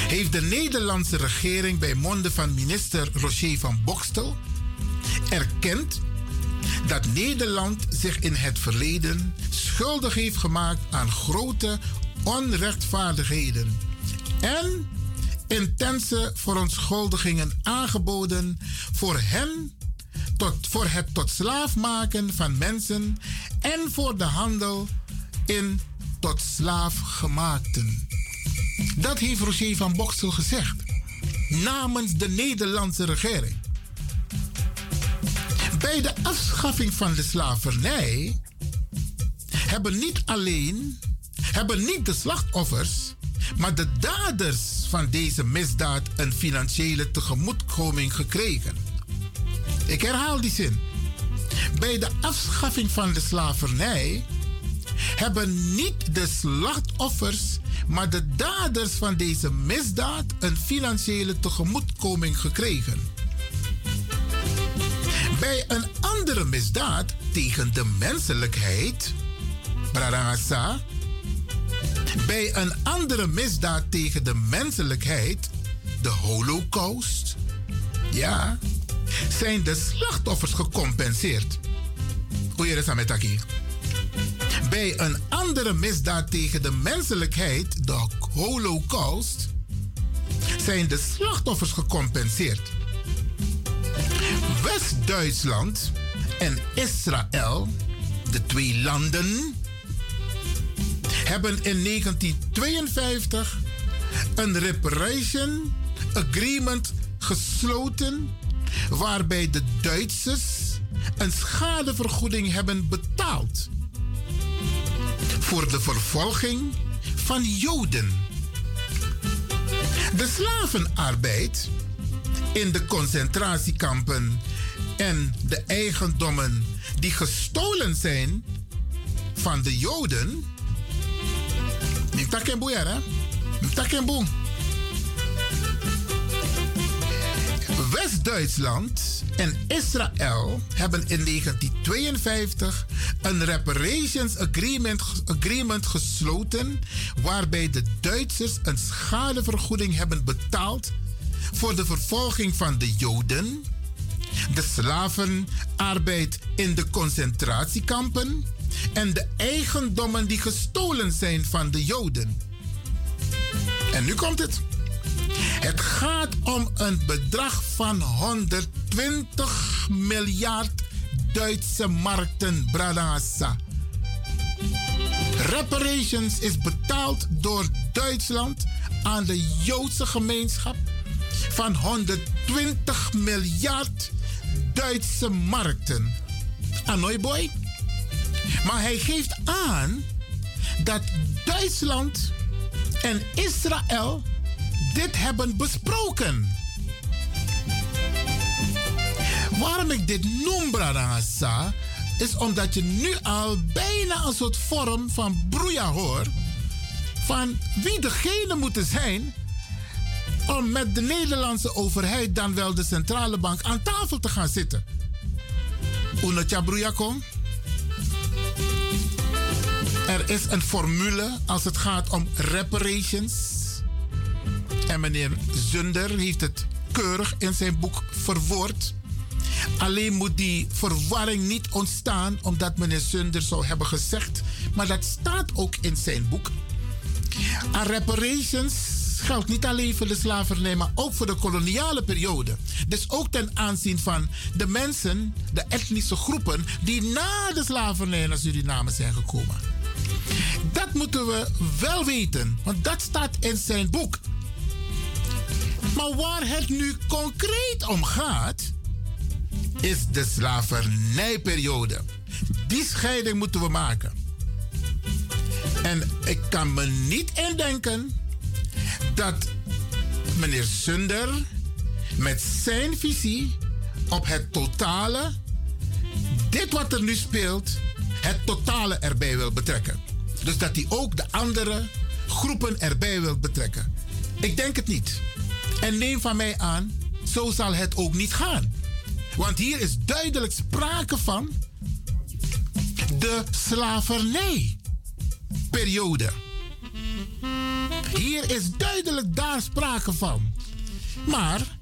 heeft de Nederlandse regering bij monden van minister Roger van Bokstel erkend dat Nederland zich in het verleden schuldig heeft gemaakt aan grote onrechtvaardigheden en intense verontschuldigingen aangeboden voor hen tot, voor het tot slaaf maken van mensen en voor de handel in tot slaaf gemaakten. Dat heeft Roger van Bokstel gezegd namens de Nederlandse regering. Bij de afschaffing van de slavernij hebben niet alleen hebben niet de slachtoffers, maar de daders van deze misdaad een financiële tegemoetkoming gekregen. Ik herhaal die zin. Bij de afschaffing van de slavernij hebben niet de slachtoffers, maar de daders van deze misdaad een financiële tegemoetkoming gekregen. Bij een andere misdaad tegen de menselijkheid, bij een andere misdaad tegen de menselijkheid, de Holocaust, ja, zijn de slachtoffers gecompenseerd. Hoe je dat met aquí? Bij een andere misdaad tegen de menselijkheid, de Holocaust, zijn de slachtoffers gecompenseerd. West-Duitsland en Israël, de twee landen, hebben in 1952 een reparation agreement gesloten waarbij de Duitsers een schadevergoeding hebben betaald voor de vervolging van Joden. De slavenarbeid in de concentratiekampen en de eigendommen die gestolen zijn van de Joden. West-Duitsland en Israël hebben in 1952 een reparations agreement, agreement gesloten waarbij de Duitsers een schadevergoeding hebben betaald voor de vervolging van de Joden, de slavenarbeid in de concentratiekampen en de eigendommen die gestolen zijn van de Joden. En nu komt het. Het gaat om een bedrag van 120 miljard Duitse markten, Bradassa. Reparations is betaald door Duitsland aan de Joodse gemeenschap van 120 miljard Duitse markten. Anoy boy. Maar hij geeft aan dat Duitsland en Israël dit hebben besproken. Waarom ik dit noem, Bradangasa, is omdat je nu al bijna een soort vorm van broeia hoort van wie degene moeten zijn om met de Nederlandse overheid, dan wel de centrale bank, aan tafel te gaan zitten. Unotja. Er is een formule als het gaat om reparations. En meneer Zunder heeft het keurig in zijn boek verwoord. Alleen moet die verwarring niet ontstaan omdat meneer Zunder zou hebben gezegd, maar dat staat ook in zijn boek. A reparations geldt niet alleen voor de slavernij, maar ook voor de koloniale periode. Dus ook ten aanzien van de mensen, de etnische groepen die na de slavernij naar Suriname zijn gekomen. Dat moeten we wel weten, want dat staat in zijn boek. Maar waar het nu concreet om gaat, is de slavernijperiode. Die scheiding moeten we maken. En ik kan me niet indenken dat meneer Sunder met zijn visie op het totale, dit wat er nu speelt, het totale erbij wil betrekken. Dus dat hij ook de andere groepen erbij wil betrekken. Ik denk het niet. En neem van mij aan, zo zal het ook niet gaan. Want hier is duidelijk sprake van de slavernijperiode. Hier is duidelijk daar sprake van. Maar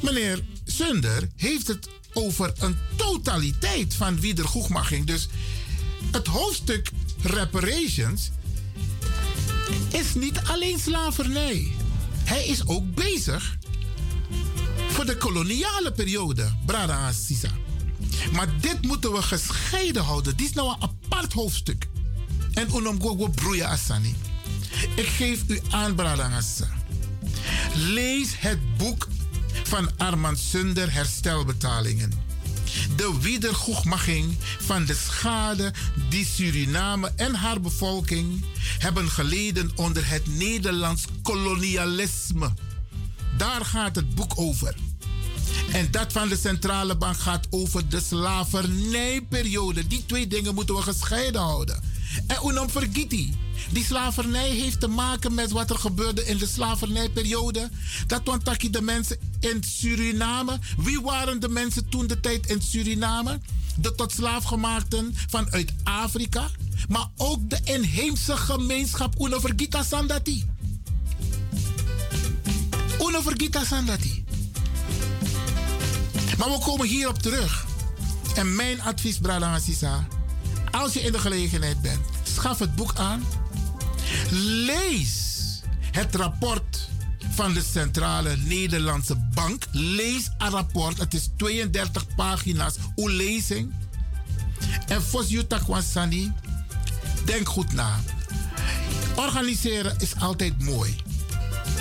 meneer Sunder heeft het over een totaliteit van wiedergoedmaching. Dus het hoofdstuk reparations is niet alleen slavernij. Hij is ook bezig voor de koloniale periode, Brada Sisa. Maar dit moeten we gescheiden houden. Dit is nou een apart hoofdstuk. En unom gogo broeia asani. Ik geef u aan, Brada Sisa. Lees het boek van Armand Sunder Herstelbetalingen. De wedergoedmaching van de schade die Suriname en haar bevolking hebben geleden onder het Nederlands kolonialisme. Daar gaat het boek over. En dat van de centrale bank gaat over de slavernijperiode. Die twee dingen moeten we gescheiden houden. En unum vergiti. Die slavernij heeft te maken met wat er gebeurde in de slavernijperiode. Dat want de mensen in Suriname. Wie waren de mensen toen de tijd in Suriname? De tot slaafgemaakten vanuit Afrika. Maar ook de inheemse gemeenschap. Uno vergita sandati. Uno vergita sandati. Maar we komen hierop terug. En mijn advies, Brada Sisa. Als je in de gelegenheid bent, schaf het boek aan. Lees het rapport van de Centrale Nederlandse Bank. Lees een rapport. Het is 32 pagina's. Uw lezing. En Fos Sani, denk goed na. Organiseren is altijd mooi.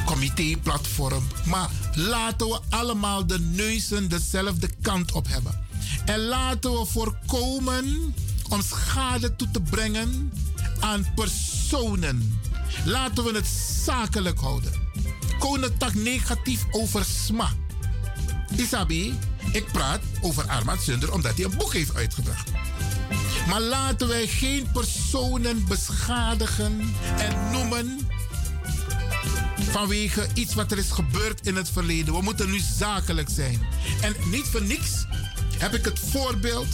Comité, platform. Maar laten we allemaal de neuzen dezelfde kant op hebben. En laten we voorkomen om schade toe te brengen aan personen. Laten we het zakelijk houden. tak negatief over SMA. Isabi, ik praat over Armand Sunder omdat hij een boek heeft uitgebracht. Maar laten wij geen personen beschadigen en noemen vanwege iets wat er is gebeurd in het verleden. We moeten nu zakelijk zijn. En niet voor niks heb ik het voorbeeld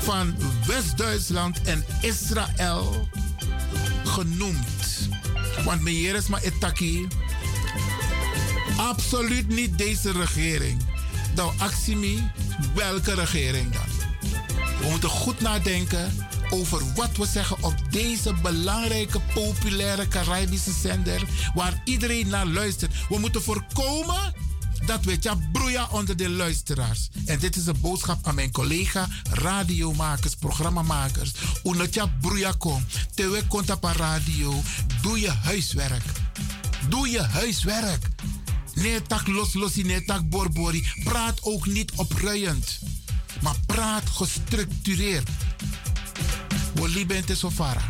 van West-Duitsland en Israël genoemd. Want meneer is maar etaki. Absoluut niet deze regering. Nou, actie welke regering dan? We moeten goed nadenken over wat we zeggen op deze belangrijke, populaire Caribische zender, waar iedereen naar luistert. We moeten voorkomen dat we ja broeien onder de luisteraars. En dit is een boodschap aan mijn collega radiomakers, programmamakers. Unatja broeia kom. Tewe komt op radio. Doe je huiswerk. Doe je huiswerk. Nee tak los losi, nee tak borbori. Praat ook niet opruiend. Maar praat gestructureerd. Woli sofara.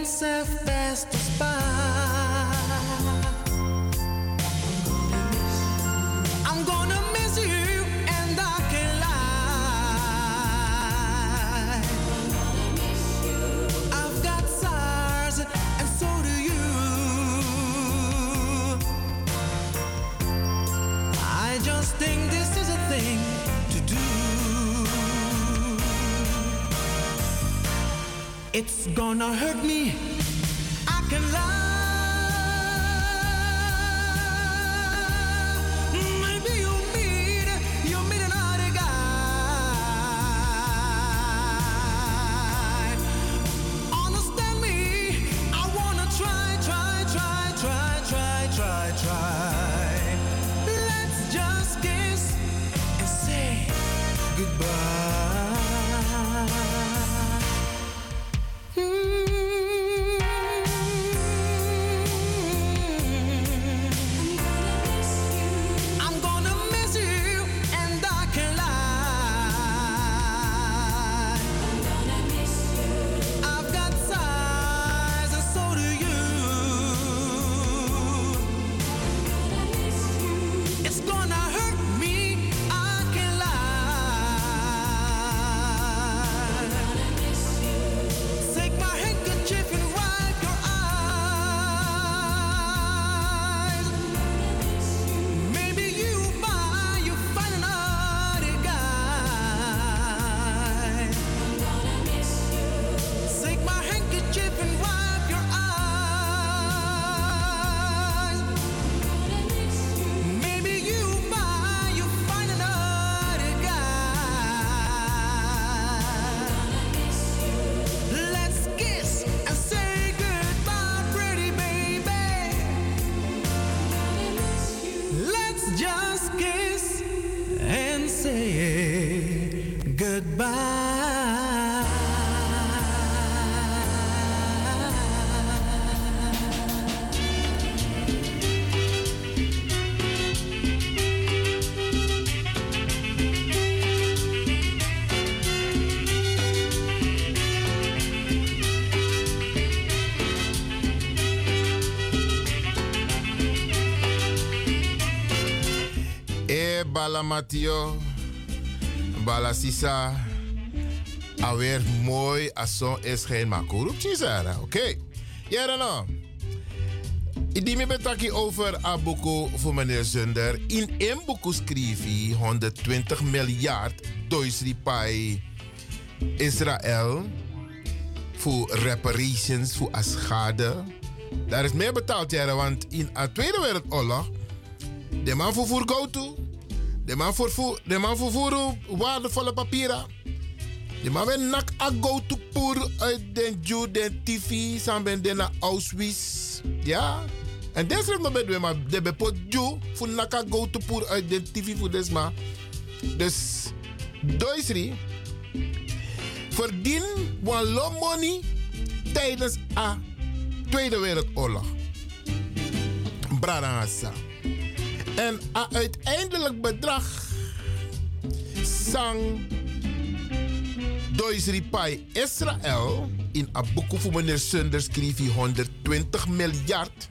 Passed us by. I'm gonna miss you, and I can't lie. I've got SARS, and so do you. I just think this is a thing to do. It's gonna hurt me. E bala Matio, bala Sisa. Alweer mooi zo is geen makurupchi zara. Oké. Ja, dan nou. Ik die me betaki over Abuko voor meneer Zunder. In een boek schreef hij 120 miljard Duitsri pai Israël voor reparations, voor schade. Daar is meer betaald, jaren, want in de Tweede Wereldoorlog, de man voor go-to, de man voor de man voor waardevolle papieren. De man ben nak a go-to poer uit den Jew, den TV, samen den na Auschwitz. Ja. En deshalb nog bedwe maar de bepot Jew voor nak a go-to poer uit den TV voor des ma. Dus, Duitsri, verdien wan low money tijdens a Tweede Wereldoorlog. Bradangasa. En uiteindelijk bedrag sang Duitsri pai Israël in Abuku voor meneer Sunders schreef hij 120 miljard.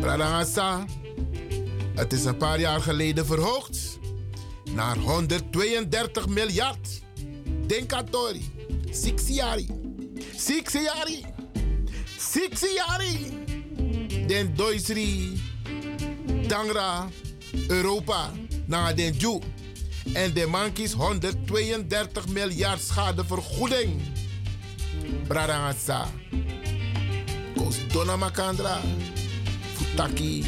Bradangasa. Het is een paar jaar geleden verhoogd naar 132 miljard. Denk aan Tori. Sixiari. Sixiari. Sixiari. Den Duitsri. Tangra. Europa. Naar den Jew. En de man kiest 132 miljard schadevergoeding. Bradangasa. Kos Donna Makandra. Futaki.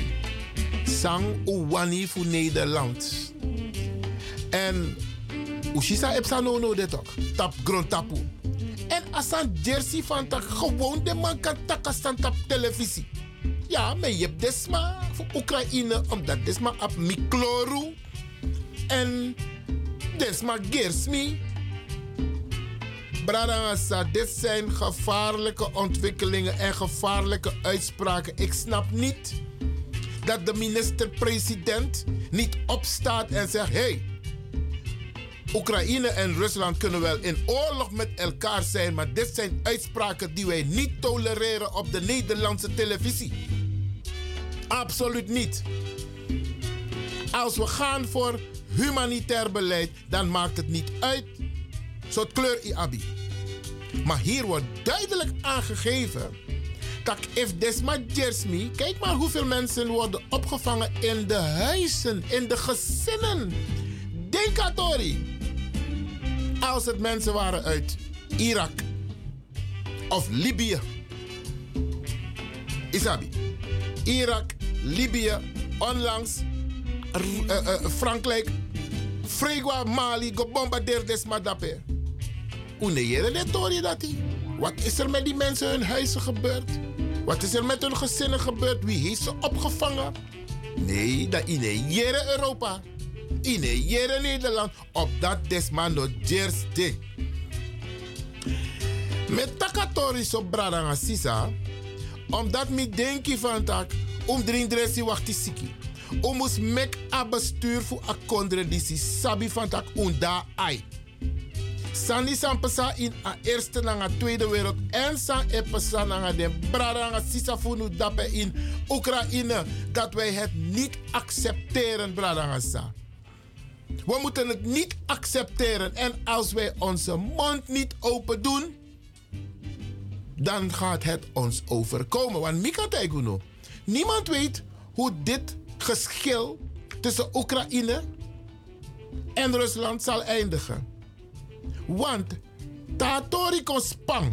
Sang Uwani voor Nederland. En Ushisa Epsa no no. Tap grond tapu. En asan jersey van tak gewoon de man kan takastan tap televisie. Ja, maar je hebt desma voor Oekraïne omdat desma op mikloru. En desma gersmi. Bradangasa, dit zijn gevaarlijke ontwikkelingen en gevaarlijke uitspraken. Ik snap niet dat de minister-president niet opstaat en zegt: hey, Oekraïne en Rusland kunnen wel in oorlog met elkaar zijn, maar dit zijn uitspraken die wij niet tolereren op de Nederlandse televisie. Absoluut niet. Als we gaan voor humanitair beleid, dan maakt het niet uit. Zo'n kleur Iabi. Maar hier wordt duidelijk aangegeven dat if desma jersmi, kijk maar hoeveel mensen worden opgevangen in de huizen, in de gezinnen. Denk aan Tori. Als het mensen waren uit Irak of Libië. Isabi. Irak, Libië, onlangs eh, eh, Frankrijk, Fregua, Mali, gebombardeerd is Madape. Hoe neer de Tori dat? Wat is er met die mensen hun huizen gebeurd? Wat is er met hun gezinnen gebeurd? Wie heeft ze opgevangen? Nee, dat in Europa. In Nederland. Op dat desmando Jersey. Met takatori so bradanga sisa. Omdat mi denki van tak. Om drin dressi wachti siki. Om ons mek a bestuur voor a kondre disi sabi van tak unda ai. Sani san pesa in a eerste na a tweede wereld en san e pesa na den bradanga sisa funu dape in Oekraïne dat wij het niet accepteren bradanga sa. We moeten het niet accepteren en als wij onze mond niet open doen, dan gaat het ons overkomen. Want Mika Taiguno, niemand weet hoe dit geschil tussen Oekraïne en Rusland zal eindigen. Want Tatoriko Spang,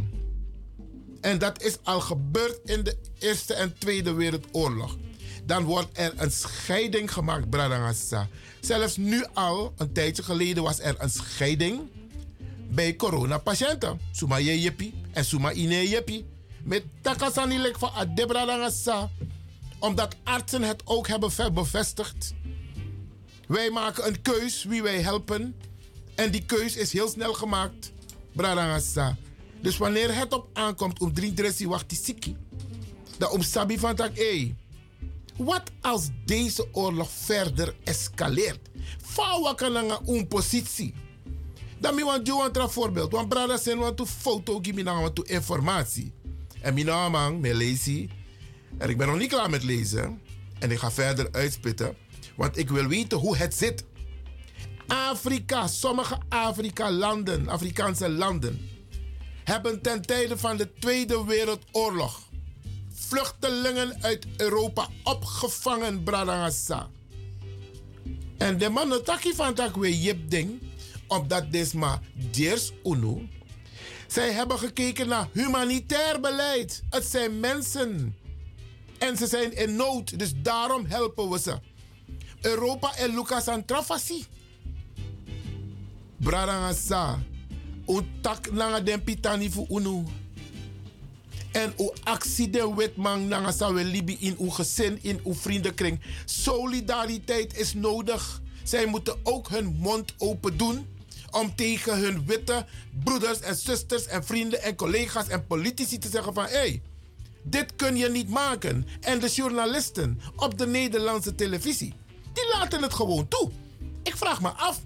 en dat is al gebeurd in de Eerste en Tweede Wereldoorlog, dan wordt er een scheiding gemaakt, Bradangasa. Zelfs nu al, een tijdje geleden, was er een scheiding bij coronapatiënten. Suma je jepi en suma ine jepi. Met takasani lek van adebradangasa. Omdat artsen het ook hebben bevestigd. Wij maken een keus wie wij helpen. En die keus is heel snel gemaakt. Bradangasa. Dus wanneer het op aankomt om drie dressi wacht die siki. Dan om sabi van tak, hey, wat als deze oorlog verder escaleert? Fawa kan een positie. Dan mi want jou een voorbeeld. Want brada sen want to foto give me nou want to informatie. En mi nou man, me. En ik ben nog niet klaar met lezen. En ik ga verder uitspitten. Want ik wil weten hoe het zit. Afrika, sommige Afrika-landen, Afrikaanse landen, hebben ten tijde van de Tweede Wereldoorlog vluchtelingen uit Europa opgevangen, Bradangasa. En de man taki van tak we jip ding, omdat desma deers uno. Zij hebben gekeken naar humanitair beleid. Het zijn mensen. En ze zijn in nood, dus daarom helpen we ze. Europa en Lucas aan trafasi. Bradangasa. Untak nanga den pitani fu unu. En uw actie de wetman nanga sa we libi in uw gezin, in uw vriendenkring. Solidariteit is nodig. Zij moeten ook hun mond open doen om tegen hun witte broeders en zusters en vrienden en collega's en politici te zeggen van hé, hey, dit kun je niet maken. En de journalisten op de Nederlandse televisie, die laten het gewoon toe. Ik vraag me af,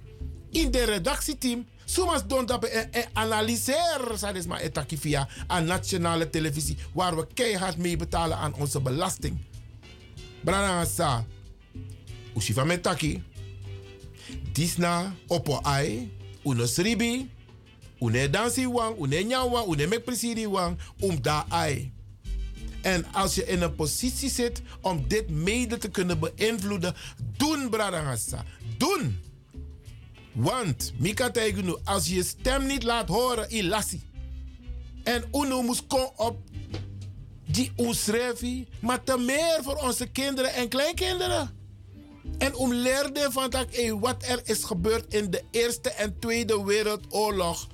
in de redactieteam, Soms doen we analyseren, dat is maar etaki via een nationale televisie, waar we keihard mee betalen aan onze belasting. Brana sa, usifa met taki, disna opo ai, uno sribi, une dansi wang, une nyawa, une wang, um da ai. En als je in een positie zit om dit mede te kunnen beïnvloeden, doen Bradangasa. Doen! Want, Mika Taigunu, als je je stem niet laat horen, ilassi. En Uno moest komen op die onschrijven, maar te meer voor onze kinderen en kleinkinderen. En om leerden van dat, hey, wat er is gebeurd in de Eerste en Tweede Wereldoorlog.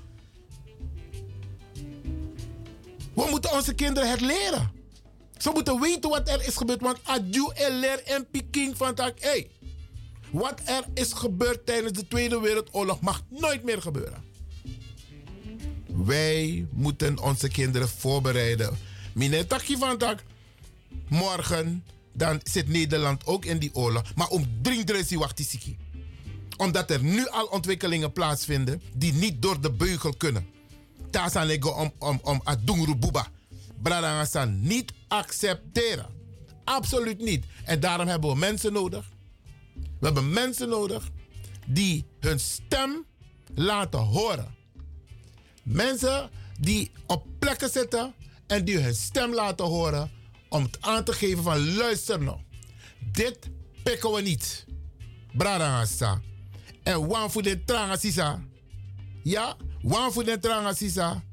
We moeten onze kinderen het leren. Ze moeten weten wat er is gebeurd. Want adju en leer en piking van dat, hey, wat er is gebeurd tijdens de Tweede Wereldoorlog mag nooit meer gebeuren. Wij moeten onze kinderen voorbereiden. Mine takje van. Morgen dan zit Nederland ook in die oorlog. Maar om dringend wacht die Omdat er nu al ontwikkelingen plaatsvinden die niet door de beugel kunnen. Zijn ik om, om, om Adungru Buba. Bradangasan niet accepteren. Absoluut niet. En daarom hebben we mensen nodig. We hebben mensen nodig die hun stem laten horen. Mensen die op plekken zitten en die hun stem laten horen om het aan te geven van luister nou. Dit pikken we niet. Bradangasa. En wan voor de tranga sisa. Ja, wan voor de tranga sisa.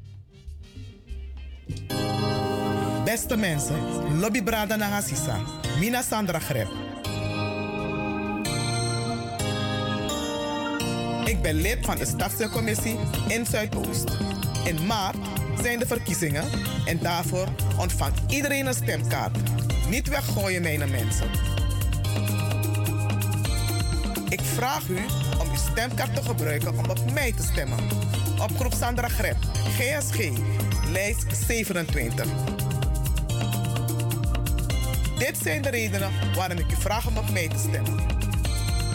Beste mensen, Lobby Brada Nagasisa, Mina Sandra Greb. Ik ben lid van de Stadscommissie in Zuidoost. In maart zijn de verkiezingen en daarvoor ontvangt iedereen een stemkaart. Niet weggooien, mijn mensen. Ik vraag u om uw stemkaart te gebruiken om op mij te stemmen. Op groep Sandra Greb, GSG, lijst 27. Dit zijn de redenen waarom ik u vraag om op mij te stemmen.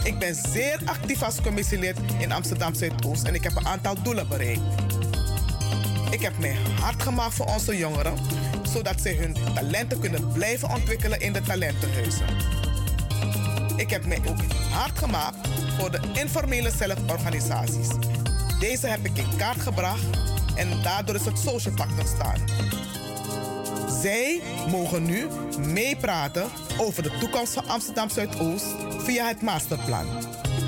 Ik ben zeer actief als commissielid in Amsterdam Zuidoost en ik heb een aantal doelen bereikt. Ik heb mij hard gemaakt voor onze jongeren, zodat zij hun talenten kunnen blijven ontwikkelen in de talentenhuizen. Ik heb mij ook hard gemaakt voor de informele zelforganisaties. Deze heb ik in kaart gebracht en daardoor is het Social Pact ontstaan. Zij mogen nu meepraten over de toekomst van Amsterdam Zuidoost via het masterplan.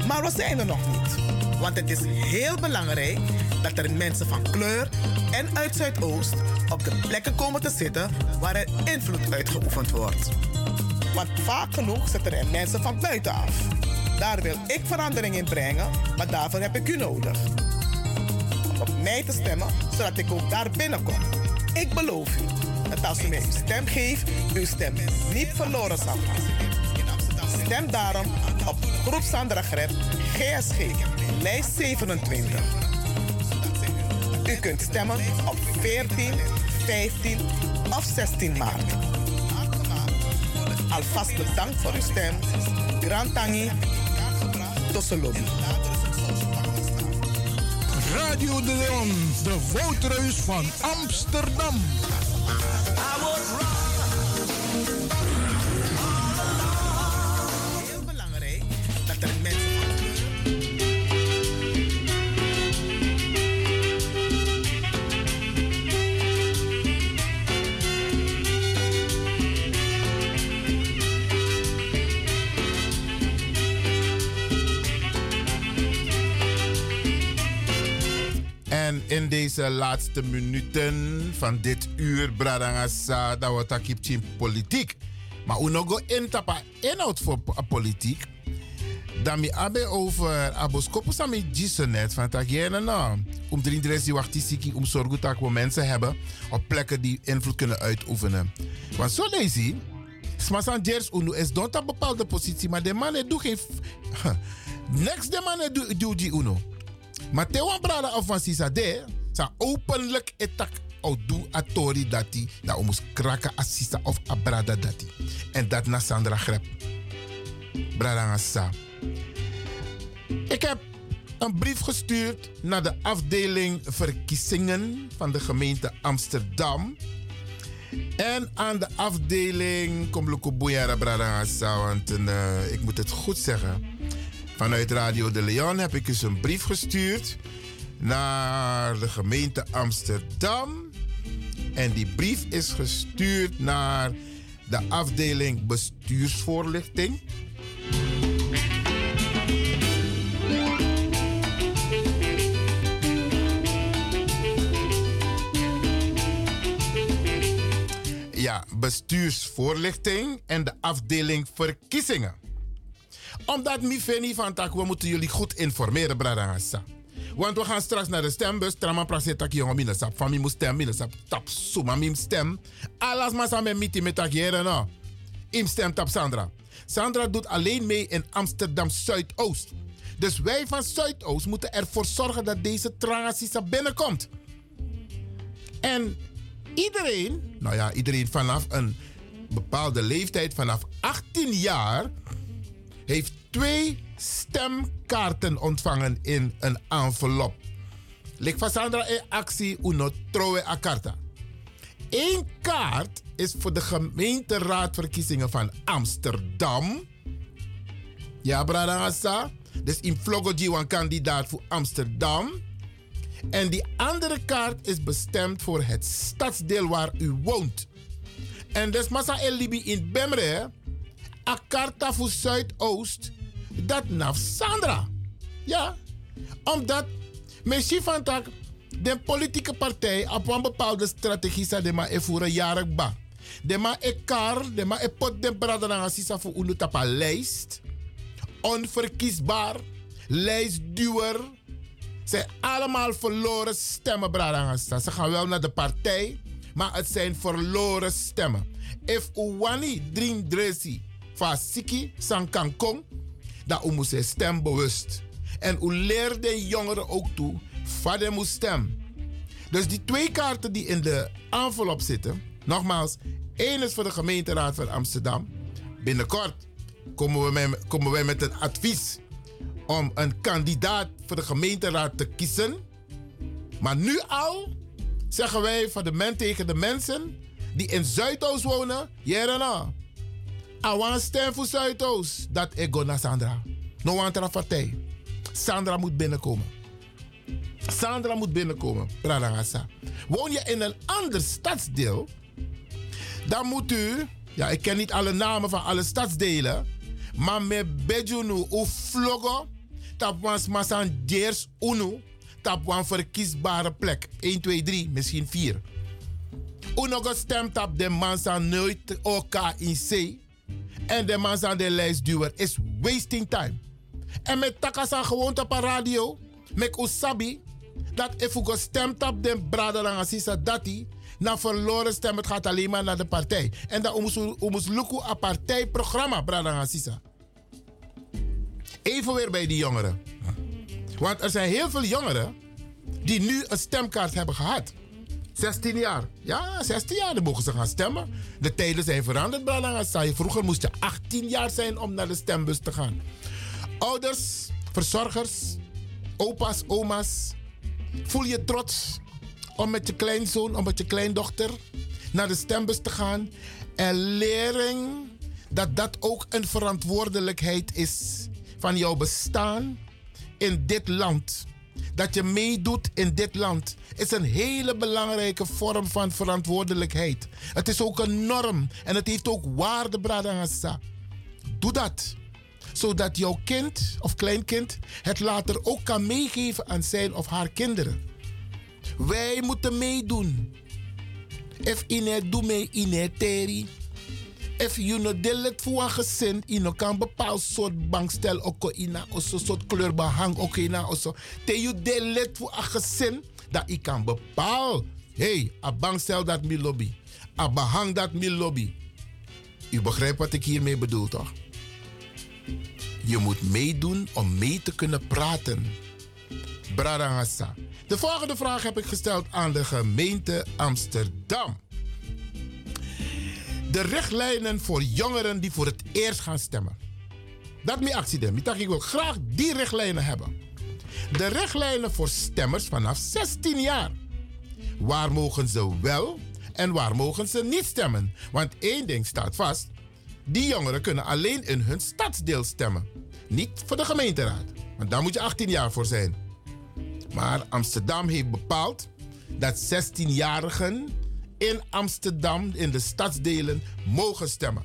Maar we zijn er nog niet. Want het is heel belangrijk dat er mensen van kleur en uit Zuidoost op de plekken komen te zitten waar er invloed uitgeoefend wordt. Want vaak genoeg zitten er mensen van buitenaf. Daar wil ik verandering in brengen, maar daarvoor heb ik u nodig. Om op mij te stemmen, zodat ik ook daar binnenkom. Ik beloof u dat als u mij uw stem geeft, uw stem niet verloren zal gaan. Stem daarom op Groep Sandra Gret, GSG, lijst 27. U kunt stemmen op 14, 15 of 16 maart. Alvast bedankt voor uw stem. Grantangi, Tosselobby. Radio de Leon, de woudreus van Amsterdam. In deze laatste minuten van dit uur, Bradangasa, dat we takip politiek. Maar we nog intapa inhoud voor po- politiek. Dan mi abe over aboskopo sami gisenet van tak jene. Om drie dres die wachtisiki om zorgen dat we mensen hebben op plekken die invloed kunnen uitoefenen. Want zo je, smasan jers unu is don't een bepaalde positie, maar de man doet geen... Next de man doet do die uno. Maar te wan brada van sisa de, openlijk etak o du atori dati, da omus kraka assista of a brada dati. En dat na Sandra Grep. Brada nga sa. Ik heb een brief gestuurd naar de afdeling verkiezingen van de gemeente Amsterdam. En aan de afdeling Komloko Boyara Bradangasa, want eh, ik moet het goed zeggen. Vanuit Radio de Leon heb ik dus een brief gestuurd naar de gemeente Amsterdam. En die brief is gestuurd naar de afdeling bestuursvoorlichting. Ja, bestuursvoorlichting en de afdeling verkiezingen. Omdat mi veni van tak, we moeten jullie goed informeren, Bradangasa. Want we gaan straks naar de stembus. Trama praat tak jongen mine sap. Van mi stem, mine sap tap suma mim stem. Alas maar samen miti no. Im stem tap Sandra. Sandra doet alleen mee in Amsterdam Zuidoost. Dus wij van Zuidoost moeten ervoor zorgen dat deze transitie binnenkomt. En iedereen, nou ja, iedereen vanaf een bepaalde leeftijd, vanaf 18 jaar, heeft twee stemkaarten ontvangen in een envelop. Lik Sandra in actie uno trowe a carta. Eén kaart is voor de gemeenteraadverkiezingen van Amsterdam. Ja, Bradangasa. Dus in Vlogoji een kandidaat voor Amsterdam. En die andere kaart is bestemd voor het stadsdeel waar u woont. En dus Massa El Libi in Bemre, a voor Zuidoost, dat naf Sandra. Ja, omdat misschien van tak de politieke partij op een bepaalde strategie sa de ma e voeren jarig ba. De ma e kar, de ma e pot de brada na sisa voor unu tapa lijst. Onverkiesbaar, lijstduwer. Zijn allemaal verloren stemmen, brada. Ze gaan wel naar de partij, maar het zijn verloren stemmen. If uwani dream dresi van siki san kankong, dan moet ze stembewust. En u leert de jongeren ook toe, vader moet stem. Dus die twee kaarten die in de envelop zitten, nogmaals, één is voor de gemeenteraad van Amsterdam. Binnenkort komen we met, komen wij met een advies om een kandidaat voor de gemeenteraad te kiezen. Maar nu al zeggen wij van de men tegen de mensen die in Zuidoost wonen, Jerena. Awan stem voor Zuidoost. Dat ik go naar Sandra. No andere partij. Sandra moet binnenkomen. Sandra moet binnenkomen. Pradangasa. Woon je in een ander stadsdeel, dan moet u, ja, ik ken niet alle namen van alle stadsdelen, maar met Bejunu u vloggen, wans masan deers unu, tap wan verkiesbare plek. 1, 2, 3, misschien 4. Uno gestemd op de man nooit OK in C. En de man aan de lijstduwer is wasting time. En met takasa gewoon op een radio, met usabi, dat if u gestemd op de brada dan assisa dati, na verloren stem, het gaat alleen maar naar de partij. En dan moest u moest lukken een partijprogramma, brada assisa. Even weer bij die jongeren. Want er zijn heel veel jongeren die nu een stemkaart hebben gehad. 16 jaar. Ja, 16 jaar, dan mogen ze gaan stemmen. De tijden zijn veranderd, Brada. Vroeger moest je 18 jaar zijn om naar de stembus te gaan. Ouders, verzorgers, opa's, oma's. Voel je trots om met je kleinzoon, om met je kleindochter naar de stembus te gaan. En leren dat dat ook een verantwoordelijkheid is van jouw bestaan in dit land. Dat je meedoet in dit land is een hele belangrijke vorm van verantwoordelijkheid. Het is ook een norm en het heeft ook waarde, Bradangasa. Doe dat zodat jouw kind of kleinkind het later ook kan meegeven aan zijn of haar kinderen. Wij moeten meedoen. If ine doe mee ine teri. If you no delet voor een gezin, je no kan bepaald soort bankstel ook ina, of zo soort kleurbehang ook ina, of zo. Te you delet voor een gezin, dat ik kan bepaal. Hey, a bankstel dat mi lobby. A behang dat mi lobby. U begrijpt wat ik hiermee bedoel, toch? Je moet meedoen om mee te kunnen praten. Bradangasa. De volgende vraag heb ik gesteld aan de gemeente Amsterdam. De richtlijnen voor jongeren die voor het eerst gaan stemmen. Dat is mijn accident. Ik wil graag die richtlijnen hebben. De richtlijnen voor stemmers vanaf 16 jaar. Waar mogen ze wel en waar mogen ze niet stemmen? Want één ding staat vast. Die jongeren kunnen alleen in hun stadsdeel stemmen. Niet voor de gemeenteraad. Want daar moet je 18 jaar voor zijn. Maar Amsterdam heeft bepaald dat 16-jarigen in Amsterdam, in de stadsdelen, mogen stemmen.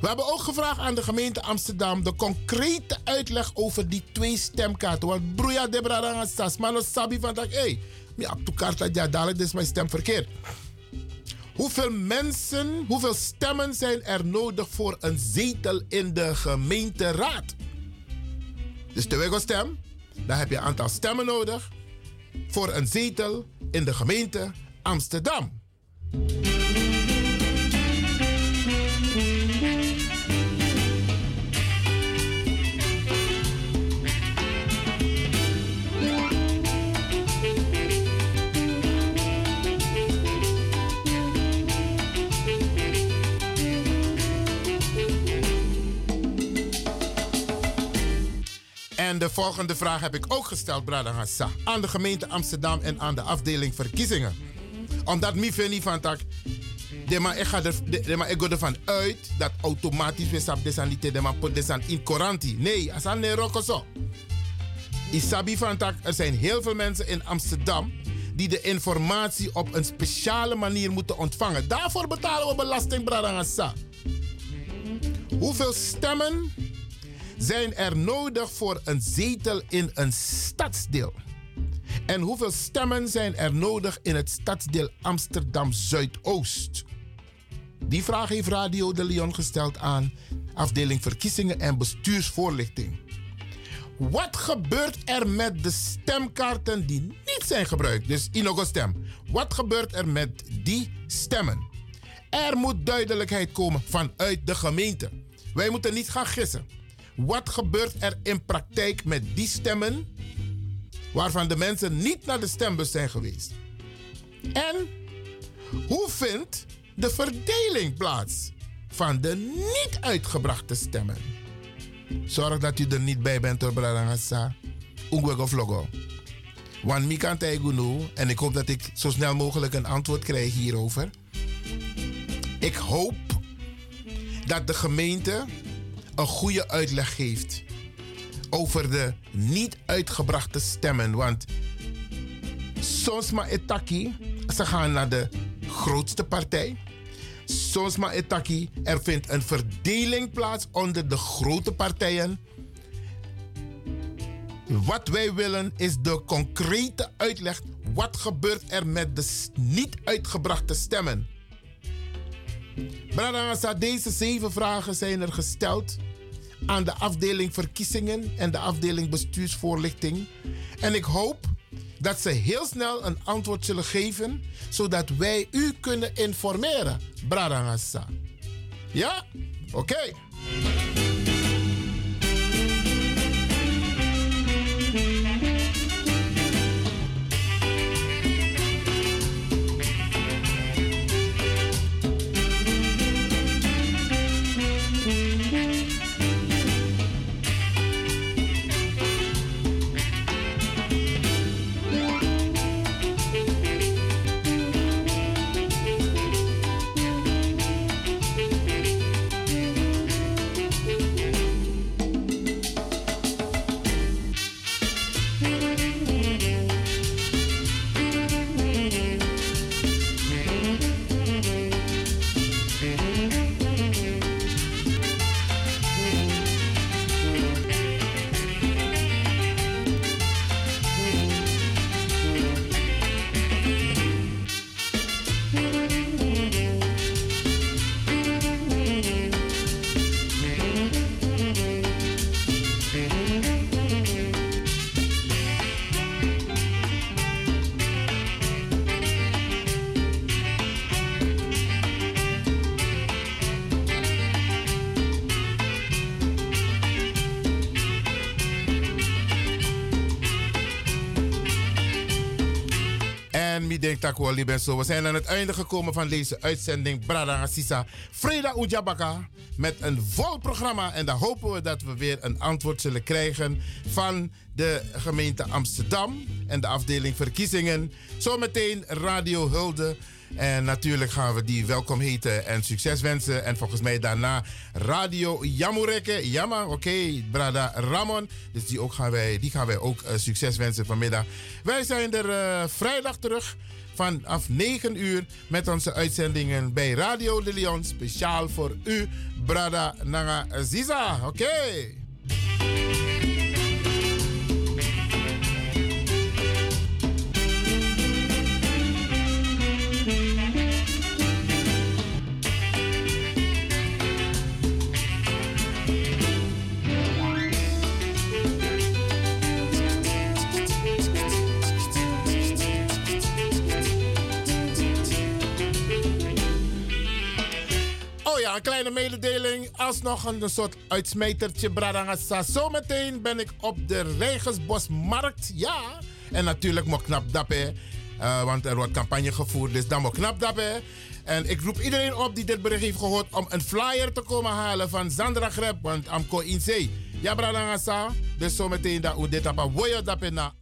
We hebben ook gevraagd aan de gemeente Amsterdam de concrete uitleg over die twee stemkaarten. Want broeia debra dan sas, maar sabi van dat, hé, hey, mi op kaart ja, dadelijk is mijn stem verkeerd. Hoeveel mensen, hoeveel stemmen zijn er nodig voor een zetel in de gemeenteraad? Dus de stem, dan heb je een aantal stemmen nodig voor een zetel in de gemeente Amsterdam. En de volgende vraag heb ik ook gesteld, Brada Hassa, aan de gemeente Amsterdam en aan de afdeling verkiezingen omdat mi vind van tak, de maar ik ga er, de, de maar ik ga ervan uit dat automatisch we sap desanite de maar desan in coranti. Nee, als aan roko zo. Isabi van tak, er zijn heel veel mensen in Amsterdam die de informatie op een speciale manier moeten ontvangen. Daarvoor betalen we belasting, Brada Hassa. Hoeveel stemmen zijn er nodig voor een zetel in een stadsdeel? En hoeveel stemmen zijn er nodig in het stadsdeel Amsterdam Zuidoost? Die vraag heeft Radio de Leon gesteld aan afdeling verkiezingen en bestuursvoorlichting. Wat gebeurt er met de stemkaarten die niet zijn gebruikt? Dus Inogo stem. Wat gebeurt er met die stemmen? Er moet duidelijkheid komen vanuit de gemeente. Wij moeten niet gaan gissen. Wat gebeurt er in praktijk met die stemmen waarvan de mensen niet naar de stembus zijn geweest? En hoe vindt de verdeling plaats van de niet uitgebrachte stemmen? Zorg dat u er niet bij bent door Bradangasa. Ungweg of logo. Want mi kan en ik hoop dat ik zo snel mogelijk een antwoord krijg hierover. Ik hoop dat de gemeente een goede uitleg geeft over de niet uitgebrachte stemmen. Want soms maar etaki, ze gaan naar de grootste partij. Soms maar etaki, er vindt een verdeling plaats onder de grote partijen. Wat wij willen is de concrete uitleg. Wat gebeurt er met de niet uitgebrachte stemmen? Bradangasa, deze zeven vragen zijn er gesteld aan de afdeling verkiezingen en de afdeling bestuursvoorlichting. En ik hoop dat ze heel snel een antwoord zullen geven, zodat wij u kunnen informeren. Bradangasa. Ja? Oké. Wie denkt dat ik ben zo. We zijn aan het einde gekomen van deze uitzending Brada Assisa. Freda Ujabaka met een vol programma. En dan hopen we dat we weer een antwoord zullen krijgen van de gemeente Amsterdam en de afdeling verkiezingen. Zometeen Radio Hulde. En natuurlijk gaan we die welkom heten en succes wensen. En volgens mij daarna Radio Jamureke. Jammer, oké, Brada Ramon. Dus die, ook gaan wij, die gaan wij ook uh, succes wensen vanmiddag. Wij zijn er uh, vrijdag terug vanaf 9 uur met onze uitzendingen bij Radio de. Speciaal voor u, Brada Nanga Ziza. Oké. Ja, een kleine mededeling. Alsnog een soort uitsmijtertje, Bradangasa. Zometeen ben ik op de Rijgersbosmarkt. Ja. En natuurlijk moet knap dappen. Uh, want er wordt campagne gevoerd, dus dan moet knap dappen. En ik roep iedereen op die dit bericht heeft gehoord om een flyer te komen halen van Zandra Greb. Want Amco in Zee Ja, brada ngasa. Dus zometeen dat u dit apa woyo dape na